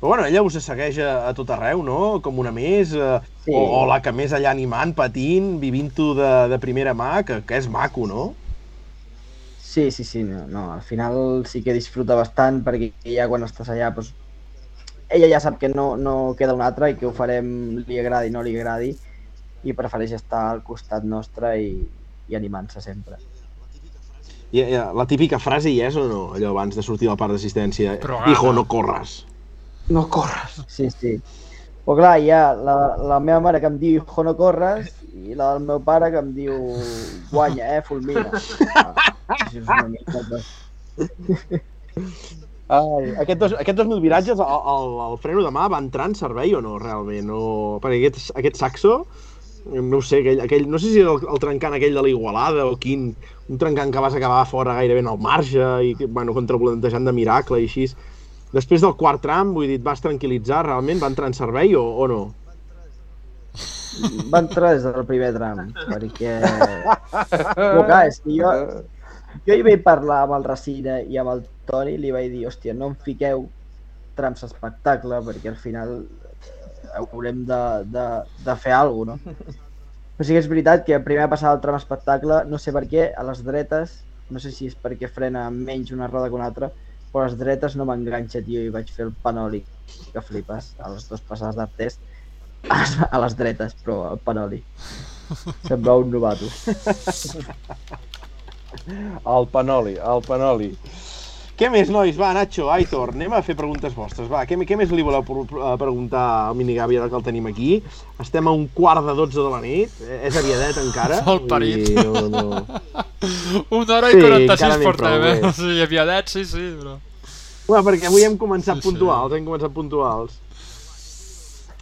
Però bueno, ella us segueix a, a tot arreu, no? Com una més, eh, Sí. o, o la que més allà animant, patint, vivint-ho de, de primera mà, que, que és maco, no? Sí, sí, sí, no, no, al final sí que disfruta bastant perquè ja quan estàs allà, doncs, ella ja sap que no, no queda un altre i que ho farem li agradi o no li agradi i prefereix estar al costat nostre i, i animant-se sempre. I, i, la típica frase hi és o no? Allò abans de sortir del parc d'assistència. Però, Hijo, no corres. No corres. Sí, sí. Però clar, hi ha la, la meva mare que em diu hijo no corres i la del meu pare que em diu guanya, eh, fulmina. Ah, això és una mica... Ai, aquest, dos, aquest 2.000 viratges, el, el, el freno de mà va entrar en servei o no, realment? No... Perquè aquest, aquest saxo, no sé, aquell, aquell, no sé si era el, el trencant aquell de l'Igualada o quin, un trencant que vas acabar fora gairebé en el marge i, bueno, contravolantejant de miracle i així. Després del quart tram, vull dir, vas tranquil·litzar, realment? Va entrar en servei o, o no? Va entrar des del primer tram, perquè... Però clar, és que jo, jo hi vaig parlar amb el Racina i amb el Toni li vaig dir, hòstia, no em fiqueu trams espectacle perquè al final haurem de, de, de fer alguna cosa, no? Però sí que és veritat que primer passava el tram espectacle, no sé per què, a les dretes, no sé si és perquè frena menys una roda que una altra, però a les dretes no m'enganxa, tio, i vaig fer el panoli que flipes a les dues passades test a les, a les dretes, però el panoli. Sembla un novato. El panoli, el panoli. Què més, nois? Va, Nacho, Aitor, anem a fer preguntes vostres. Va, què, què més li voleu pre- preguntar al Minigavi ara que el tenim aquí? Estem a un quart de 12 de la nit. Eh, És aviadet encara. Sol parit. Dir, No, no. Una hora Sí, i 46 encara n'hi portem, eh? bé. Sí, aviadet, sí, sí, però... Va, perquè avui hem començat Sí, sí. puntuals, hem començat puntuals.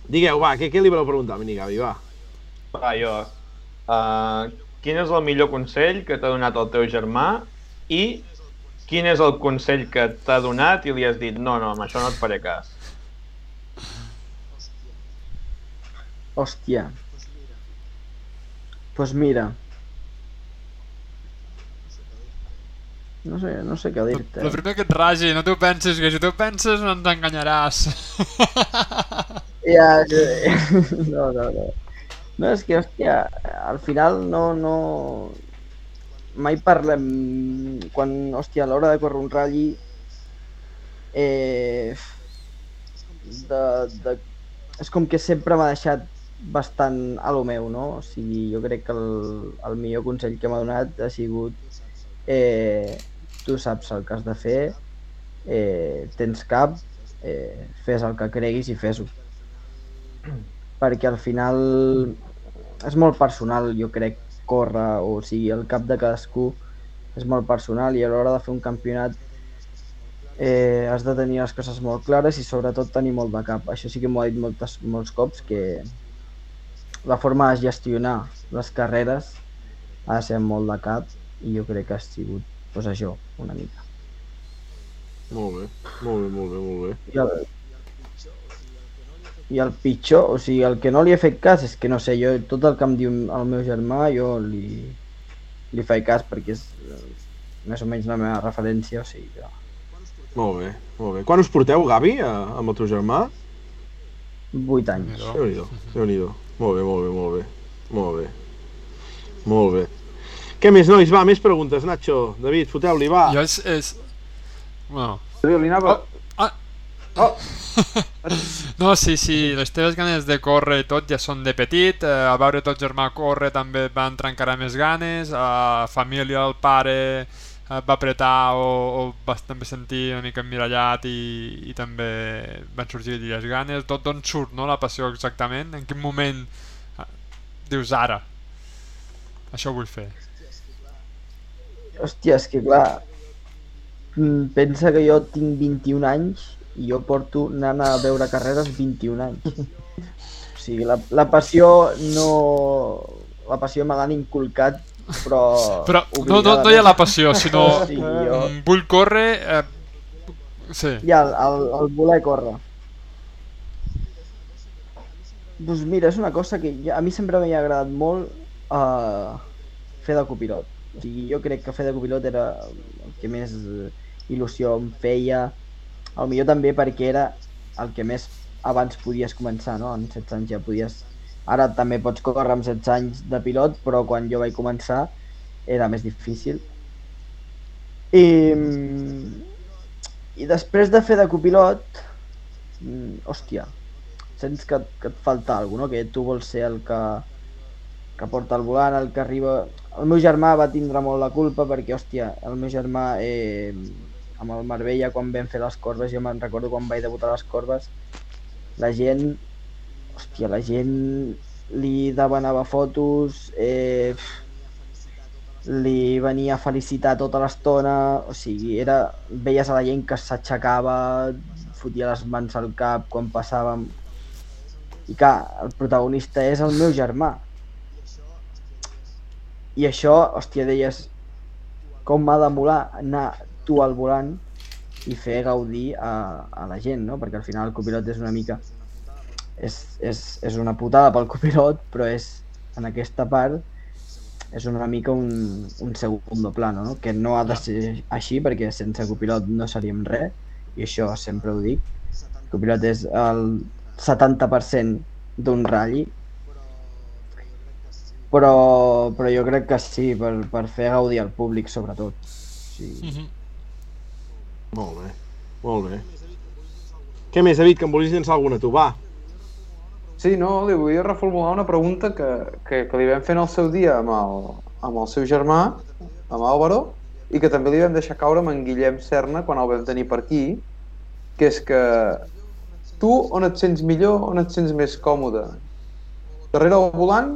Digueu, va, què, què li voleu preguntar, Minigavi, va? Va, jo. Uh, quin és el millor consell que t'ha donat el teu germà i quin és el consell que t'ha donat i li has dit no, no, amb això no et faré cas. Hòstia. Pues mira. No sé, no sé què dir-te. El primer que et ragi, no t'ho pensis, que si t'ho penses no t'enganyaràs. Ja, ja, no, no, no. No, és que, hòstia, al final no, no... Mai parlem... Quan, hòstia, a l'hora de córrer un ratlli... Eh... De, de... És com que sempre m'ha deixat bastant a lo meu, no? O sigui, jo crec que el, el millor consell que m'ha donat ha sigut eh, tu saps el que has de fer, eh, tens cap, eh, fes el que creguis i fes-ho perquè al final és molt personal, jo crec, córrer, o sigui, el cap de cadascú és molt personal i a l'hora de fer un campionat eh, has de tenir les coses molt clares i sobretot tenir molt de cap. Això sí que m'ho ha dit moltes, molts cops, que la forma de gestionar les carreres ha de ser molt de cap i jo crec que ha sigut pues, això, una mica. Molt bé, molt bé, molt bé, molt bé. I I el pitjor, o sigui, el que no li he fet cas és que no sé, jo tot el que em diu el meu germà jo li, li faig cas perquè és més o menys la meva referència, o sigui que... Molt bé, molt bé. Quan us porteu, Gavi, a, amb el teu germà? 8 anys. Déu-n'hi-do, déu nhi déu Molt bé, molt bé, molt bé. Molt bé. Molt bé. Què més, nois? Va, més preguntes, Nacho. David, foteu-li, va. Jo és... és... Bueno, Li anava... ah, Oh, No, sí, sí, les teves ganes de córrer i tot ja són de petit, eh, a veure tot germà córrer també et van trencar més ganes, a família, el pare et va apretar o, o vas també sentir una mica emmirallat i, i també van sorgir les ganes, tot d'on surt no, la passió exactament, en quin moment eh, dius ara, això ho vull fer. Hòstia, és que clar, mm, pensa que jo tinc 21 anys i jo porto anant a veure carreres 21 anys. O sigui, la, la passió no... La passió me l'han inculcat, però... Però no, no, no hi ha la passió, sinó Sí, jo... mm, vull córrer... Eh, sí, Hi ha el, el, el voler córrer. Doncs mira, és una cosa que ja, a mi sempre m'ha agradat molt uh, fer de copilot. O sigui, jo crec que fer de copilot era el que més eh, il·lusió em feia, al millor també perquè era el que més abans podies començar, no? En 16 anys ja podies... Ara també pots córrer amb 16 anys de pilot, però quan jo vaig començar era més difícil. I, i després de fer de copilot, mm, hòstia, sents que, que et falta alguna no? Que tu vols ser el que, que porta el volant, el que arriba... El meu germà va tindre molt la culpa perquè, hòstia, el meu germà eh, amb el Marbella quan vam fer les corbes, jo me'n recordo quan vaig debutar les corbes, la gent, hòstia, la gent li demanava fotos, eh, li venia a felicitar tota l'estona, o sigui, era, veies a la gent que s'aixecava, fotia les mans al cap quan passàvem, i clar, el protagonista és el meu germà. I això, hòstia, deies, com m'ha de molar anar tu al volant i fer gaudir a, a la gent, no? Perquè al final el copilot és una mica... És, és, és una putada pel copilot, però és, en aquesta part, és una mica un, un segundo plano, no? Que no ha de ser així, perquè sense copilot no seríem res, i això sempre ho dic. El copilot és el 70% d'un ratll, però, però jo crec que sí, per, per fer gaudir al públic sobretot. Sí. Mhm. Molt bé, molt bé. Què més, David, que em volies llançar alguna tu? Va. Sí, no, li volia reformular una pregunta que, que, que li vam fer en el seu dia amb el, amb el seu germà, amb Álvaro, i que també li vam deixar caure amb en Guillem Serna quan el vam tenir per aquí, que és que tu on et sents millor, on et sents més còmode? Darrere el volant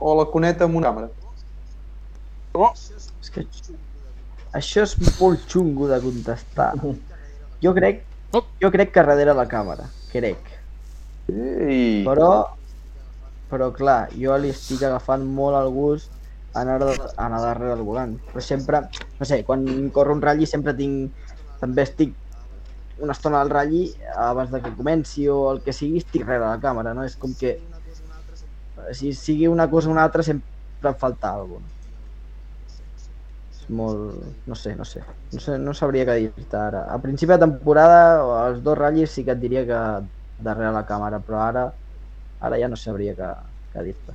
o a la cuneta amb una càmera? Oh, És que això és molt xungo de contestar. Jo crec, Oh. jo crec que darrere la càmera, crec. I... Però, però clar, jo li estic agafant molt el gust a anar, a anar darrere del volant. Però sempre, no sé, quan corro un ratlli sempre tinc, també estic una estona al ratlli abans de que comenci o el que sigui, estic darrere la càmera, no? És com que si sigui una cosa o una altra sempre em falta alguna cosa. Molt... no sé, no sé. No, sé, no sabria què dir-te ara. A principi de temporada, els dos ratllis sí que et diria que darrere la càmera, però ara ara ja no sabria què, què dir-te.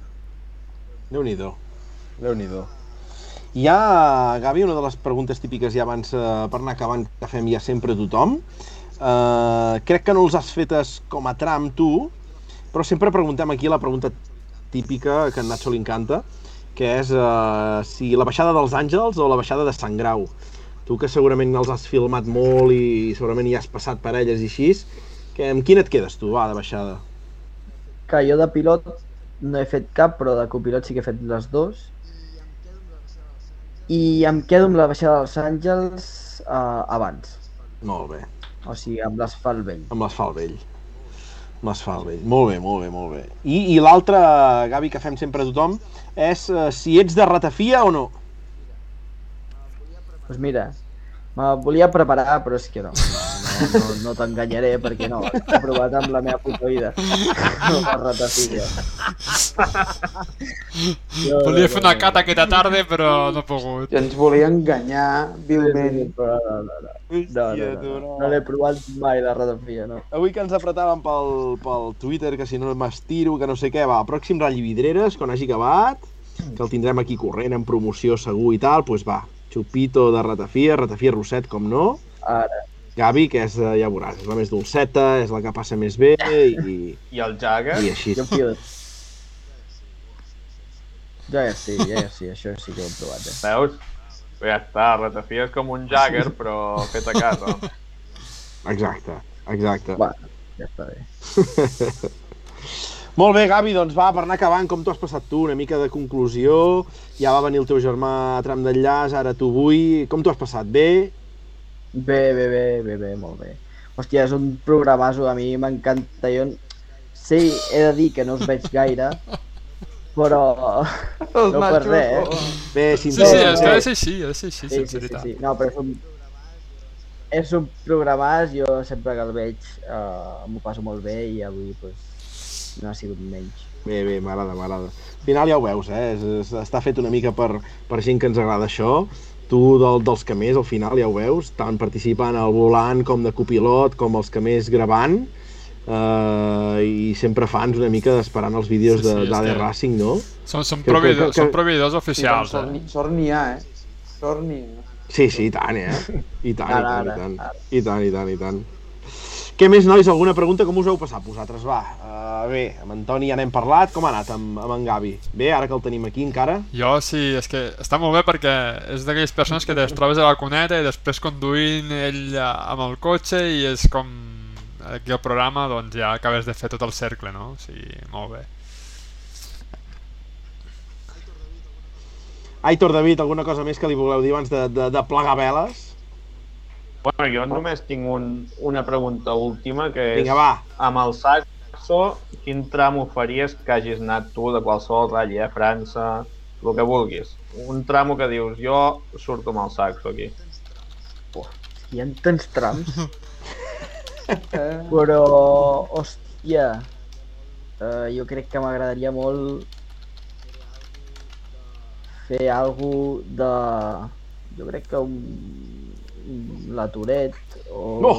Déu-n'hi-do. Déu-n'hi-do. Hi ha, Gavi, una de les preguntes típiques ja abans eh, per anar acabant que fem ja sempre a tothom. Eh, crec que no els has fetes com a tram tu, però sempre preguntem aquí la pregunta típica que a en Nacho li encanta, que és eh, si la baixada dels Àngels o la baixada de Sant Grau. Tu que segurament els has filmat molt i segurament hi has passat per elles i així, que, amb quina et quedes tu, va, de baixada? Que jo de pilot no he fet cap, però de copilot sí que he fet les dos. I em quedo amb la baixada dels Àngels eh, abans, Molt bé. o sigui, amb l'asfalt vell. Amb l'asfalt vell. Amb l'asfalt vell. Molt bé, molt bé, molt bé. I, i l'altre, Gavi, que fem sempre a tothom, és eh, si ets de ratafia o no. Doncs pues mira, me volia preparar, però és que no. No, no, t'enganyaré perquè no, he provat amb la meva puta vida. No la ratafilla. Jo, Volia fer una cata aquesta tarda, però no he pogut. Ens volia enganyar vilment. Però no, no, no. No, no, no, no, no l'he provat mai la ratafilla, no. Avui que ens apretàvem pel, pel Twitter, que si no m'estiro, que no sé què, va, pròxim ratll Vidreres, quan hagi acabat, que el tindrem aquí corrent en promoció segur i tal, doncs va, Xupito de Ratafia, Ratafia Rosset, com no, Ara, Gavi, que és, eh, ja veuràs, és la més dolceta, és la que passa més bé i, I el Jagger? i així. jo fio... Jo ja sí, ja, ja sí, això sí que ho hem provat, eh? Veus? Ja està, Ratafia és com un Jagger, però fet a casa. Exacte, exacte. Va, ja està bé. Molt bé, Gavi, doncs va, per anar acabant, com t'ho has passat tu? Una mica de conclusió, ja va venir el teu germà a tram d'enllaç, ara tu vull, com t'ho has passat? Bé? Bé, bé, bé, bé, bé, molt bé. Hòstia, és un programazo, a mi m'encanta. Jo sí, he de dir que no us veig gaire, però Els no per res, eh? oh. Bé, Sí, sí, és que ser així, ser així, Sí, sí, sí, sí. No, però és un, és un programàs, jo sempre que el veig uh, m'ho passo molt bé i avui pues, no ha sigut menys. Bé, bé, m'agrada, m'agrada. Al final ja ho veus, eh? És, és, està fet una mica per, per gent que ens agrada això. Tu, del, dels que més, al final, ja ho veus, tant participant al volant com de copilot, com els que més gravant, eh, i sempre fans una mica esperant els vídeos Sí, sí, d'AD que- Racing, no? Són, són, Que- proveïdors, que- que- són proveïdors Sí, oficials, sort, eh? ni- sort n'hi ha, eh? Sort n'hi ha. Sí, sí, i tant, eh? I tant, i Ara, tant, i tant. ara. I tant, i tant, i tant. Què més, nois? Alguna pregunta? Com us heu passat vosaltres? Va, uh, bé, amb en Toni ja n'hem parlat. Com ha anat amb, amb en Gavi? Bé, ara que el tenim aquí encara? Jo sí, és que està molt bé perquè és d'aquelles persones que es trobes a la cuneta i després conduint ell eh, amb el cotxe i és com aquí al programa doncs ja acabes de fer tot el cercle, no? O sigui, molt bé. Aitor David, alguna cosa més que li voleu dir abans de, de, de plegar veles? Bueno, jo només tinc un, una pregunta última, que és... Vinga, va. Amb el saxo, quin tram ho faries que hagis anat tu de qualsevol ratll, eh? França, el que vulguis. Un tramo que dius, jo surto amb el saxo aquí. Hi ha tants trams, Eh? però, hòstia, uh, jo crec que m'agradaria molt fer algú de... Jo crec que un la Toret o... No.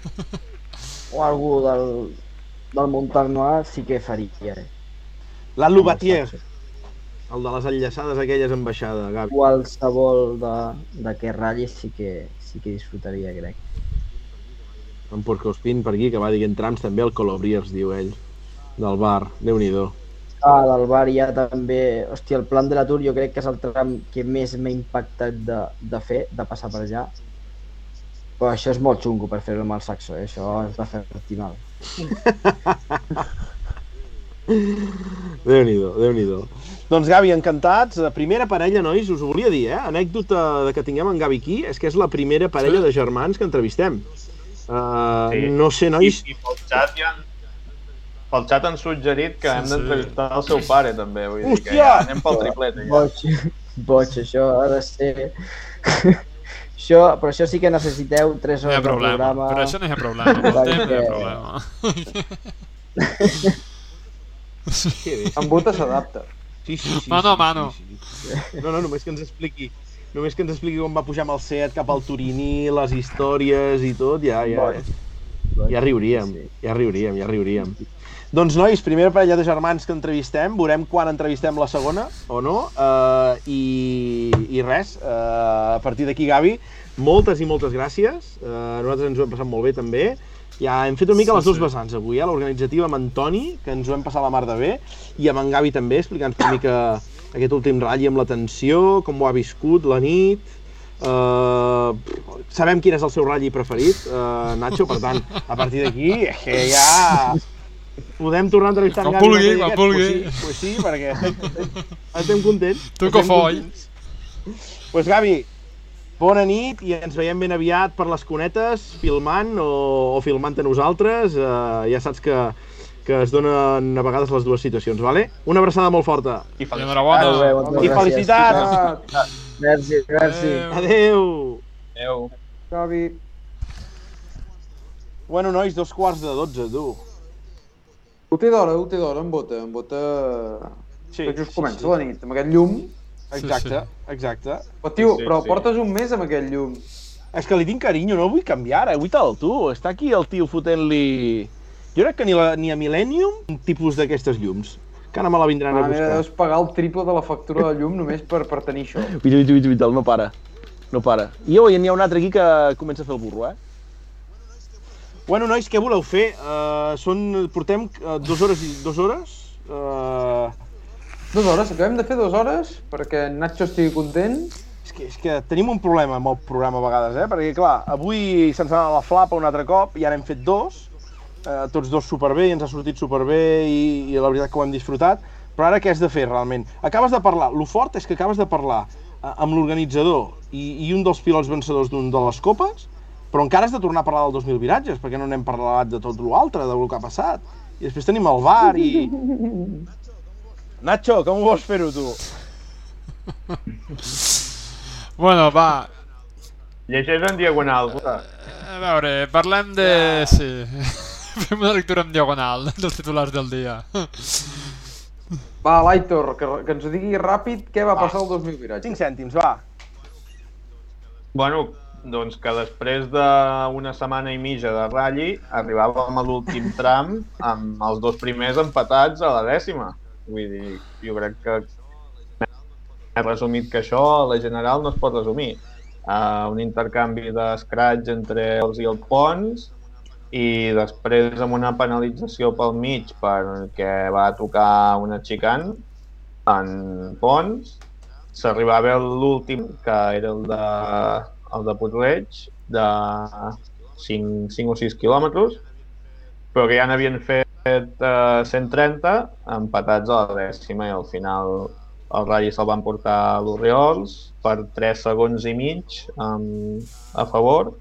o algú del, del Montagnois sí que faria. Eh? La Loubatier, Amb el de les enllaçades aquelles en baixada, Gavi. Qualsevol de, d'aquest ratll sí que, sí que disfrutaria, crec. En Porcospin per aquí, que va dient trams, també el Colobriers, diu ell, del bar. déu nhi Ah, del bar hi ha també... Hòstia, el plan de la Tour jo crec que és el tram que més m'ha impactat de, de fer, de passar per allà. Però això és molt xungo per fer-ho amb el saxo, eh? això és de fer mal. déu nhi déu Doncs Gavi, encantats. La primera parella, nois, us ho volia dir, eh? Anècdota de que tinguem en Gavi aquí, és que és la primera parella Sí. de germans que entrevistem. Uh, Sí. No sé, nois, I, i pel xat ja han, pel xat han suggerit que Sí, hem sí. d'entrevistar el seu pare, també. Vull dir que ja anem pel triplet. Ja. Boig, boig, això ha de ser... això, però això sí que necessiteu 3 No hi ha hores de problema, programa. per això no hi ha problema, amb el temps no hi ha problema. En Buta s'adapta. Sí, sí, sí. Mano a sí, mano. Sí, sí. No, no, només que ens expliqui només que ens expliqui com va pujar amb el Seat cap al Turiní, les històries i tot, ja, ja. Boig. ja riuríem, Sí. ja riuríem, ja riuríem. Doncs, nois, primera parella de germans que entrevistem, veurem quan entrevistem la segona, o no, uh, i, i res, uh, a partir d'aquí, Gavi, moltes i moltes gràcies, uh, nosaltres ens ho hem passat molt bé també, ja hem fet una mica Sí, les dues sí. vessants avui, eh? l'organitzativa amb en Toni, que ens ho hem passat la mar de bé, i amb en Gavi també, explicant una mica aquest últim ratll amb l'atenció, com ho ha viscut la nit, Uh, sabem quin és el seu ratll preferit, uh, Nacho, per tant, a partir d'aquí, ja podem tornar a entrevistar en Quan Gavi vulgui, quan vulgui. Pues sí, pues sí, perquè estem, contents. Tu cofoi. contents. Pues Gavi, bona nit i ens veiem ben aviat per les cunetes, filmant o, o filmant a nosaltres. Uh, ja saps que, que es donen a vegades les dues situacions, vale? Una abraçada molt forta. I felicitats. Molt bé, I gràcies. felicitats! Merci, merci. Adéu. Adeu! Adéu. Gavi. Bueno, nois, dos quarts de dotze, tu. Ho té d'hora, ho té d'hora, en Bota. En Bota... Sí, que just sí, comença sí. la nit, amb aquest llum. Exacte, exacte. Però, tio, Sí, sí, però sí. portes un mes amb aquest llum. És que li tinc carinyo, no el vull canviar ara, vull te'l tu. Està aquí el tio fotent-li... Jo crec que ni, la, ni a Millennium un tipus d'aquestes llums. que ara me la vindran a Ah, mira, buscar. deus pagar el triple de la factura de llum només per, per tenir això. Uita, uita, uita, uita, no para. No para. I oi, n'hi ha un altre aquí que comença a fer el burro, eh? Bueno, nois, què voleu fer? Uh, són, portem uh, dues hores i dues hores? Uh, Dues hores, acabem de fer dues hores perquè Nacho estigui content. és, que, és que tenim un problema amb el programa a vegades, eh? Perquè, clar, avui se'ns anar la flapa un altre cop i ara hem fet dos, uh, tots dos superbé i ens ha sortit superbé i, i la veritat que ho hem disfrutat, però ara què has de fer realment? Acabes de parlar, lo fort és que acabes de parlar amb l'organitzador i, i un dels pilots vencedors d'un de les copes, però encara has de tornar a parlar del 2.000 viratges, perquè no n'hem parlat de tot l'altre, de lo que ha passat. I després tenim el bar i... Nacho, com ho vols fer-ho, tu? Bueno, va, Llegeix en diagonal. puta. a veure, parlem de... Sí, fem una lectura en diagonal dels titulars del dia. Va, l'Aitor, que, que ens digui ràpid què va passar el 2000 viratge. 5 cèntims, va. Bueno, doncs que després d'una setmana i mitja de ratlli arribàvem a l'últim tram amb els dos primers empatats a la dècima. Vull dir, jo crec que més resumit que això, a la general no es pot resumir. Uh, un intercanvi de scratch entre els i el Pons i després amb una penalització pel mig perquè va tocar una xicant en Pons s'arribava l'últim, que era el de, el de Puig de 5, 5 o 6 quilòmetres, però que ja n'havien fet eh, 130 empatats a la dècima i al final el Rally se'l van portar a l'Oriols per 3 segons i mig um, a favor,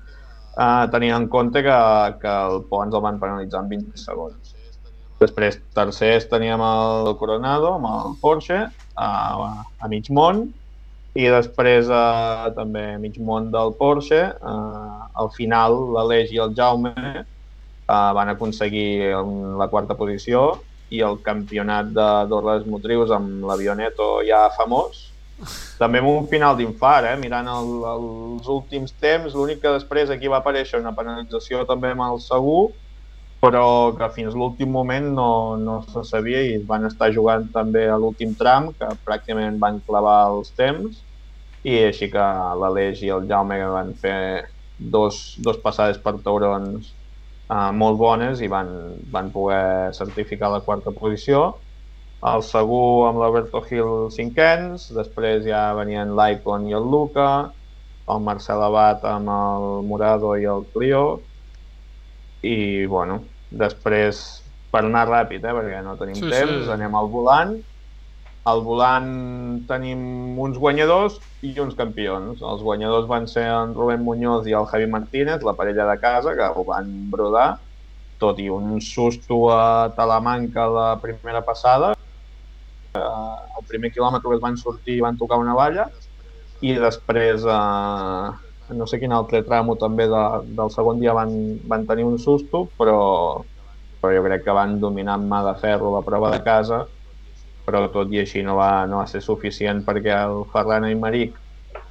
eh, tenint en compte que, que el Pons el van penalitzar en 20 segons. Després, tercers, teníem el Coronado amb el Porsche a, a mig món i després eh, també mig món del Porsche, eh, al final l'Aleix i el Jaume eh, van aconseguir la quarta posició i el campionat de d'orles motrius amb l'avioneto ja famós. També amb un final d'infart, eh? mirant el, els últims temps, l'únic que després aquí va aparèixer una penalització també amb el segur, però que fins l'últim moment no, no se sabia i van estar jugant també a l'últim tram, que pràcticament van clavar els temps, i així que l'Aleix i el Jaume van fer dos, dos passades per taurons uh, molt bones i van, van poder certificar la quarta posició. El segur amb l'Alberto Gil cinquens, després ja venien l'Icon i el Luca, el Marcel Abad amb el Morado i el Clio, i bueno, després per anar ràpid, eh, perquè no tenim Sí, temps, sí. anem al volant. Al volant tenim uns guanyadors i uns campions. Els guanyadors van ser en Rubén Muñoz i el Javi Martínez, la parella de casa, que ho van brodar, tot i un susto a Talamanca la primera passada. Eh, al primer quilòmetre es van sortir van tocar una valla i després eh, no sé quin altre tramo també de, del segon dia van, van tenir un susto però, però jo crec que van dominar amb mà de ferro la prova de casa però tot i així no va, no va ser suficient perquè el Ferran Aymeric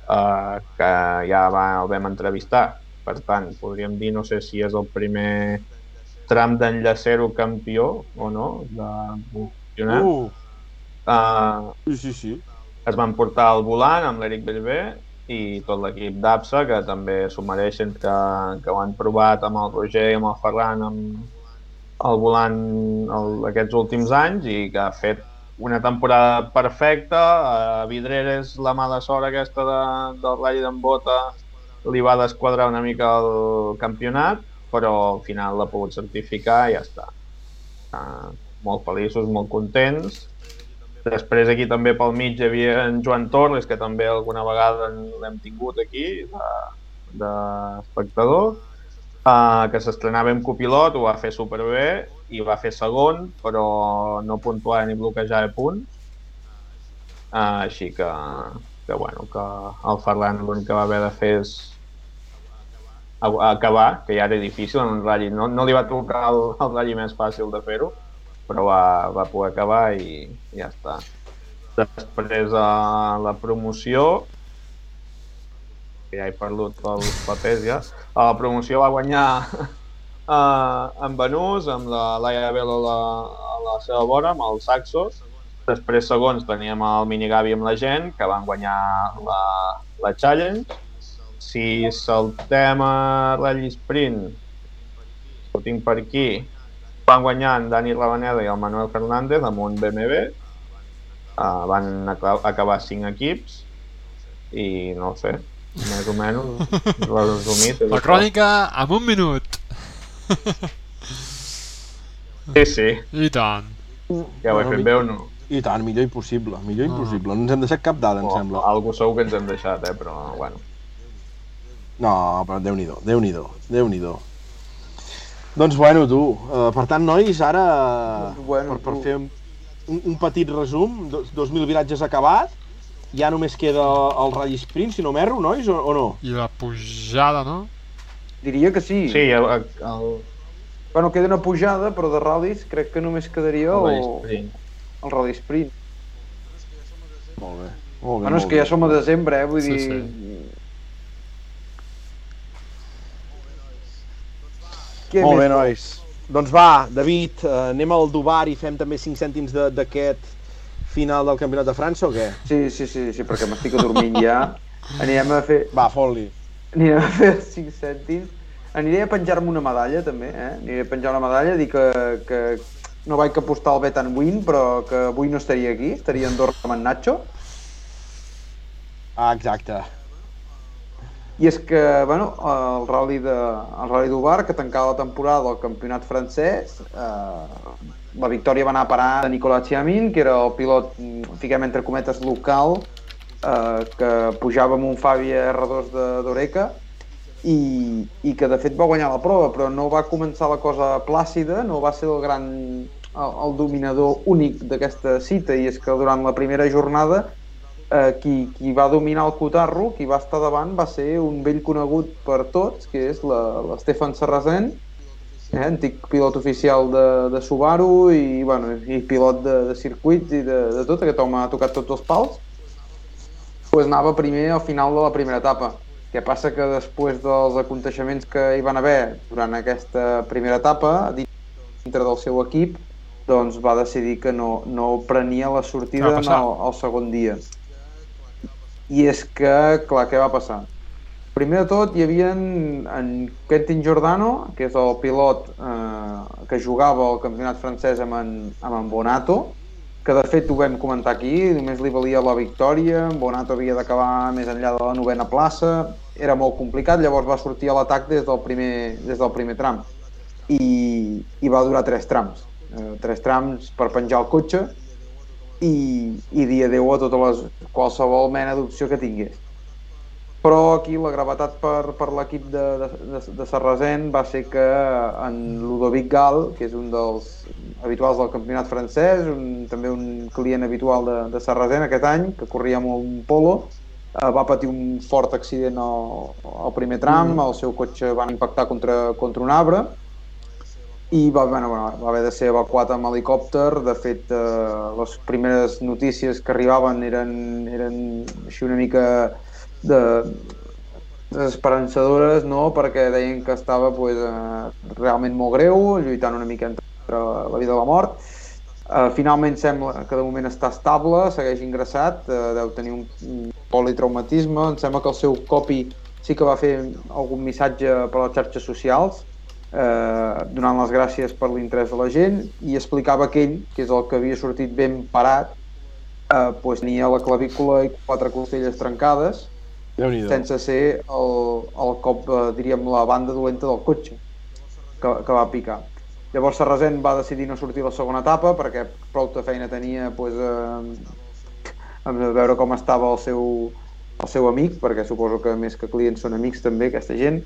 eh, que ja va, el vam entrevistar. Per tant, podríem dir, no sé si és el primer tram d'enllacero campió o no de campionat Uh, uh, sí, sí, sí. es van portar al volant amb l'Eric Bellver i tot l'equip d'APSA, que també s'ho mereixen, que, que ho han provat amb el Roger i amb el Ferran amb el volant el, aquests últims anys i que ha fet una temporada perfecta. A Vidreres la mala sort aquesta de, del Rally d'en Bota li va desquadrar una mica el campionat, però al final l'ha pogut certificar i ja està. Uh, molt feliços, molt contents Després aquí també pel mig hi havia en Joan Torres, que també alguna vegada l'hem tingut aquí, d'espectador, de, de uh, que s'estrenava amb copilot, ho va fer superbé i va fer segon, però no puntuava ni bloquejava punts. Uh, així que, que, bueno, que el Ferran l'únic que va haver de fer és acabar, que ja era difícil en un ratll. No, no li va tocar el, el ratll més fàcil de fer-ho, però va, va poder acabar i ja està. Després a la promoció, ja he perdut els papers ja, a la promoció va guanyar uh, en Benús, amb la Laia Velo a la, a la seva vora, amb els Saxos, Després, segons, teníem el Minigavi amb la gent, que van guanyar la, la Challenge. Si saltem a Rally Sprint, ho tinc per aquí, van guanyar en Dani Rabaneda i el Manuel Fernández amb un BMW. Uh, van aca- acabar cinc equips i no ho sé, més o menys resumit. La crònica en un minut. Sí, sí, I tant. ja ho he fet bé o no? I tant, millor impossible, millor Ah. impossible. No ens hem deixat cap dada, em O, sembla. algú segur que ens hem deixat, eh? però bueno. No, però Déu-n'hi-do, Déu-n'hi-do, Déu-n'hi-do. Doncs bueno, tu, uh, per tant, nois, ara, Doncs bueno, per, per tu. fer un, un, petit resum, dos, 2.000 viratges acabat, ja només queda el Rally Sprint, si no m'erro, nois, o, o no? I la pujada, no? Diria que sí. Sí, el, el, Bueno, queda una pujada, però de ral·lis crec que només quedaria el, el, el Rally Sprint. Molt bé. Molt bé, Bueno, és que ja som a desembre, eh? Vull Sí, dir... Què Molt més bé, nois. Doncs va, David, eh, anem al Dubar i fem també 5 cèntims de- d'aquest final del Campionat de França o què? Sí, sí, sí, sí, perquè m'estic adormint ja. Anirem a fer, Va, fot-li. anirem a fer 5 cèntims. Aniré a penjar-me una medalla, també, eh? Aniré a penjar una medalla, dir que, que no vaig apostar al bet and win, però que avui no estaria aquí, estaria a Andorra amb en Nacho. Ah, exacte. I és que, bueno, el Rally de, el Rally d'Ubar, que tancava la temporada del campionat francès, eh, la victòria va anar a parar a Nicolas Chiamin, que era el pilot, fiquem entre cometes, local, eh, que pujava amb un Fabia R2 de d'Oreca, i, i que de fet va guanyar la prova, però no va començar la cosa plàcida, no va ser el gran el, el dominador únic d'aquesta cita, i és que durant la primera jornada eh, qui, qui va dominar el cotarro, qui va estar davant, va ser un vell conegut per tots, que és l'Estefan Sarrazen, eh, antic pilot oficial de, de Subaru i, bueno, i pilot de, de circuits i de, de tot, aquest home ha tocat tots els pals, pues anava primer al final de la primera etapa. Què passa que després dels aconteixements que hi van haver durant aquesta primera etapa, dintre del seu equip, doncs va decidir que no, no prenia la sortida va en el, el segon dia. I és que, clar, què va passar? Primer de tot hi havia en, en Quentin Giordano, que és el pilot eh, que jugava al campionat francès amb en, amb en Bonato, que de fet ho vam comentar aquí, només li valia la victòria, Bonato havia d'acabar més enllà de la novena plaça, era molt complicat, llavors va sortir a l'atac des, del primer, des del primer tram i, i va durar tres trams, eh, tres trams per penjar el cotxe i, i dir adeu a totes les, qualsevol mena d'opció que tingués. Però aquí la gravetat per, per l'equip de, de, de, de Sarrazen va ser que en Ludovic Gal, que és un dels habituals del campionat francès, un, també un client habitual de, de Sarrazen aquest any, que corria amb un polo, eh, va patir un fort accident al, al primer tram, mm. el seu cotxe va impactar contra, contra un arbre, i va, bueno, bueno, va haver de ser evacuat amb helicòpter. De fet, eh, les primeres notícies que arribaven eren, eren així una mica de, desesperançadores, no? perquè deien que estava pues, eh, realment molt greu, lluitant una mica entre la vida i la mort. Uh, finalment sembla que de moment està estable, segueix ingressat, uh, deu tenir un politraumatisme, em sembla que el seu copi sí que va fer algun missatge per les xarxes socials, eh, donant les gràcies per l'interès de la gent i explicava que ell, que és el que havia sortit ben parat, eh, pues, tenia la clavícula i quatre costelles trencades, sense ser el, el cop, eh, diríem, la banda dolenta del cotxe que, que va picar. Llavors Sarrazen va decidir no sortir la segona etapa perquè prou de feina tenia pues, eh, a veure com estava el seu, el seu amic, perquè suposo que més que clients són amics també, aquesta gent,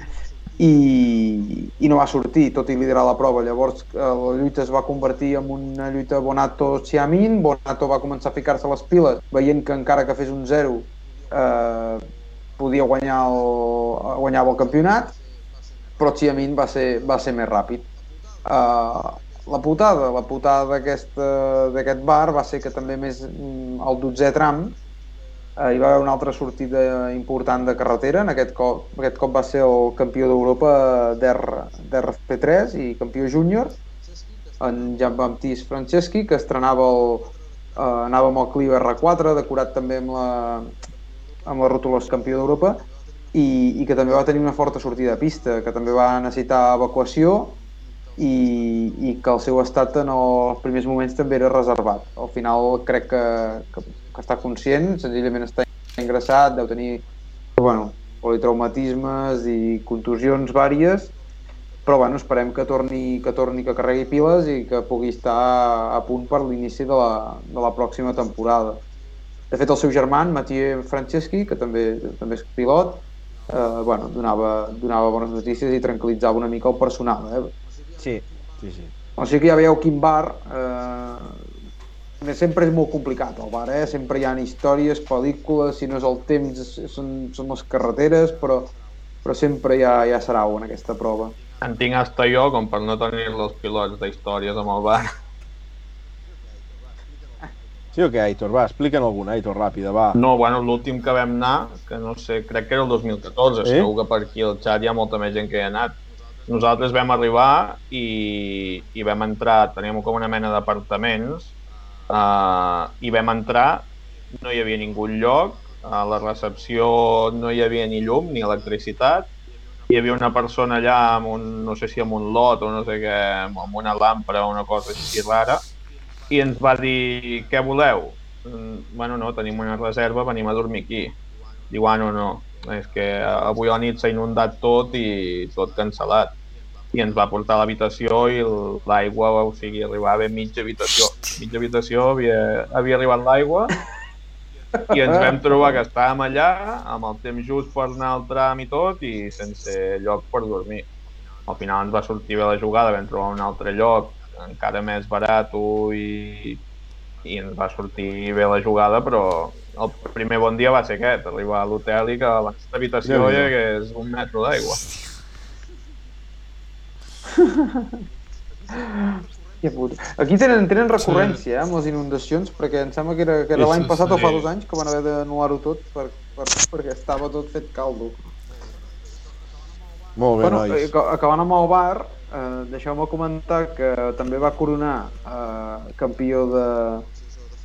i, i no va sortir, tot i liderar la prova. Llavors eh, la lluita es va convertir en una lluita Bonato-Chiamin, Bonato va començar a ficar-se les piles, veient que encara que fes un 0 eh, podia guanyar el, guanyava el campionat, però Chiamin va ser, va ser més ràpid. Uh, la putada, la putada d'aquest bar va ser que també més mm, al 12è tram uh, hi va haver una altra sortida important de carretera, en aquest cop, aquest cop va ser el campió d'Europa d'RP3 i campió júnior, en Jean-Baptiste Franceschi, que estrenava el, Uh, anàvem al Clio R4, decorat també amb la, amb la rotulació campió d'Europa, i, i que també va tenir una forta sortida de pista, que també va necessitar evacuació i, i que el seu estat en els primers moments també era reservat. Al final crec que, que, que està conscient, senzillament està ingressat, deu tenir bueno, politraumatismes i contusions vàries, però bueno, esperem que torni, que torni, que carregui piles i que pugui estar a punt per l'inici de, la, de la pròxima temporada. De fet, el seu germà, Mathieu Franceschi, que també, també és pilot, eh, bueno, donava, donava bones notícies i tranquil·litzava una mica el personal. Eh? Sí, sí, sí. O sigui que ja veieu quin bar eh, sempre és molt complicat el bar, eh? sempre hi ha històries, pel·lícules, si no és el temps són, són les carreteres, però, però sempre hi ha sarau en aquesta prova. En tinc hasta jo com per no tenir els pilots d'històries amb el bar. Sí o què, Aitor? Va, explica'm alguna, Aitor, ràpida, va. No, bueno, l'últim que vam anar, que no sé, crec que era el 2014, eh? segur que per aquí al xat hi ha molta més gent que hi ha anat. Nosaltres vam arribar i, i vam entrar, teníem com una mena d'apartaments, uh, i vam entrar, no hi havia ningú lloc, a la recepció no hi havia ni llum ni electricitat, hi havia una persona allà amb un, no sé si amb un lot o no sé què, amb una làmpara o una cosa així rara, i ens va dir, què voleu? Mm, bueno, no, tenim una reserva, venim a dormir aquí. Diu, ah, no, no, és que avui a la nit s'ha inundat tot i tot cancel·lat. I ens va portar a l'habitació i l'aigua, o sigui, arribava a mitja habitació. Mitja habitació havia, havia arribat l'aigua i ens vam trobar que estàvem allà amb el temps just per anar al tram i tot i sense lloc per dormir. Al final ens va sortir bé la jugada, vam trobar un altre lloc encara més barat i, i ens va sortir bé la jugada, però el primer bon dia va ser aquest, arribar a l'hotel i que a l'habitació Ja, hi ja. hagués un metro d'aigua. Ja puta. Aquí tenen, tenen recurrència eh, amb les inundacions, perquè em sembla que era, que era l'any sí, passat o fa dos anys que van haver d'anul·lar-ho tot per, per, perquè estava tot fet caldo. Molt bé, bueno, nois. eh, aca- acabant amb el bar, eh, deixeu-me comentar que també va coronar eh, campió de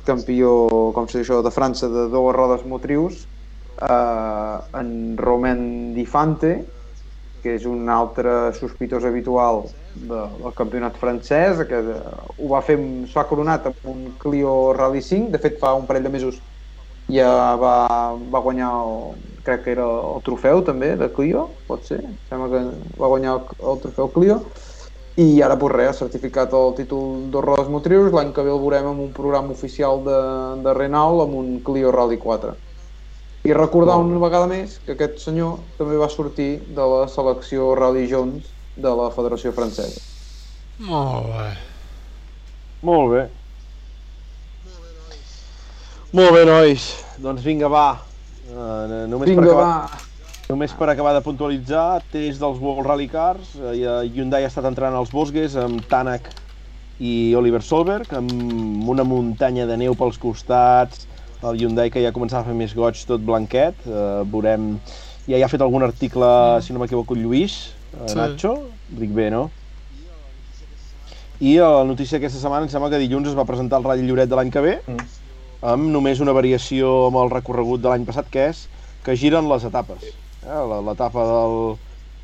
campió, com se diu això, de França de dues rodes motrius eh, en Romain Di Fante, que és un altre sospitós habitual de, del campionat francès, que eh, ho va fer, s'ha coronat amb un Clio Rally 5, de fet fa un parell de mesos ja va, va guanyar el, crec que era el trofeu també de Clio, pot ser, sembla que va guanyar el, el trofeu Clio. I ara pues res, ha certificat el títol dos rodes motrius, l'any que ve el veurem amb un programa oficial de, de Renault amb un Clio Rally 4 i recordar una vegada més que aquest senyor també va sortir de la selecció Rally Jones de la Federació Francesa. Molt bé. Molt bé. Molt bé, nois. Doncs vinga, va. Uh, només, Vinga, per va! acabar, només per acabar de puntualitzar, test dels World Rally Cars. Uh, Hyundai ha estat entrant als Bosques amb Tanak i Oliver Solberg, amb una muntanya de neu pels costats, el Hyundai que ja començava a fer més goig tot blanquet, uh, veurem... Ja hi ha fet algun article, si no m'equivoco, el Lluís, uh, Sí. Nacho, dic bé, no? I la notícia aquesta setmana em sembla que dilluns es va presentar el Rally Lloret de l'any que ve, Mm. amb només una variació amb el recorregut de l'any passat, que és que giren les etapes. Eh? La- L'etapa del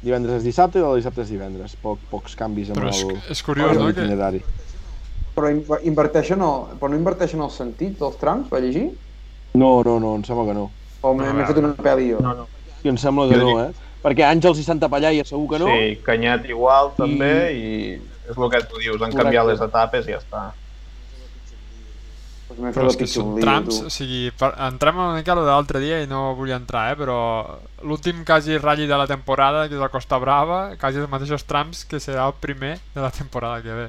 divendres és dissabte i del dissabte és divendres. Poc, pocs canvis amb Però és, el, és curiós, amb no? Que. Però inv- inverteixen el, però no inverteixen el sentit dels trams, va llegir? No, no, no, em sembla que no. O m'he No, fet una pel·li jo? No, no. I em sembla que Jo no, eh? Perquè Àngels i Santa Pallà segur que no. Sí, Canyet igual també i és el que tu dius, han canviat les etapes i ja està. Pues però és que són trams, o sigui, per, entrem una mica a lo de l'altre dia i no volia entrar, eh, però l'últim quasi ratll de la temporada, que és la Costa Brava, quasi els mateixos trams que serà el primer de la temporada que ve.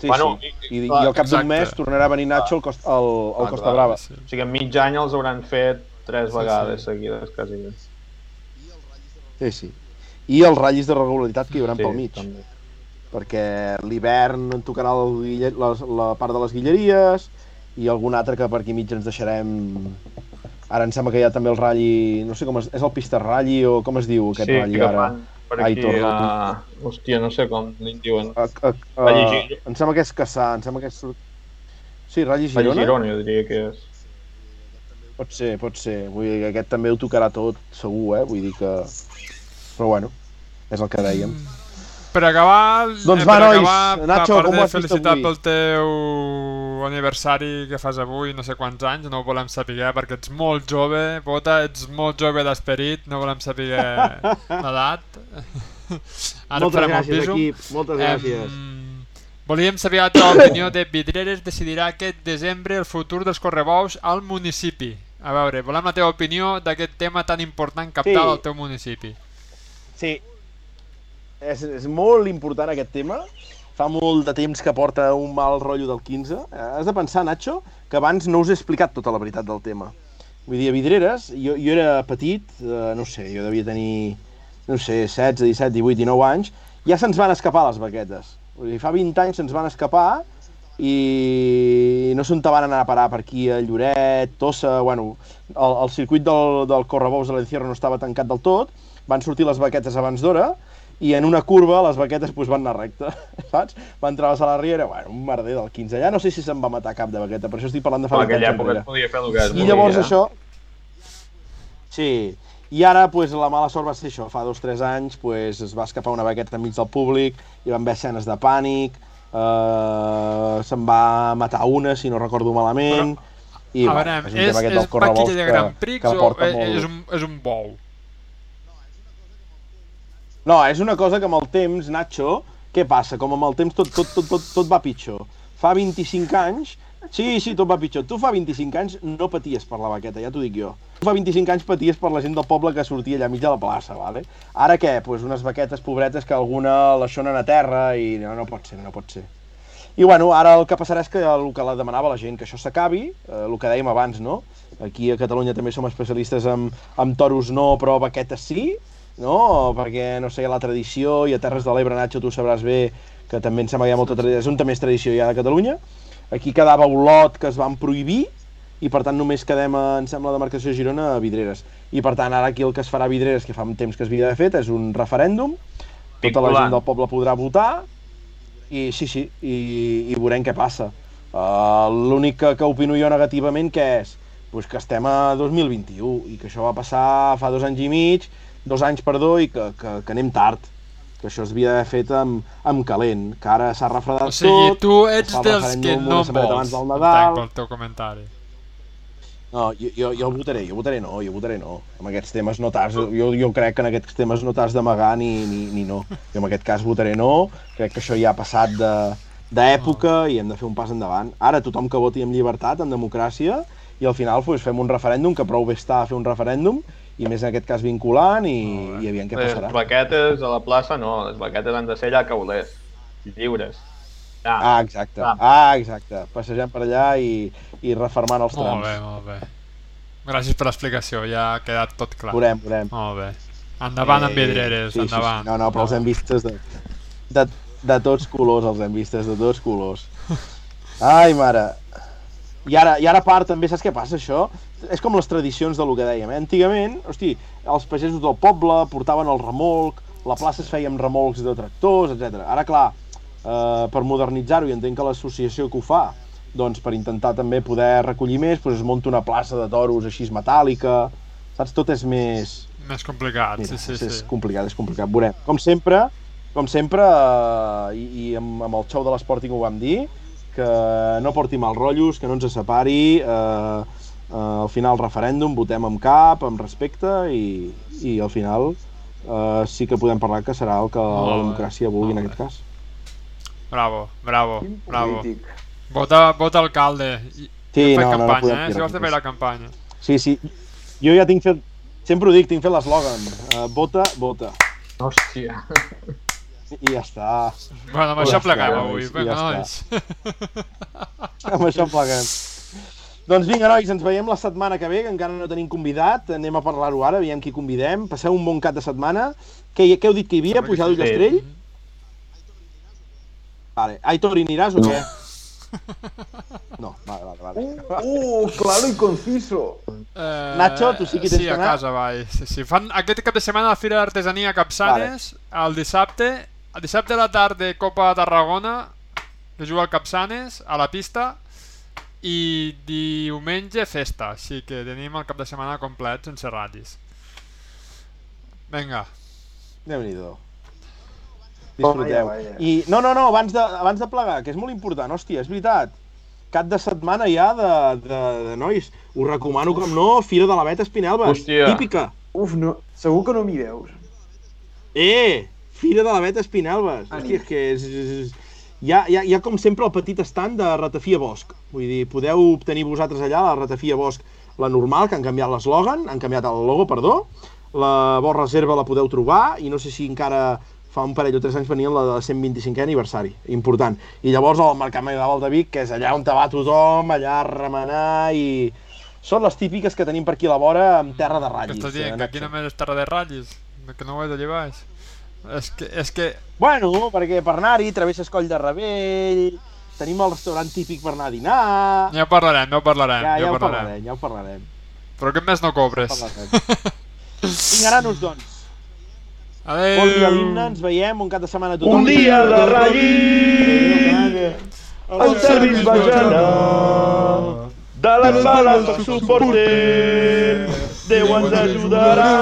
Sí, Bueno, sí. i- I, clar, I al cap d'un mes tornarà a venir Nacho al, Costa, al, al Ah, Costa clar. Brava. sí. O sigui, en mig any els hauran fet tres Sí, vegades sí. seguides, quasi. Sí, sí. I els ratllis de regularitat que hi haurà Sí, pel mig. també. perquè l'hivern en tocarà guille, la, la part de les guilleries i algun altre que per aquí mig ens deixarem ara em sembla que hi ha també el ratlli no sé com es, és el pista ratlli o com es diu aquest sí, ratlli que ara fan, per Aitor aquí. Roto. Uh, hòstia, no sé com li diuen. A, a, a, Valli Gir- em sembla que és Caçà, em sembla que és... Sí, Ralli Girona? Girona? Girona, jo diria que és. Pot ser, pot ser. Vull dir que aquest també ho tocarà tot, segur, eh? Vull dir que... Però bueno, és el que dèiem. Per acabar, Doncs eh, va, per nois. acabar, Nacho, a com ho de has vist felicitar avui? pel teu aniversari que fas avui, no sé quants anys, no ho volem saber perquè ets molt jove, Bota, ets molt jove d'esperit, no volem saber l'edat. Ara moltes gràcies, piso. equip. Moltes gràcies. Em, volíem saber la teva opinió de Vidreres decidirà aquest desembre el futur dels correbous al municipi. A veure, volem la teva opinió d'aquest tema tan important captal Sí. al teu municipi. Sí, és, és molt important aquest tema. Fa molt de temps que porta un mal rotllo del 15. Eh, Has de pensar, Nacho, que abans no us he explicat tota la veritat del tema. Vull dir, a Vidreres, jo, jo era petit, eh, no sé, jo devia tenir, no sé, 16, 17, 18, 19 anys, ja se'ns van escapar les baquetes. Vull dir, fa 20 anys se'ns van escapar i no sé on te van anar a parar per aquí a Lloret, Tossa, bueno, el, el circuit del, del Correbous de l'Encierro no estava tancat del tot, van sortir les baquetes abans d'hora i en una curva les baquetes pues, van anar recte, saps? Van travessar la riera, bueno, un merder del 15. Ja no sé si se'n va matar cap de baqueta, per això estic parlant de fa En 20 aquella època enrere. es podia fer el que es I llavors això... Sí, i ara pues, la mala sort va ser això, fa dos o tres anys pues, es va escapar una baqueta enmig del públic, hi van haver escenes de pànic, eh, se'n va matar una, si no recordo malament, i a veure, és un és, és vaquilla de que, Grand Prix que o és, molt... és, un, és un bou? No, és una cosa que amb el temps, Nacho, què passa? Com amb el temps tot, tot, tot, tot, tot va pitjor. Fa 25 anys, sí, sí, tot va pitjor. Tu fa 25 anys no paties per la baqueta, ja t'ho dic jo. Tu fa 25 anys paties per la gent del poble que sortia allà mig de la plaça, vale? Ara què? Pues unes baquetes pobretes que alguna les xonen a terra i no, no pot ser, no pot ser. I bueno, ara el que passarà és que el que la demanava la gent, que això s'acabi, eh, el que dèiem abans, no? Aquí a Catalunya també som especialistes en, en toros no, però baquetes sí, no? Perquè, no sé, hi ha la tradició, i a Terres de l'Ebre, Nacho, tu sabràs bé que també em sembla que hi ha molta tradició, és on també és tradició ja de Catalunya. Aquí quedava Olot, que es van prohibir, i per tant només quedem, a, em sembla, la demarcació de Girona a Vidreres. I per tant ara aquí el que es farà a Vidreres, que fa un temps que es havia d'haver fet, és un referèndum, tota la gent del poble podrà votar, i sí, sí, i, i veurem què passa. Uh, L'únic que, que opino jo negativament que és pues que estem a 2021 i que això va passar fa dos anys i mig, dos anys, perdó, i que, que, que anem tard que això es havia d'haver fet amb, amb calent, que ara s'ha refredat O sigui, tot, tu ets dels que no vols, abans del entenc Nadal. pel teu comentari. No, jo, jo, jo votaré, jo votaré no, jo votaré no. Amb aquests temes no t'has... Jo, jo crec que en aquests temes no t'has d'amagar ni, ni, ni no. Jo en aquest cas votaré no, crec que això ja ha passat de d'època i hem de fer un pas endavant. Ara tothom que voti amb llibertat, amb democràcia, i al final pues, fem un referèndum, que prou bé està a fer un referèndum, i més en aquest cas vinculant, i, i aviam què passarà. Les baquetes a la plaça no, les baquetes han de ser allà caulers, lliures. Ja. Ah, exacte. Ah. Ah, exacte. Passejant per allà i, i refermant els Molt trams. bé, molt bé. Gràcies per l'explicació, ja ha quedat tot clar. Veurem, veurem. Molt bé. Endavant amb vidreres, sí, endavant. Sí, sí. No, no, però els hem vistes de, de, de tots colors, els hem vistes de tots colors. Ai, mare. I ara, I ara a part també, saps què passa això? És com les tradicions del que dèiem, eh? Antigament, hosti, els pagesos del poble portaven el remolc, la plaça es feia amb remolcs de tractors, etc. Ara, clar, eh, per modernitzar-ho, i entenc que l'associació que ho fa, doncs per intentar també poder recollir més, doncs es munta una plaça de toros així metàl·lica, saps? Tot és més, Més complicat, Mira, sí, sí, és, és sí. complicat, és complicat. Veurem. Com sempre, com sempre, eh, i, i amb, amb el xou de l'Sporting ho vam dir, que no porti mal rotllos, que no ens separi, eh, eh, al final referèndum, votem amb cap, amb respecte, i, i al final eh, sí que podem parlar que serà el que la democràcia vulgui en aquest cas. Bravo, bravo, bravo. Vota, vota alcalde. I, Sí, no, no, no campanya, podem eh? Si vols més. la campanya. Sí, sí. Jo ja tinc fet, sempre ho dic, tinc fet l'eslògan. Uh, vota, vota. Hòstia. I ja està. Bueno, amb Ja això està, pleguem nois, avui. Vinga, ja nois. amb això pleguem. Doncs vinga, nois, ens veiem la setmana que ve, que encara no tenim convidat. Anem a parlar-ho ara, veiem qui convidem. Passeu un bon cap de setmana. Què, què heu dit que hi havia? Pujar sí. d'Ullastrell? Vale. Aitor, hi aniràs o què? No, vale, vale, vale. Uh, claro y conciso. Eh, Nacho, tu sí que tens sí, que a casa, vai. Sí, sí. Fan aquest cap de setmana la Fira d'Artesania a Capçanes, el dissabte, el dissabte a la tarda Copa de Tarragona, que juga al Capçanes, a la pista, i diumenge festa, així que tenim el cap de setmana complet sense ratis. Vinga, Déu-n'hi-do. Disfruteu. I, no, no, no, abans de, abans de plegar, que és molt important, hòstia, és veritat. Cap de setmana ja de, de, de nois. Us recomano, com no, Fira de la Beta Espinelves. Hòstia. Típica. Uf, no, segur que no m'hi veus. Eh! Fira de la Beta Espinelves. Hòstia, és que és, és, és... Hi ha, hi, ha, hi ha com sempre el petit estand de Ratafia Bosch. Vull dir, podeu obtenir vosaltres allà la Ratafia Bosch, la normal, que han canviat l'eslògan, han canviat el logo, perdó. La Bosch Reserva la podeu trobar i no sé si encara fa un parell o tres anys venien la de 125è aniversari, important. I llavors el Mercat Medieval de Vic, que és allà on te va tothom, allà a remenar i... Són les típiques que tenim per aquí a la vora amb terra de que ratllis. estàs dient eh, que aquí només és terra de ratllis, que no ho és allà baix. És que, és que Bueno, perquè per anar-hi travesses Coll de Rebell, tenim el restaurant típic per anar a dinar... ja ho parlarem, ja ho parlarem, ja, ja, ja ho parlarem. parlarem, ja ho parlarem. Però aquest mes no cobres. Vinga, nanos, doncs. Adéu! Bon dia l'himne, ens veiem un cap de setmana a tothom. Un dia de ratllis, el servis va genar, de les bales per suporter, Déu ens ajudarà.